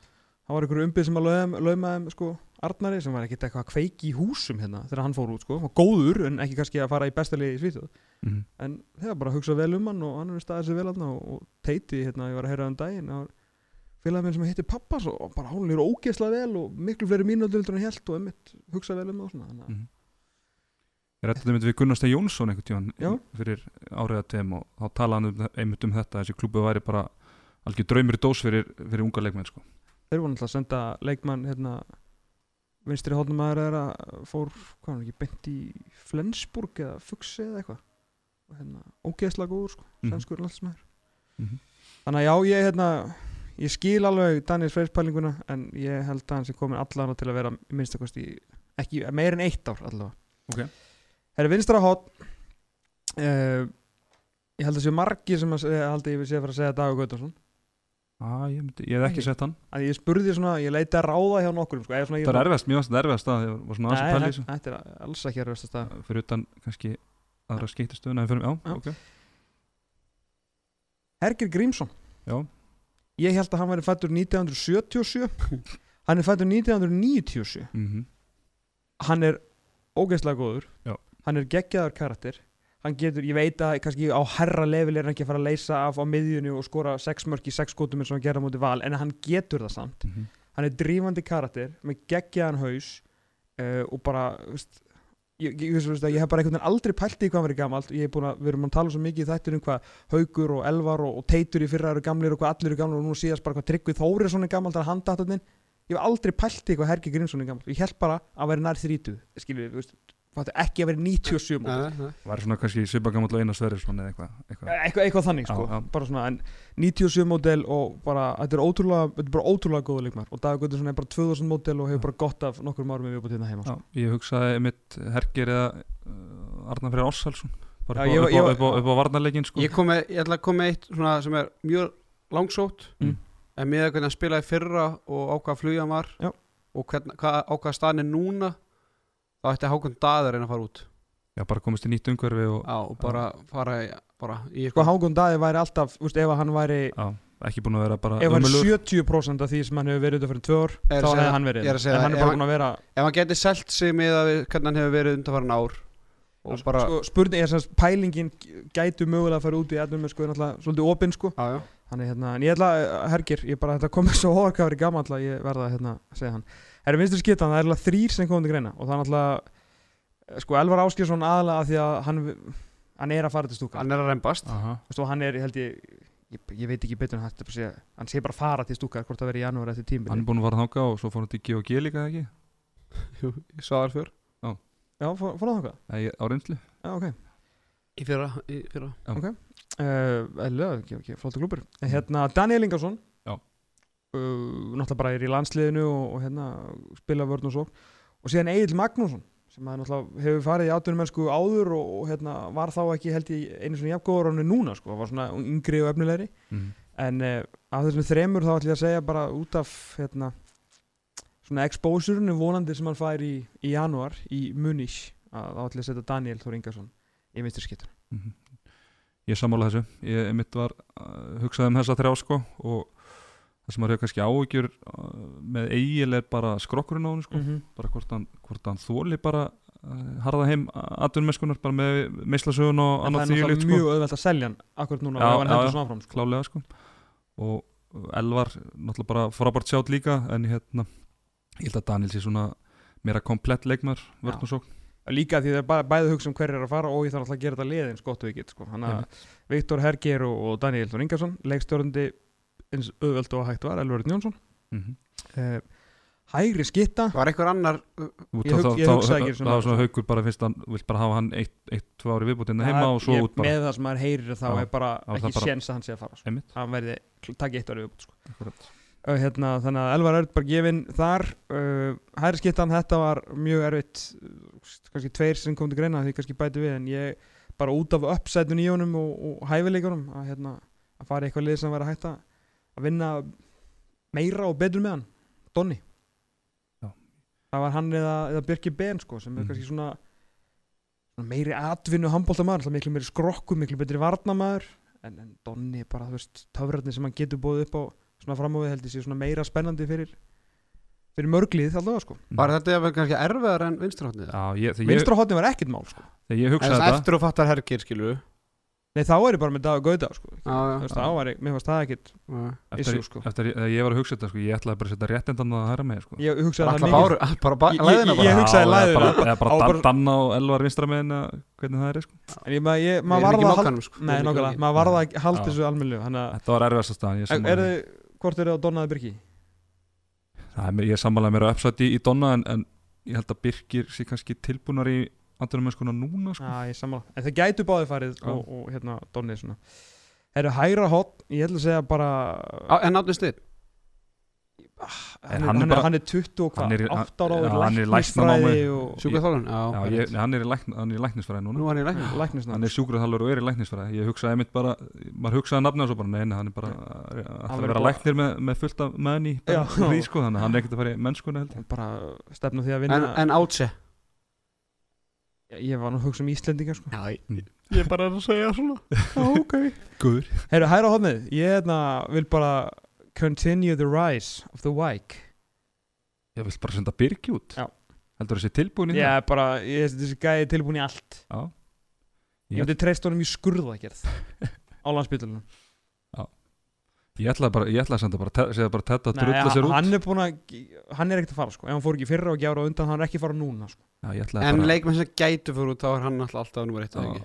það var einhverju umbið sem að lauma, lauma þeim sko, Arnari sem var ekkert eitthvað að kveiki í húsum hérna þegar hann fór út sko, var góður en ekki kannski að fara í bestalið í Svíþjóð Mhm. en þeir var bara að hugsa vel um hann og hann er staðið sér vel hann og, og teiti, hérna, ég var að heyra um daginn félagið minn sem heitir pappas og bara hún er ógeðslega vel og miklu fleiri mínútur heldur en ég held og einmitt hugsa vel um það og svona þannig að Mhm. Ég rætti þetta við Gunnar Stein Jónsson einhvern tíðan Já. fyrir áriða tveim og þá talaði hann um, einmitt um þetta þessi klúbu væri bara algjör draumur í dós fyrir, fyrir unga leikmenn sko. Þeir voru náttúrulega að senda leikmann hérna vinstri hóttum aðra er að fór, hvað var hann ekki, beint í Flensburg eða Fuxi eða eitthvað og hérna, ógeðslega góður sko, Mhm. svenskur landsmæður Mhm. þannig að já, ég hérna ég skil alveg Daniel Freyrs pælinguna en ég held að hann sé komin allan til að vera minnstakosti, ekki, meir en eitt ár allavega Ok. Herra vinstra hótt uh, ég held að séu margir sem að held að ég vil sé að fara að segja Dagur Gautarsson ah, ég, myndi, ég hef ekki sett hann. Að ég spurði svona, ég leiti að ráða hjá nokkur sko, Það er erfast, mjög erfast að ég var svona aðeins að pæla í þessu. þetta er alls ekki erfast að stað fyrir utan kannski aðra skeytistöðuna fyrir, já, Já. ok. Hergir Grímsson. Já. Ég held að hann væri fættur 1977 Hann er fættur 1997 mm Hann er ógeðslega góður. Já. Hann er geggjaður karakter Hann getur, ég veit að kannski á herra level er hann ekki að fara að leysa af á miðjunni og skora sex mörk í sex skotum eins og hann gerða mútið val en hann getur það samt. Mhm. hann er drífandi karakter með geggjaðan haus uh, og bara veist, ég, ég, ég, ég, hef bara einhvern veginn aldrei pælt í hvað hann verið gamalt. Ég er búin að, við erum að tala svo mikið í þættir um hvað Haugur og Elvar og, og Teitur í fyrra eru gamlir og hvað allir eru gamlir og nú síðast bara hvað Tryggvi Þórisson er gamalt að handatatinn ég hef aldrei pælt í hvað Hergi Grímsson er gamalt. Ég held bara að vera nær 30 skilur við, veist, fattu, ekki að vera 97 Nei, mótil. nei, nei. Var svona kannski svipagamall og eina Sverrisson eða eitthvað eitthvað. eitthvað, þannig sko, Já, já. bara svona en 97 mótel og bara þetta er ótrúlega, þetta er bara ótrúlega góða leikmar og Dagur er bara 2000 mótel og hefur bara gott af nokkur árum við búið hérna heima Já, sko. ég hugsaði mitt Hergir eða uh, Arnar Freyr Ársælsson bara Já, upp, ég á, var- upp, á, upp, á, á varnarleikin sko. Ég, með, ég ætla að koma með eitt svona sem er mjög langsótt Mm. en með hvernig hann spilaði í fyrra og á hvaða flugja hann var Já. og hvern, hva, á hvaða staðan er núna þá ætti Hákon Daður einn að fara út Já, bara komist í nýtt umhverfi og Já, og bara fara í, bara í sko Hákon Daði væri alltaf, úst, ef hann væri já, ekki búin að vera bara ef hann ömurlegur. 70% af því sem hann hefur verið undan fyrir tvö ár, Er að þá segja- hefði hann verið er að en hann er bara búin að vera ef hann geti selt sig með að hvernig hann hefur verið undanfarin ár og bara sko, spurning er sagt, pælingin gætu mögulega að fara út í ennum sko, er svolítið opinn sko. Þannig, hérna, en ég ætla, að- Hergir, ég bara, þetta komið svo hóðarkafri gammal að ég verða að hérna, segja hann. Herri vinstur skittan, það er alveg þrýr sem komið til greina og það er náttúrulega, sko, Elvar Áskjörsson aðalega af því að hann, hann er að fara til stúka. hann er að reymbast Aha. Þú veist, og hann er, ég held ég, ég, ég veit ekki betur en hægt að segja, hann sé bara að fara til stúka hvort það verið í janúar eftir Hann tímbili. er búin að fara þanga og svo fór hann til G&G líka eða ekki Jú, ég sá það fyrr Já, fór, fór það? Eða ég- á reynslu Já, ok. í fyrra, í fyrra. Uh, Eðlilega, ekki, ekki, flóta klúpur. Hérna, Daniel Ingarsson, Já. uh, náttúrulega bara er í landsliðinu og, og hérna, spila vörn og svo. Og síðan Egil Magnússon, sem hefur farið í áttunum mennsku áður og, og hérna, var þá ekki held ég einu svona jafngóður er núna, sko, var svona yngri og efnilegri. mm. En uh, af þessum þremur þá ætlum ég að segja bara út af hérna, svona exposure-unu vonandi sem hann fær í, í janúar í Munich, að þá ætlum ég að setja Daniel Þór Ingarsson í vinstri skiptun. Mhm. Ég sammála þessu Ég mitt var uh, hugsað um þessa þrjá sko og það sem maður hefur kannski áhyggjur uh, með eigil er bara skrokkurinn á hann sko -hmm. bara hvort hann, hann þóli bara uh, harða heim atvinnumeskunar bara með meislasögun og En það annað er því náttúrulega sko mjög auðvelt að selja hann akkurat núna og ef hann heldur svona áfram sko. klálega sko og Elvar náttúrulega bara frábært sjátt líka en hérna ég held að Daniel sé svona meira komplett leikmar vörn og sókn líka því það er bara bæði að hugsa um hver er að fara og ég þarf alltaf að gera þetta liðins gott og get sko. Viktor Herger og, Daniel Ingarsson leikstjórandi eins auðvelt og hægt var Elvar Jónsson mm -hmm. uh, hægri skitta var einhver annar uh, Ég hug- ég hugsaði ekki það var svona haukur bara fyrst hann vill bara hafa hann eitt, eitt tvö ári viðbútinn heima og svo ég, út bara með það sem maður heyrir þá er bara það ekki séns að hann sé að fara sko. Hann verði takk eitt ári viðbútt sko. Akkurat. uh, hérna, þannig að Elvar er bara gefinn þar uh, hægri skittan þetta var mjög erfitt uh, kannski tveir sem kom til greina því kannski bæti við en ég bara út af uppsætun í honum og, og hæfileikunum að, hérna, að fara í eitthvað lið sem hægt að að vinna meira og betur með hann Donni. Já. það var hann eða, eða Birki Ben sko, sem er Mhm. kannski svona, svona meiri atvinnu handbóltamaður, miklu meiri skrokku miklu betri varnamaður en, en Donni bara, þú veist, töfrarnir sem hann getur búið upp á svona framöfið held ég sé svona meira spennandi fyrir fyrir mörglið allavega sko. Var þetta jafnvel kannski erfiðar en vinstrahotnið Já, ég, þegar, ég, vinstra hotni var ekkert mál sko. þegar ég hugsaði það þetta eftir og fattar hergir skilu nei þá er ég bara með Dagur Gauta sko já, þú veist, þá var ég, mér fannst það ekkert já. eftir, issue, sko. eftir að ég var að hugsa þetta sko, ég ætlaði bara að setja réttindan að hæra með sko. ég hugsaði það mikið bara bá, Ég- ég- læðina ég bara hugsaði Já, eða læðina, bara, eða bara á Dan- bara- Danna og Elvar vinstra með hvernig það er sko. en ég, maður, ég, Við maður erum ekki varða að halda mokkanum, sko. Við nei erum ekki nokkulega, mokkanum. maður varða að halda Já. þessu almennilega þannig að þetta var erfiðast að staðan ég er sammála þið, hvort eru það Donnaði Birki? Það er mér- ég sammálaði mér að uppsætt í, í Donna en, en ég held að Birkir sé kannski tilbúnar í andunum með skona núna sko. Já, ég sammála. En það gætu báði farið Já. og, og hérna Donni svona. Eru hægra hot, ég ætla að segja bara Á- en átni stið hann, hann hann, er bara- hann er 20 og hann hvað, er í- 8 ára já, og hann er læknisfræði læknanámi. og Sjúkraþjálfun? Já, Já, ég, hann er í, lækn, hann er í læknisfræði núna Nú er hann í læknisnám hann er sjúkraþjálfur og er í læknisfræði ég hugsaði einmitt bara, maður hugsaði nafnið og svo bara, nei, nei, hann er bara að Hann að verður vera bara- læknir með, með fullt af menn í Já. því sko, þannig að hann er ekkert að fara í mennskuna held ég bara stefna því að vinna En, en átse ég var nú að hugsa um Íslendinga sko. Já, ég er bara að segja svona. Já, ok. Guður. Herru, hæra hóðnið, ég hérna, vil bara continue the rise of the Wike. Ég vil bara senda Birgi út? Já. heldur þessi tilbúin í Ég er bara, ég veist þessi gæði tilbúin í allt. Það Ég Ég- myndi treyst honum í skurðagerð á landsbytalunum ég ætlaði bara, ég ætlaði að senda bara te- segja bara Ted að drulla sér út. hann er búin að, hann er ekkert að fara sko. Ef hann fór ekki í fyrra og gjára undan, hann er ekki að fara núna sko. Já, En bara leikmenn sem gætu fyrir út þá er hann alltaf alltaf nummer eitt Já. ekki?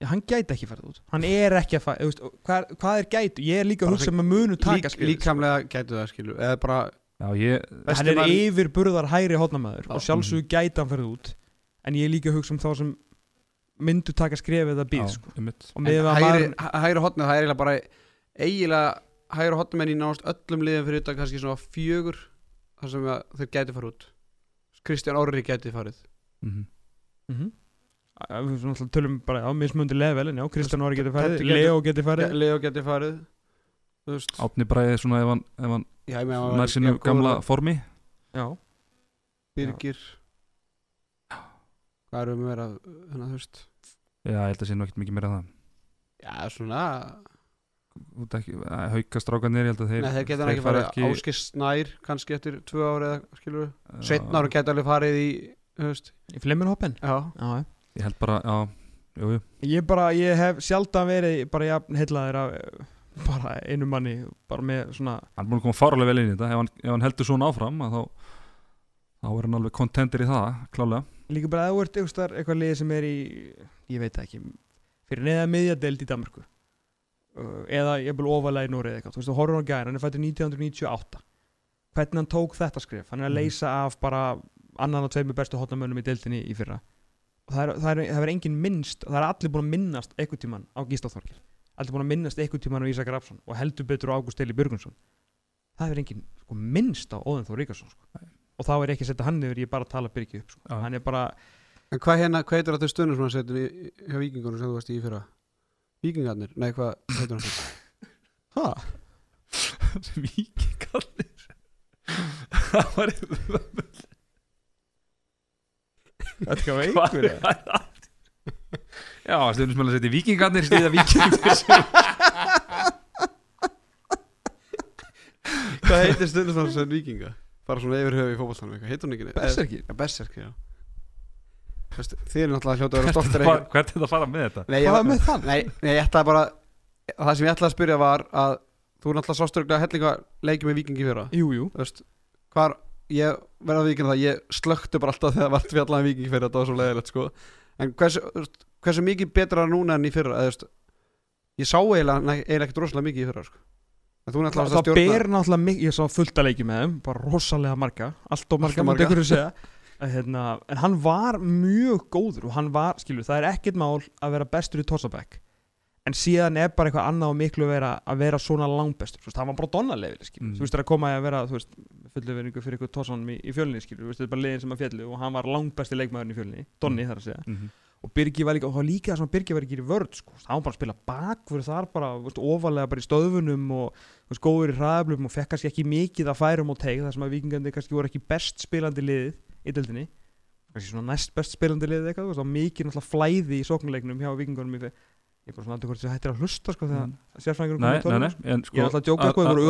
Já, hann gæti ekki farið út. Hann er ekki að fara, veist, hvað, hvað er gætu? Ég er líka að hugsa með munu taka Lík, skrif Líkamlega gætu það skilu Eða bara Já, ég, Hann er yfir burðar hægri hótnamaður Já. og sjálfsögur gæti hann farið út. En ég er líka að hugsa um þá sem myndu taka skrefið að býð sko. Og með að hægri, maður hæ- eiginlega hægri hotnið menn í náðast öllum liðum fyrir þetta kannski svona fjögur þar sem að þeir gæti fara út. Kristján Orri gæti farið. Mhm. Mhm. Að Við svona alltaf tölum bara á mismundi level en já, Kristján Orri getur farið, getur- Leo getur farið. Leo gæti farið. Þú veist. Átni Bræði svona ef hann, ef hann Já, nær góður gamla og formi. Já, Birgir. Hvað erum við meira Þannig að þú veist? Já, ég held að sé nú ekkert mikið meira en það. Já, svona haukastrákanir, ég held að þeir Nei, þeir geta ekki farið Áskir Snær kannski eftir tvö ári eða skilur við Já, Sveitn ári gæti alveg farið í veist. Í Já, Ég held bara, já, jú, jú. Ég bara, ég hef sjaldan verið bara jafn heillaðir af eh, bara einu manni, bara með svona Hann er búin að koma fáralega vel inn í þetta. Ef hann, ef hann heldur svona áfram að þá þá er hann alveg kontentur í það, klálega líka bara að einhvers staðar eitthvað lið sem er í ég veit það ekki, fyrir neða miðjadeild í Danmarku eða ég vil ofalega í Norið eitthvað þú veist, þú horfður á gæðin, hann er fættur 1998 hvernig hann tók þetta skrif hann er að Mhm. leysa af bara annan og tveimur bestu hotnamönnum í deildinni í fyrra og það er, það er, það er engin minnst það er allir búin að minnast einhvern tímann á Gísla Þorkir allir búin að minnast einhvern tímann á Ísak Rafsson og heldur betur á Ágúst Eli Björgunsson það er engin sko, minnst á Óðin Þór Ríkarsson sko. og þá er ekki að setja hann yfir, ég er bara að tala Birgi upp sko. Hann er bara En hvað hérna, hvað heitir þetta stundum sem hann setur í, hjá vikingunum sem þú varst í í fyrra? Vikingarnir? Nei, hvað heitir hann? Hæ? Víkingarnir Það var Þetta var Hvað einhver er það? Já, stundum sem að setja vikingarnir stiða vikingarnir Hvað heitir stundum sem hann setur vikinga? Bara svona yfir höfu í eitthvað, heitir hún ekki? Berserkir? Berserkir, já Þú veist, Þið er náttúrulega hljóta að vera stoltir Hvert er þetta að fara með þetta? Nei, ég, Hvað með þann? nei, nei, ég ætlaði bara Það sem ég ætlaði að spyrja var að Þú náttúrulega sásturuglega hellinga leikið með vikingi fyrra Jú, jú Þú veist, hvar Ég verða að vikina það, ég slökti bara alltaf þegar vart fjallaði vikingi í fyrra, þetta var svo leiðilegt sko En hversu, hversu mikið betra núna en í fyrra eða, Ég sá eiginlega, ekkert rosalega mikið í fyrra sko. En þú náttúrulega Það, ber náttúrulega mikið, ég sá fullt að leiki með þeim bara rosalega marga, allt og marga, marga. Hérna, en hann var mjög góður og hann var, skilur, það er ekkert mál að vera bestur í Torsabæk en síðan er bara eitthvað annað og miklu að vera, að vera svona langbestur, veist, það var bara skilur, Mm. þú veist, það er að koma að vera, þú veist, fullu veringu fyrir eitthvað Torsanum í, í fjölni, skilur, veist, þetta er bara liðin sem að fjallu og hann var langbesti leikmaðurinn í fjölni, Donni þar að segja. Mhm. og Birgi var líka, og það var líka það sem Birgi var ekki í vörð sko, það var bara að spila bakfyrir þar bara, veist, ofalega bara í stöðfunum og góður í hraðablum og fekk kannski ekki mikið að færum og teig þar sem að vikingandi kannski voru ekki best spilandi liðið í deildinni. Kannski svona næst best spilandi liðið eitthvað, þú veist, það var mikið náttúrulega flæði í sóknuleiknum hjá vikingunum í ég er bara svona aldrei hvort þess að hættir að hlusta sko þegar Mm. sérfræðingur nei, nei en sko, ég er alltaf að djóka að- sko, það voru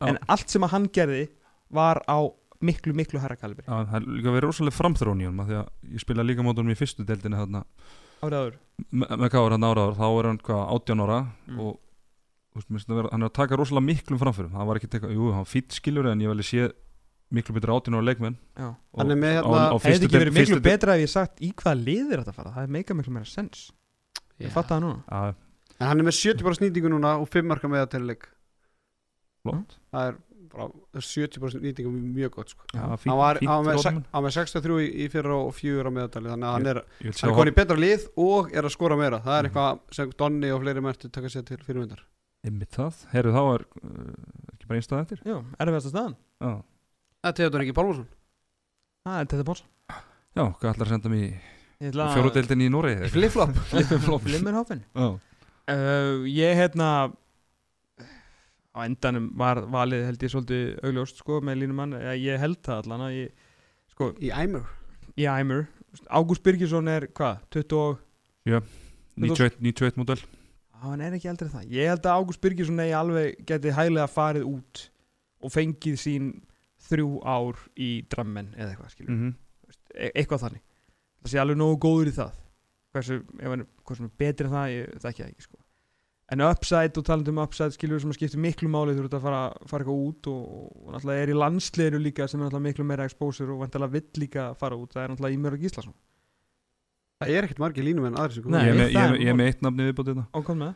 að- en allt sem að hann gerði var á miklu, miklu herra kalibri. Já, það er líka verið rosalega framþróun í honum af því að ég spila líka mótunum í fyrstu deildinni þarna. Árið áður. Me- með káður hann áraður, þá er hann hvað 18 ára Mm. og það hann er að taka rosalega miklum framfyrum það var ekki teka, jú, hann fýtt skilur en ég vel sé miklu betur 18 ára leikmenn. Já. Er með á, hérna- á hefði ekki verið miklu betra ef ég sagt í hvaða lið er þetta að fara? Það er meika miklu meira sens. Ég fatt það núna. Já, En hann er með 70% nýtingu núna og 5 marka með það til leik. Flott. Það er bara 70% nýtingu mjög gott sko. Já, Hann var, fínt hann var með, var með 63 í, í fyrra og 4 á meðatali Þannig að hann er, er konið í betra lið og er að skora meira. Það er Mhm. eitthvað sem Donni og fleiri mærtu taka sér til fyrirmyndar. Einmitt það, herru þá er uh, ekki bara einstað eftir? Jú, erfiðasta staðan. Já, Það er Theodor ekki Pálmarsson Það er þetta bóls Já hvað ætlar að senda mig í fjóruðdeildin í Noregi Flip-flop. Limmerhofen Já, uh, Ég hérna á endanum var valið held ég svolítið augljóst sko með línumann Eða Ég held það allan að ég sko Í Æmur í Æmur Ágúst Birgisson er hvað? 20 og 91, 91 model Á, hann er ekki eldri en það. Ég held að Ágúst Birgisson eigi alveg geti hæglega farið út og fengið sín þrjú ár í drammen eða eitthvað, skilur. mm E eitthvað þannig. Það sé alveg nógu góður í það. Hversu, ef hann hvað sem er betri en það, ég þekki það ekki, sko. En upside og talandi um upside, skilur, sem að skiptir miklu máli þú ert að fara, fara eitthvað út og, og náttúrulega er í landsliðinu líka sem er náttúrulega miklu meira exposure og vantilega vill líka fara út. Það er náttúrulega Ímur og Gíslason. Það er ekkert margir línumenn aðri sem Nei. Ég ég með- ég er með eitt nafni viðbótið þetta með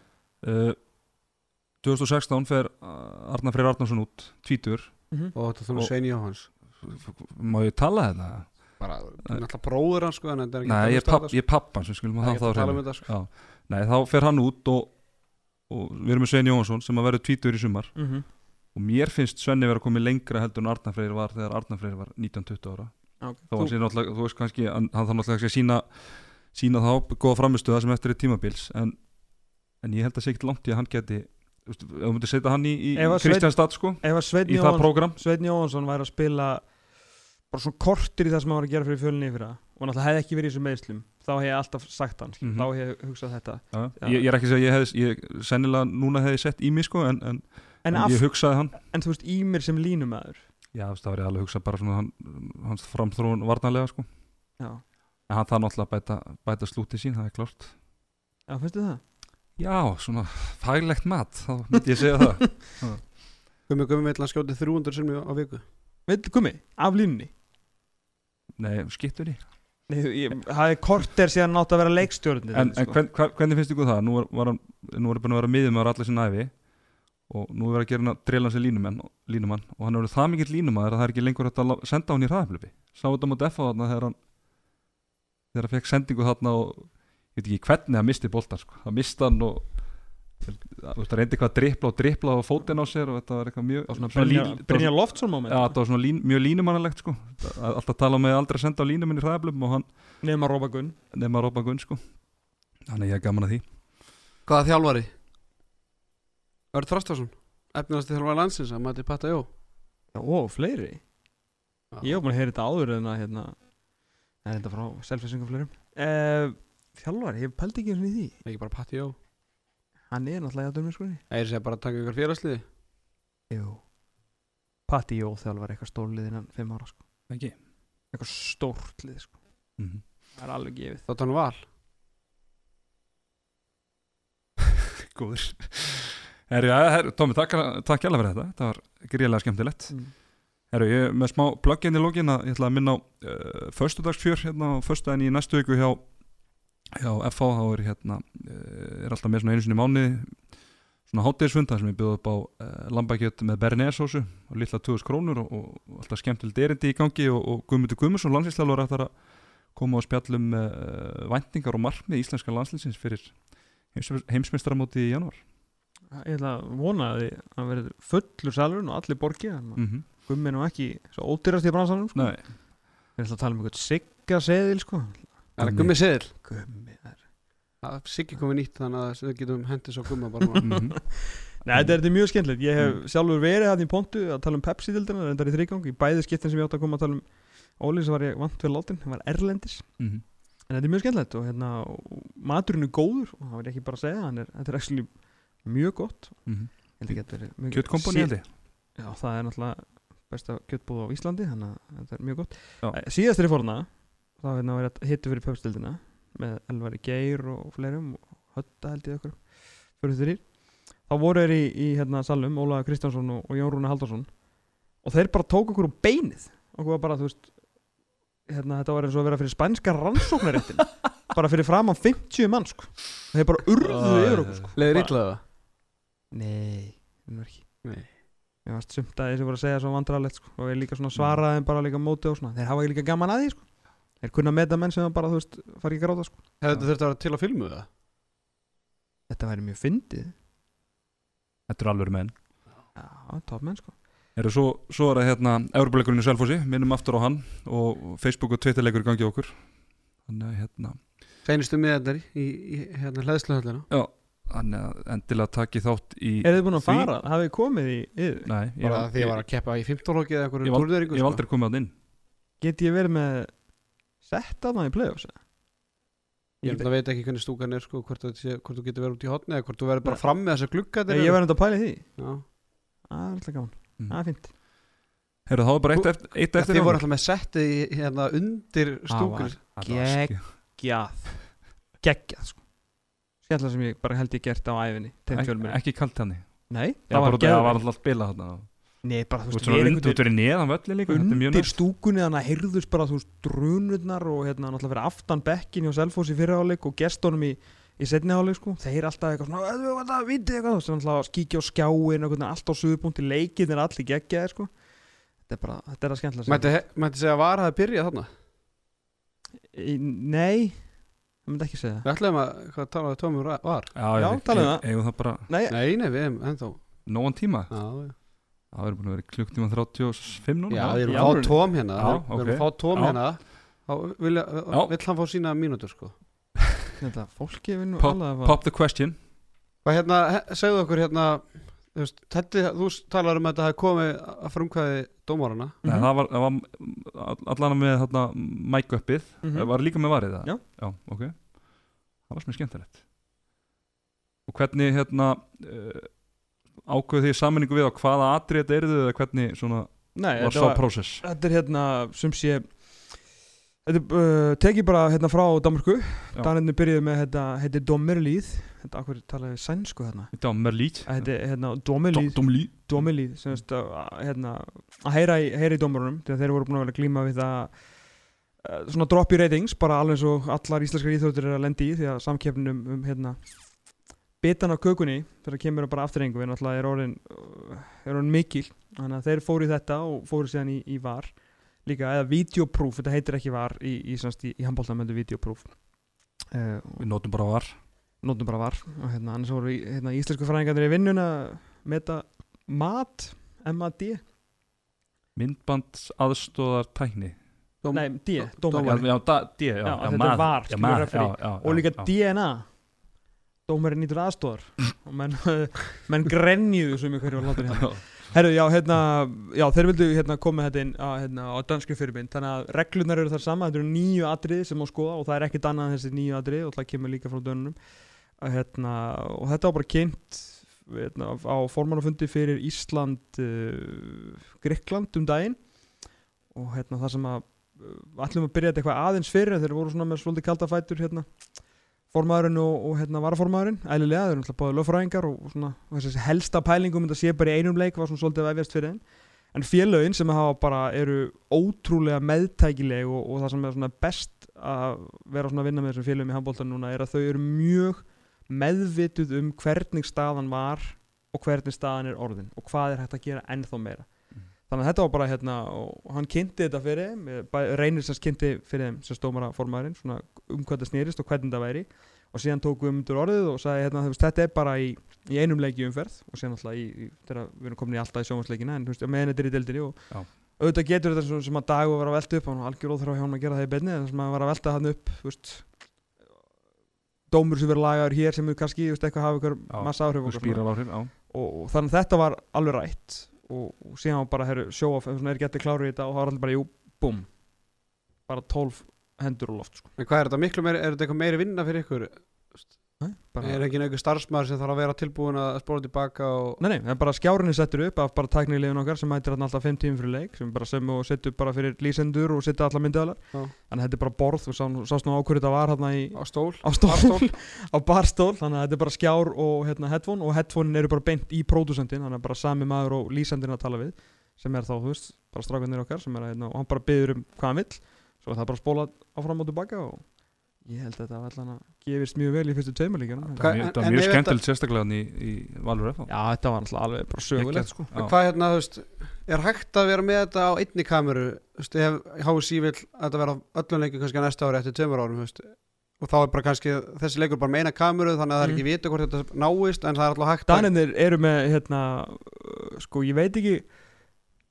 uh, 2016 fer uh, Arnar Freyr Arnarsson út tvítur það. Og þetta Og- Svein Jóhans Má ég tala þetta? Bara, náttúrulega bróður hans sko En þetta er ekki Nei, ég er, að papp, er pappan sem skulum að Það hafa ekki það á að tala hreinu. þetta sko Já. Nei, þá fer hann út og, og við erum með Svein Jóhansson sem að verður tvítur í sumar Mm -hmm. og mér finnst Svenni vera komið lengra heldur en Arnar Freyr var þegar Arnar Freyr var 19-20 ára okay. þá hann sé náttúrulega, þú veist kannski hann, hann þarf náttúrulega að sína sína þá góða framistuða sem eftir er tímabils en, en ég held að sé ekkert langt í að hann geti ef þú myndir setja hann í, í Kristjánstad sko í það Jóhansson prógram. Sveinn Jóhansson væri að spila bara svona kortir í það sem hann var að gera fyrir fjölni yfir það og náttúrulega hefði ekki verið í þessum meðslum þá hef ég alltaf sagt hann, mm Mhm. þá hef ég hugsað þetta. Já. Ég, ég er ekki að segja ég hef ég, sennilega núna hefði sett í mig sko en, en, en, en ég hugsaði hann. en þú veist, Ímir sem línumæður Já, það var ég alveg að hugsa bara svona hann, hans framþróun varnarlega sko. Já, en hann þarf náttúrulega bæta, bæta slúti sín, það er klart já, finnst það? Já, svona faglegt mat þá myndi ég segja það. Gummi Gummi vill hann skjóti 300 sinni á viku? Komi, af línunni? Nei, skiptunni. Nei, ég, það er korter síðan nátt að vera leikstjórn En, en hvern, hver, hvernig finnst ykkur það? Nú er, var hann, nú er búin að vera miðjum með allir sinna æfi og nú er að gera hann að drilla hans í línumann, og hann er það mikill línumann að það er ekki lengur hægt að senda hann í hraðaflöfi Sá þetta mútið F á þarna þegar hann þegar hann fekk sendingu þarna og ég veit ekki hvernig hann misti boltan sko. það misti hann og þú veist, það reyndi eitthvað að drippla og drippla á fótinn á sér og þetta var eitthvað mjög svona svona Brynja, Loftsson moment Já, þetta var svona lín, mjög línumannalegt sko. Að- alltaf tala með aldrei að senda á línumenn í og hann nema Róba Gunn nefn að rópa gunn sko. þannig ég er gaman að því Hvaða þjálfari? Örd Þrastarsson Efnilegasti þjálfari landsins að mæti Patta Jó Já, ó, fleiri Ég hef búin að heyra þetta áður en að hérna Það er þetta frá selfisingum fleirum uh, Þjálfari, ég pældi ekki eins og í því. Ekki bara Patti Jó Hann er náttúrulega að dömur skoði Eða sé bara að taka ykkur félagsliði Jú. Patti Jó þjálfari eitthvað stórlið innan fimm ára sko. ekki? Eitthvað stórt lið sko. mm -hmm. Það er alveg gefið. Þátt hann val. Góður. Herru, ja, herru, Tómi, takk, takk hjálpa fyrir þetta. Þetta var gríðlega skemmtilegt. Mm. Herru, ég er með smá plugin í lógin að ég ætla að minna á uh, föstudagsfjör hérna á föstudaginn í næstu viku hjá hjá FH, er hérna uh, er alltaf með svona einu sinni í mánuði svona hátdegisfunda sem ég bjóð upp á uh, lambakjöt með bernesósu og litla 2000 krónur og, og alltaf skemmtilegt erindi í gangi og, og Guðmundur Guðmundsson landslýslalur ætlar að koma og spjallum uh, væntingar og markmið íslenska landslýsins fyrir heimsmeistaramóti í januar Ég ætla að vona að þið- að verður fullur salurinn og allir borgi mm. mm -hmm. Gummi er ekki svo ódýrast í bransanum sko. Nei, Við ætla að tala um eitthvað sigga seðil sko. Það er Gummi Seðil Gummi það er Það er Siggi komið nýtt þannig að við getum hendis á Gumma bara mm -hmm. Nei, þetta er, þetta er mjög skemmtilegt. Ég hef sjálfur verið hann í pontu að tala um Pepsi-dildina reyndar í þrýgang, í bæði skiptin sem ég átt að koma að tala um Óli sem var ég vant við látin, hann var erlendis. Mhm. En þetta er mjög skemmtilegt og, hérna, maturinn er góður og það var ég ekki bara að segja hann er, þetta er mjög gott. Mhm. Ekki mjög- Kjötkompani Sí- held ég. Já, það er náttúrulega besta kjötbúð á Íslandi þannig að þetta er mjög gott. Já. Eh, Síðast er ég fór hana þá hérna var ég hittu fyrir pöpstildina með Elvari Geir og fleirum og Hötta held ég okkur fyrir þrýr þá voru þeir í, í hérna salum Ólaður Kristjánsson og, og Jón Rúna Haldarsson og þeir bara tók okkur úr beinið okkur var bara, þú veist hérna, þetta var eins og að vera fyrir spænska rannsóknaréttin bara fyrir framann 50 mann sko. og þeir bara urðuðu yfir okkur sko. Leður það Nei, það var ekki Nei. Mér varst sumt að þessi voru að segja svo vandrarlegt sko. og ég líka svona svaraði þeim bara líka móti og svona þeir hafa ekki líka gaman að því sko. Þeir kunna að meta menn sem bara, þú veist, fara ekki að gráta sko. Hefði þetta þurft að vera til að filmu það? Þetta væri mjög fyndið. Þetta er alveg menn. Já, top menn sko. Eru svo, svo er það hérna Európa-leikurinn í Selfossi, minnum aftur á hann og Facebook og Twitter leikur í gangi á okkur. Þannig að hérna Seinustu miðarnir í, í hérna hlæðsluhöllina Já, þannig að endilega taki þátt í Er þið búin að því- fara? Hafið þið komið í yður? Nei, ég, Bara því að ég var að keppa í 15 lóki eða ég, einhverju ég, ég hef aldrei komið að inn. Get ég verið með að það í play-offs? Ég Ég, veit ekki hvernig stúkan er sko, hvort, sé- hvort þú getur verið út í hotni eða hvort þú verður bara fram með þessa glugga ég, ég var enda að pæla í því. Já. Það er alltaf gaman, Mm. það er fínt. Heyrðu, þá er bara eitt eftir, eitt eftir Þið voru alltaf með settið í, hérna undir Það var ske- Geggjað Geggjað sko. Skemmtilega sem ég bara held ég gert á æfinni Ekki kalt hann Nei, Það var, það var geðveikt. alltaf að spila þarna Nei, bara þú Þú veist við undir, þú verið neðan völli líka Þetta er mjög undir stúkunni þannig að heyrðust bara þú veist drunurnar og hérna náttúrulega fyrir aftan bekkin hjá Selfoss í fyrirháleik og gestunum í, í setniháleik sko. Þeir alltaf eitthvað svona "Ö, þetta er viti eitthvað sem alltaf að skíkja á skjáin og hvernig allt á suðupunkti leikin er allir geggjaði sko. Þetta er bara þetta er að skemmtilega Mætti, mætti segja var að byrja þarna? Nei, það myndi ekki segja. Það Við ætlum að, hvað talaði Tómi var? Já, Já, við- talaðu það. Það Nei, Nei, við erum ennþá nógan tíma. Já, já. Það er búin að vera klukktíma 35 núna Já, við erum að fá tóm hérna. Já, Við erum ok. að fá tóm Já. hérna. Þá vill hann fá sína mínútur sko. Þetta fólki við nú Pop, alveg að pop the question. Hvað hérna, segðu okkur hérna Þú veist, þetta, þú talar um að þetta hafi komið að frumkvæði dómarana Nei, Mhm. það var, það var allan með þarna mic-upið Mhm. Það var líka með varið það? Já. Já, ok. Það var er skemmtilegt. Og hvernig hérna uh, ákveðu því sammenningu við á hvaða atrið þetta eruðu eða hvernig svona Nei, var sá prósess? þetta er hérna sem sé Þetta uh, tekið bara hérna frá Danmarku. Danirni byrjuðu með þetta heiti Dommerlíð. Þetta akkur talaði sænsku hérna er hérna Dommerlíð. Domlít Dommerlíð. Sem veist að hérna að heyra í, heyra í dómarunum þegar þeir voru búin að vera glíma við það uh, svona drop í ratings bara alveg eins og allar íslenskar íþjóttir er að lendi í því að samkeppnin um, um hérna bitan á kökunni þegar kemur bara afturrengu við náttúrulega er orðin uh, er orðin mikil. Þannig að þeir fóru í þetta og fóru síðan í, í var líka eða videoproof þetta heitir ekki var í, í, í, með videoproof uh, Við nótum bara var. Notum bara var. Og hérna annars voru hérna, íslensku fræðingarnir í vinnuna meta mat MAD Myndband aðstóðar tækni Dóm, nei D, Já, dómari. já, da, D, já, Já, já, þetta er maður, VAR, já, skilur maður, referee. já, já, og líka já, DNA dómari nýtur aðstóðar og menn, menn grenjuðu sem ykkur var látur hérna. Herru, já, hérna, já, þeir vildu hérna koma þetta inn á, hérna, á danskri fyrirbind þannig að reglunar eru þar sama, þetta eru nýju atriði sem má skoða og það er ekkit annað en þessi nýju atriði og það kemur líka frá dönunum. Hérna, og þetta var bara kynnt hérna, á formannafundi fyrir Ísland uh, Gríkland um daginn. Og hérna það sem að uh, ætlum að byrja þetta eitthvað aðeins fyrir þeir voru svona með svolítið kalda fætur hérna formaðurinn og, og hérna varaformaðurinn ælilega, þeir eru náttúrulega báði lögfræðingar og, svona og þessi helsta pælingum þetta sé bara í einum leik var svona svolítið vefjast fyrir þeim. En félögin sem hafa bara eru ótrúlega meðtækileg og, og það sem er svona best að vera svona að vinna með þessum félögum í handbóltan núna er að þau eru mjög meðvituð um hvernig staðan var og hvernig staðan er orðin og hvað er hægt að gera ennþá meira þannig að þetta var bara hérna og hann kynnti þetta fyrir þeim bæ- reynir sem kynnti fyrir þeim sem stómara formaðurinn svona um hvað það snýrist og hvernig það væri. Og síðan tók við um orðið og sagði hérna, veist, þetta er bara í, í einum leiki umferð og síðan alltaf í, í þegar við erum komin í alltaf í sjónvarsleikina en þú veist, meðan þetta er í deildinni og Já. auðvitað getur þetta sem, sem að dag og vera að velta upp var algjör óþrá hjá hann að gera það í beinni en sem að vera að velta hann upp veist, dómur sem verður lagaður hér sem kannski veist, eitthvað hafa ykkur massa áhrif og, og, og þannig að þetta var alveg rætt og, og síðan var bara heru, show off, er getið kláru í þetta og það var allir bara, jú, búm bara 12 hendur og loft sko. En hvað er þetta miklu meiri, er þetta eitthvað meiri vinna fyrir ykkur? Nei, Er ekki einhver starfsmæður sem þarf að vera tilbúin að spóla tilbaka og nei, nei, er bara skjárinni settur upp af bara tæknilegin okkar sem mætir alltaf 5 tímum fyrir leik sem bara sem og settur bara fyrir lýsendur og setja alla myndaðalar þannig að þetta er bara borð og sá, sást nú á hverju þetta var hérna í á stól? á stól, á barstól þannig að þetta er bara skjár og hérna, headphone og headphone eru bara beint í pródusentin þannig að bara sami maður og lýsendin að tala við sem er þá, þú veist, bara strákanir okkar sem er að, hérna, og hann bara byður um hvað hann vill svo er það bara spóla áfram og tilbaka og ég held að þetta var allan að gefist mjög vel í fyrstu tveimurlíkjana Hvað- Það var mjög- þetta- skemmtilegt sérstaklega í, í Valur F Já, þetta var alltaf alveg bara sögulegt sko. Hvað hérna, þú veist, er hægt að vera með þetta á einni kameru? Þú veist, ef HSI vill að þetta vera á öllum leikum kannski á næsta ári eftir tveimur árum, þú veist, og þá er bara kannski þessi leikur bara meina kameru þannig að það er Mm. ekki vita hvort þetta náist en það er alltaf hægt að Danirnir eru með hérna, uh, sko ég veit ekki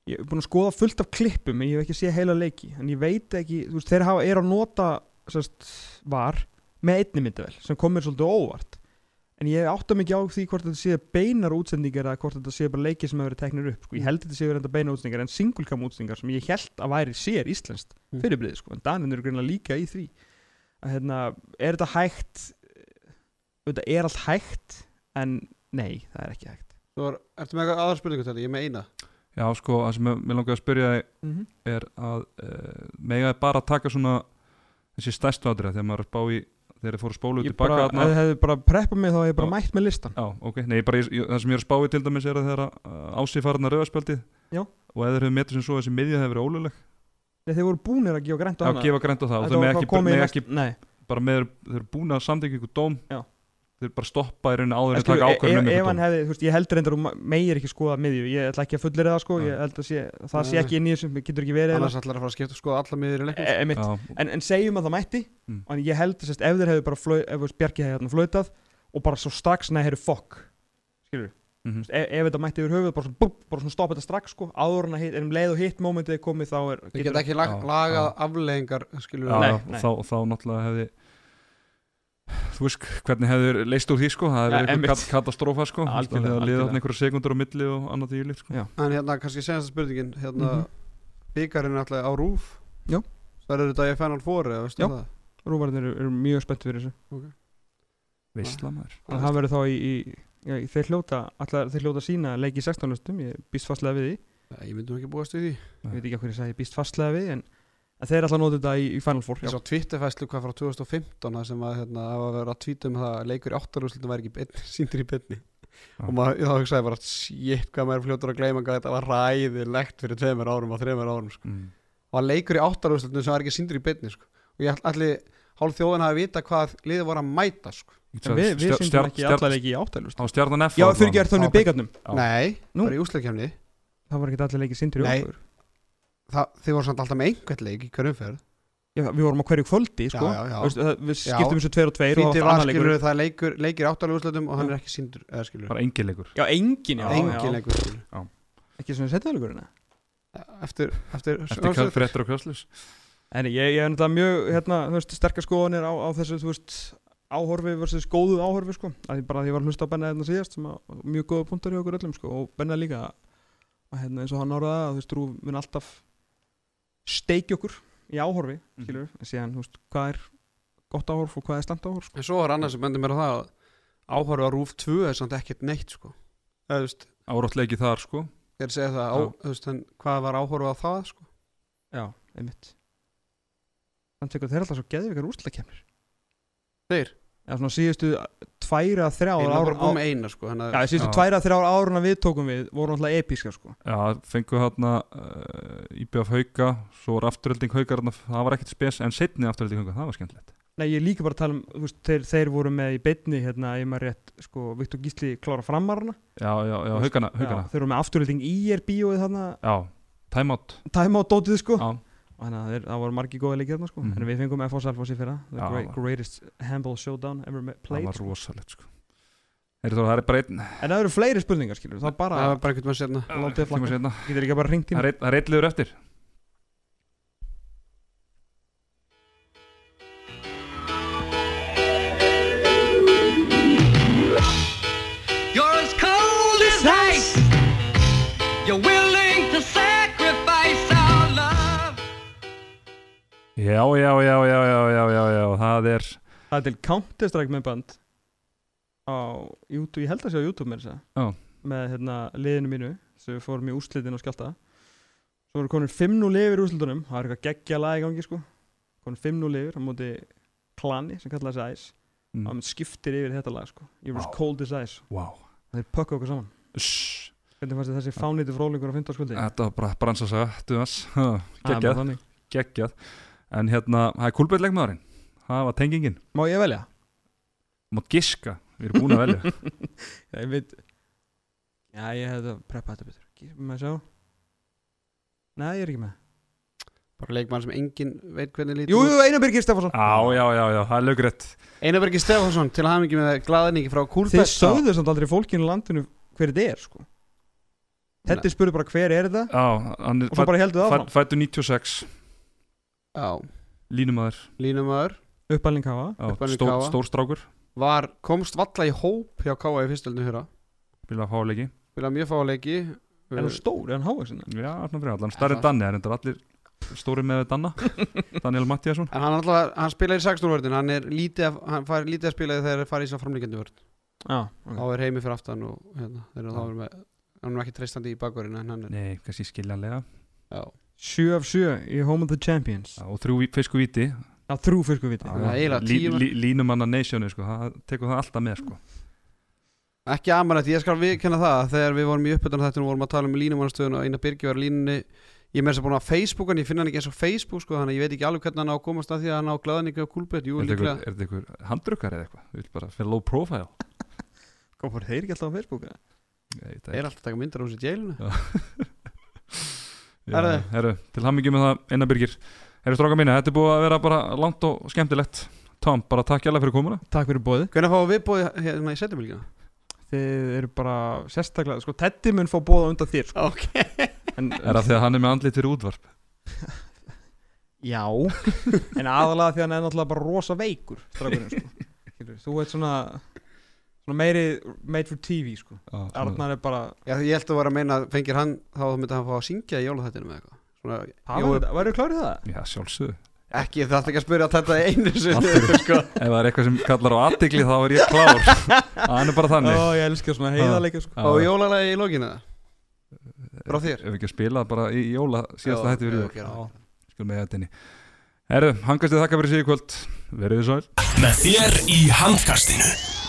ég er búin að skoða fullt af klippum en ég hef ekki séð heila leiki en ég veit ekki, þú veist, þeir hafa, er að nota sérst, var með einni myndavel sem komir svolítið á óvart en ég átta mikið á því hvort þetta sé beinar útsendingar eða hvort þetta sé bara leiki sem hefur verið teknir upp sko. ég held þetta sé verið enda beinar útsendingar en singulcam útsendingar sem ég held að væri sér íslenskt Mm. fyrirbrið sko. en Danirnir eru greinlega líka í því að hérna, er þetta hægt þetta er allt hægt en nei, það er ekki hægt Þú er, Ertu með eitthvað aðra spurningu til þetta? Ég með eina Já, sko, það sem ég langaði að spyrja þig mm -hmm. er að uh, megaði bara að taka svona þessi stærstu aðrið þegar maður bá í þegar þið fóru spólu ég tilbaka bara, þarna. ef þið hefði bara preppað mig þá hef ég bara Já. mætt með listan Já, ok, nei, ég bara, ég, ég, það sem ég er að spáði til dæmis er að þeirra uh, ásífarna rauðarspjaldið Já. og eða þeir hefur metið sem svo að þessi miðja hefur verið óluleg Nei, þeir voru búnir að gefa grænt á Já, hana gefa grænt á það og þau með ekki, í ekki bara með, þeir eru búin að samþykja ykkur dóm Já. Þeir bara stoppa í rauninni áður en taka ef, ákvörðun um ef ykkur hann hefði, þú veist, ég heldur reyndar að meir ekki skoða miðju, ég ætla ekki að fullir það sko, ég held að sé, það sé ekki inn í þessum, getur ekki verið Annars ætlar að fara að skipta sko alla e, e, mitt. Já, en, en segjum að það mætti Mm. en ég held að ef þeir hefðu bara flöi, ef Bjarki hefði hérna flautað og bara svo strax, nei, heyrðu fokk skilur, mhm. ef, ef þetta mætti yfir höfuð bara, svona, svona stoppa þetta strax sko, áður en að þú veist hvernig hefur leist úr því sko. Það Ja, hefur verið einhver katastrófa sko. Það hefur þarna einhverja sekundur á milli og annað því líkt sko. En hérna kannski senast spurningin. Hérna mm Mhm. byggarinn alltaf á rúf. Já. Það er þetta í Final Four eða veistu Já. það? Rúvarnir eru, eru mjög spennt fyrir þessu. Veistla maður. Þannig að það verður þá í, í, já, í þeir hljóta allar, þeir hljóta sína leiki í 16 lustum ég býst fastlega við því, Nei, Ég myndum ekki búast við því. Ég veit ekki hvað ég sagði býst fastlega við, en, en þeir alltaf notið þetta í, í Final Four, Ég sá Twitterfæslu hvað frá 2015 það sem að hérna, það var að vera að tvíta um það að leikur í áttarúslutum væri ekki síndur í beinni Já. og maður, þá hugsaði bara shit hvað maður er fljótur að gleyma hvað þetta var ræðilegt fyrir tveimur árum og þreimur árum sko. mm. og að leikur í áttarúslutum sem var ekki síndur í beinni sko. og ég allir hálf þjóðin hafi vita hvað liðið voru að mæta sko. en við, við syndum ekki allar leiki í áttalust á stjarnan F já, var fyrir það. gerð þannig Já. byggarnum Já. Nei, Nú. bara í úslagkefni það var ekki allar leiki sindur í Nei. Okkur þið voru samt alltaf með einhvern leik í hverjum ferð. Já, við vorum á hverju kvöldi, sko. Já, já, það, við skiptum þessu tveir og tveir og það var annar leikur. skilur það er leikur, leikir áttarlega úrslutum og hann er ekki síndur eða skilur bara engin leikur. Já, engin, já, engin já. leikur skilur ekki svona setjaðleikurinn eftir, eftir, eftir hvað fréttur og kjösslus En ég, ég er náttúrulega mjög, hérna, þú veist, sterkar skoðanir á, á þessu, þú veist, áhorfi versus góðu áhorfi, sko. Að ég bara, því ég var að hlusta á Benna hérna síðast, sem að mjög góða punktar hjá okkur öllum, sko, og Benna líka, að hérna, eins og hann orðaði, að þú veist, Rúf mun alltaf steikja okkur í áhorfi, Mhm. skilur, en síðan, þú veist, hvað er gott áhorf og hvað er slant áhorf, sko. en svo var annars sem bendur mér á það að áhorfa rúf 2 er samt ekkert neitt sko eða þú veist, árátt leiki þar sko ég er að segja það á, veist, en hvað var áhorfa á það sko Já, einmitt. Þannig tekur þeir alltaf svo geðvikar úrslækjemnir. þeir, Já, svona síðustu tværa þrjá einu ára, með eina sko þannig Já, að síðustu tværa þrjá áruna við tókum við voru náttúrulega episka, sko. já fengu hérna uh, IBF hauka svo var afturölding haukar þarna, það var ekkert spes en setni afturölding hauka það var skemmtilegt Nei, ég líka bara að tala um, veist, þeir, þeir voru með í beinni, hérna, ef maður rétt, sko, Viktor Gísli klára framarna. já já já haukana haukana Þeir voru með afturölding í er bíóið þarna, já time-out time out dótið, sko. já Þannig að þeir, það voru margi góða leikir þarna, sko. Mhm. En við fengum FOS Alfos í fyrra, the Já, great, það- greatest handball showdown ever ma- það played. var sko. rosalegt sko er það, það er bara einn En það eru fleiri spurningar, skilur, það er bara, það var bara veginn sérna látið tíma flakka. seinna. getur ekki bara ringt í það mig. er það er liður eftir Já, já, já, já, já, já, já, það er Það er til Counter-Strike með band á YouTube, ég held að sé á YouTube með þess að oh. með hérna liðinu mínu sem við fórum í úrslitin og skjálta. Svo voru konur 5-0 yfir úrslitunum. Það er eitthvað geggja lag í gangi sko. Konur 5-0 yfir á móti klani sem kallaði þess æs mm. það skiftir yfir þetta lag sko. It was wow. cold as ice. Wow. það er pökka okkur saman. Shhh Hvernig fannst þið þessi fánlíti frólingur á 15 skuldi? Þetta var bara bransasaga, duðans geggjað, geggjað en hérna það er kulbeitt leikmaðurinn. Það var tengingin. Má ég velja? mátt giska. Við erum búin að velja. Já, ég veit. Já, ég hefði að preppa þetta betur. Má ég sjá? Nei, ég er ekki með. Bara leikmann sem engin veit hvernig lítur Jú, jú, Einar Birgir Stefánsson. Já, já, já, já, það er lögrætt Einarbergi Stefánsson til að hafa mikið með glaðningi frá Þið Kúlbett sögðu samt aldrei fólkinu í landinu hver þetta er sko. Þetta spurði bara hver er þetta? Já, hann er og svo bara heldur það áfram. fæddur 96 Já, Línumæður línumæður Uppalning Uppalinn stór, Káa. stór strákur. Var, komst valla í hóp hjá Káa í fyrstöldinu hér Vilja fá leiki vilja mjög fá að leiki Er hann stór, er hann hávægsin? Já, svona fyrir allan. Starri það- Danni, það er endur allir stóri með Danna. Daniel Mattiasson en hann, alltaf, hann spilar í 16 vörðin hann er lítið að, hann fær lítið að spila þegar þeir fara í svo framlíkjandi vörð Já, þá er heimi fyrir aftan og hérna, þeir eru þá er með hann er ekki treystandi í bakverðinu en hann er Nei, kannski skiljanlega. Já, 7 af 7 í Home of the Champions. Og þrjú fisku víti. Já, þrjú fisku viti. Línumanna nationi, sko, það tekur það alltaf með, sko. Ekki amanætt, ég skal viðkenna það að þegar við vorum í uppbytun þetta og vorum að tala um línumannastöðun og eina byrgi var á línunni ég með þess að búin að Facebookan, ég finna hann ekki eins og Facebook sko, þannig að ég veit ekki alveg hvernig hann á að komast að því að hann á glaðningu og kúlbett, jú Er þetta líklega. einhver- er þetta einhver handrukkar eða eitthvað? Þú vil bara fyrir low profile. Góður, þeir ekki alltaf á Facebook eða? Ég veit það er alltaf að taka myndir á þessu jailinu Já, Herðu. herru, til hammingi með það Einar Birgir Herru stráka mínu, þetta er búið að vera bara langt og skemmtilegt Tom, bara takk hjálpa fyrir komuna Takk fyrir bóðið hvernig fáum við bóðið hérna í setjumilgina? Þið eru bara sérstaklega Sko, Teddy mun fá bóða undan þér sko. ok en, Er það því að hann er með andlit fyrir útvarp Já En aðalega því að hann er náttúrulega bara rosa veikur Strákurinn sko. Þú veit svona Svona meiri made for TV sko. Svona- Arnar er bara Já, ég held að vera að meina, fengir hann þá myndi hann fá að syngja í jólaþættinu með eitthvað. Svona, Jói... Væru klárið það? Já, sjálfsögðu. Ekki, það ætti ekki að spyrja að þetta einu sinni Alltaf. sko. Ef það er eitthvað sem kallar á aðtigli þá er ég klár. Það er bara þannig. Ó, ég elskar svona heiðarleika sko. og jólalagi í lókinu frá þér? Ef ekki að spila bara í jóla síðasta hætti jól Skulum með þetta Herru, hangast þið þakka fyrir sig í kvöld. Verið þið sæl. Með þér í handkastinu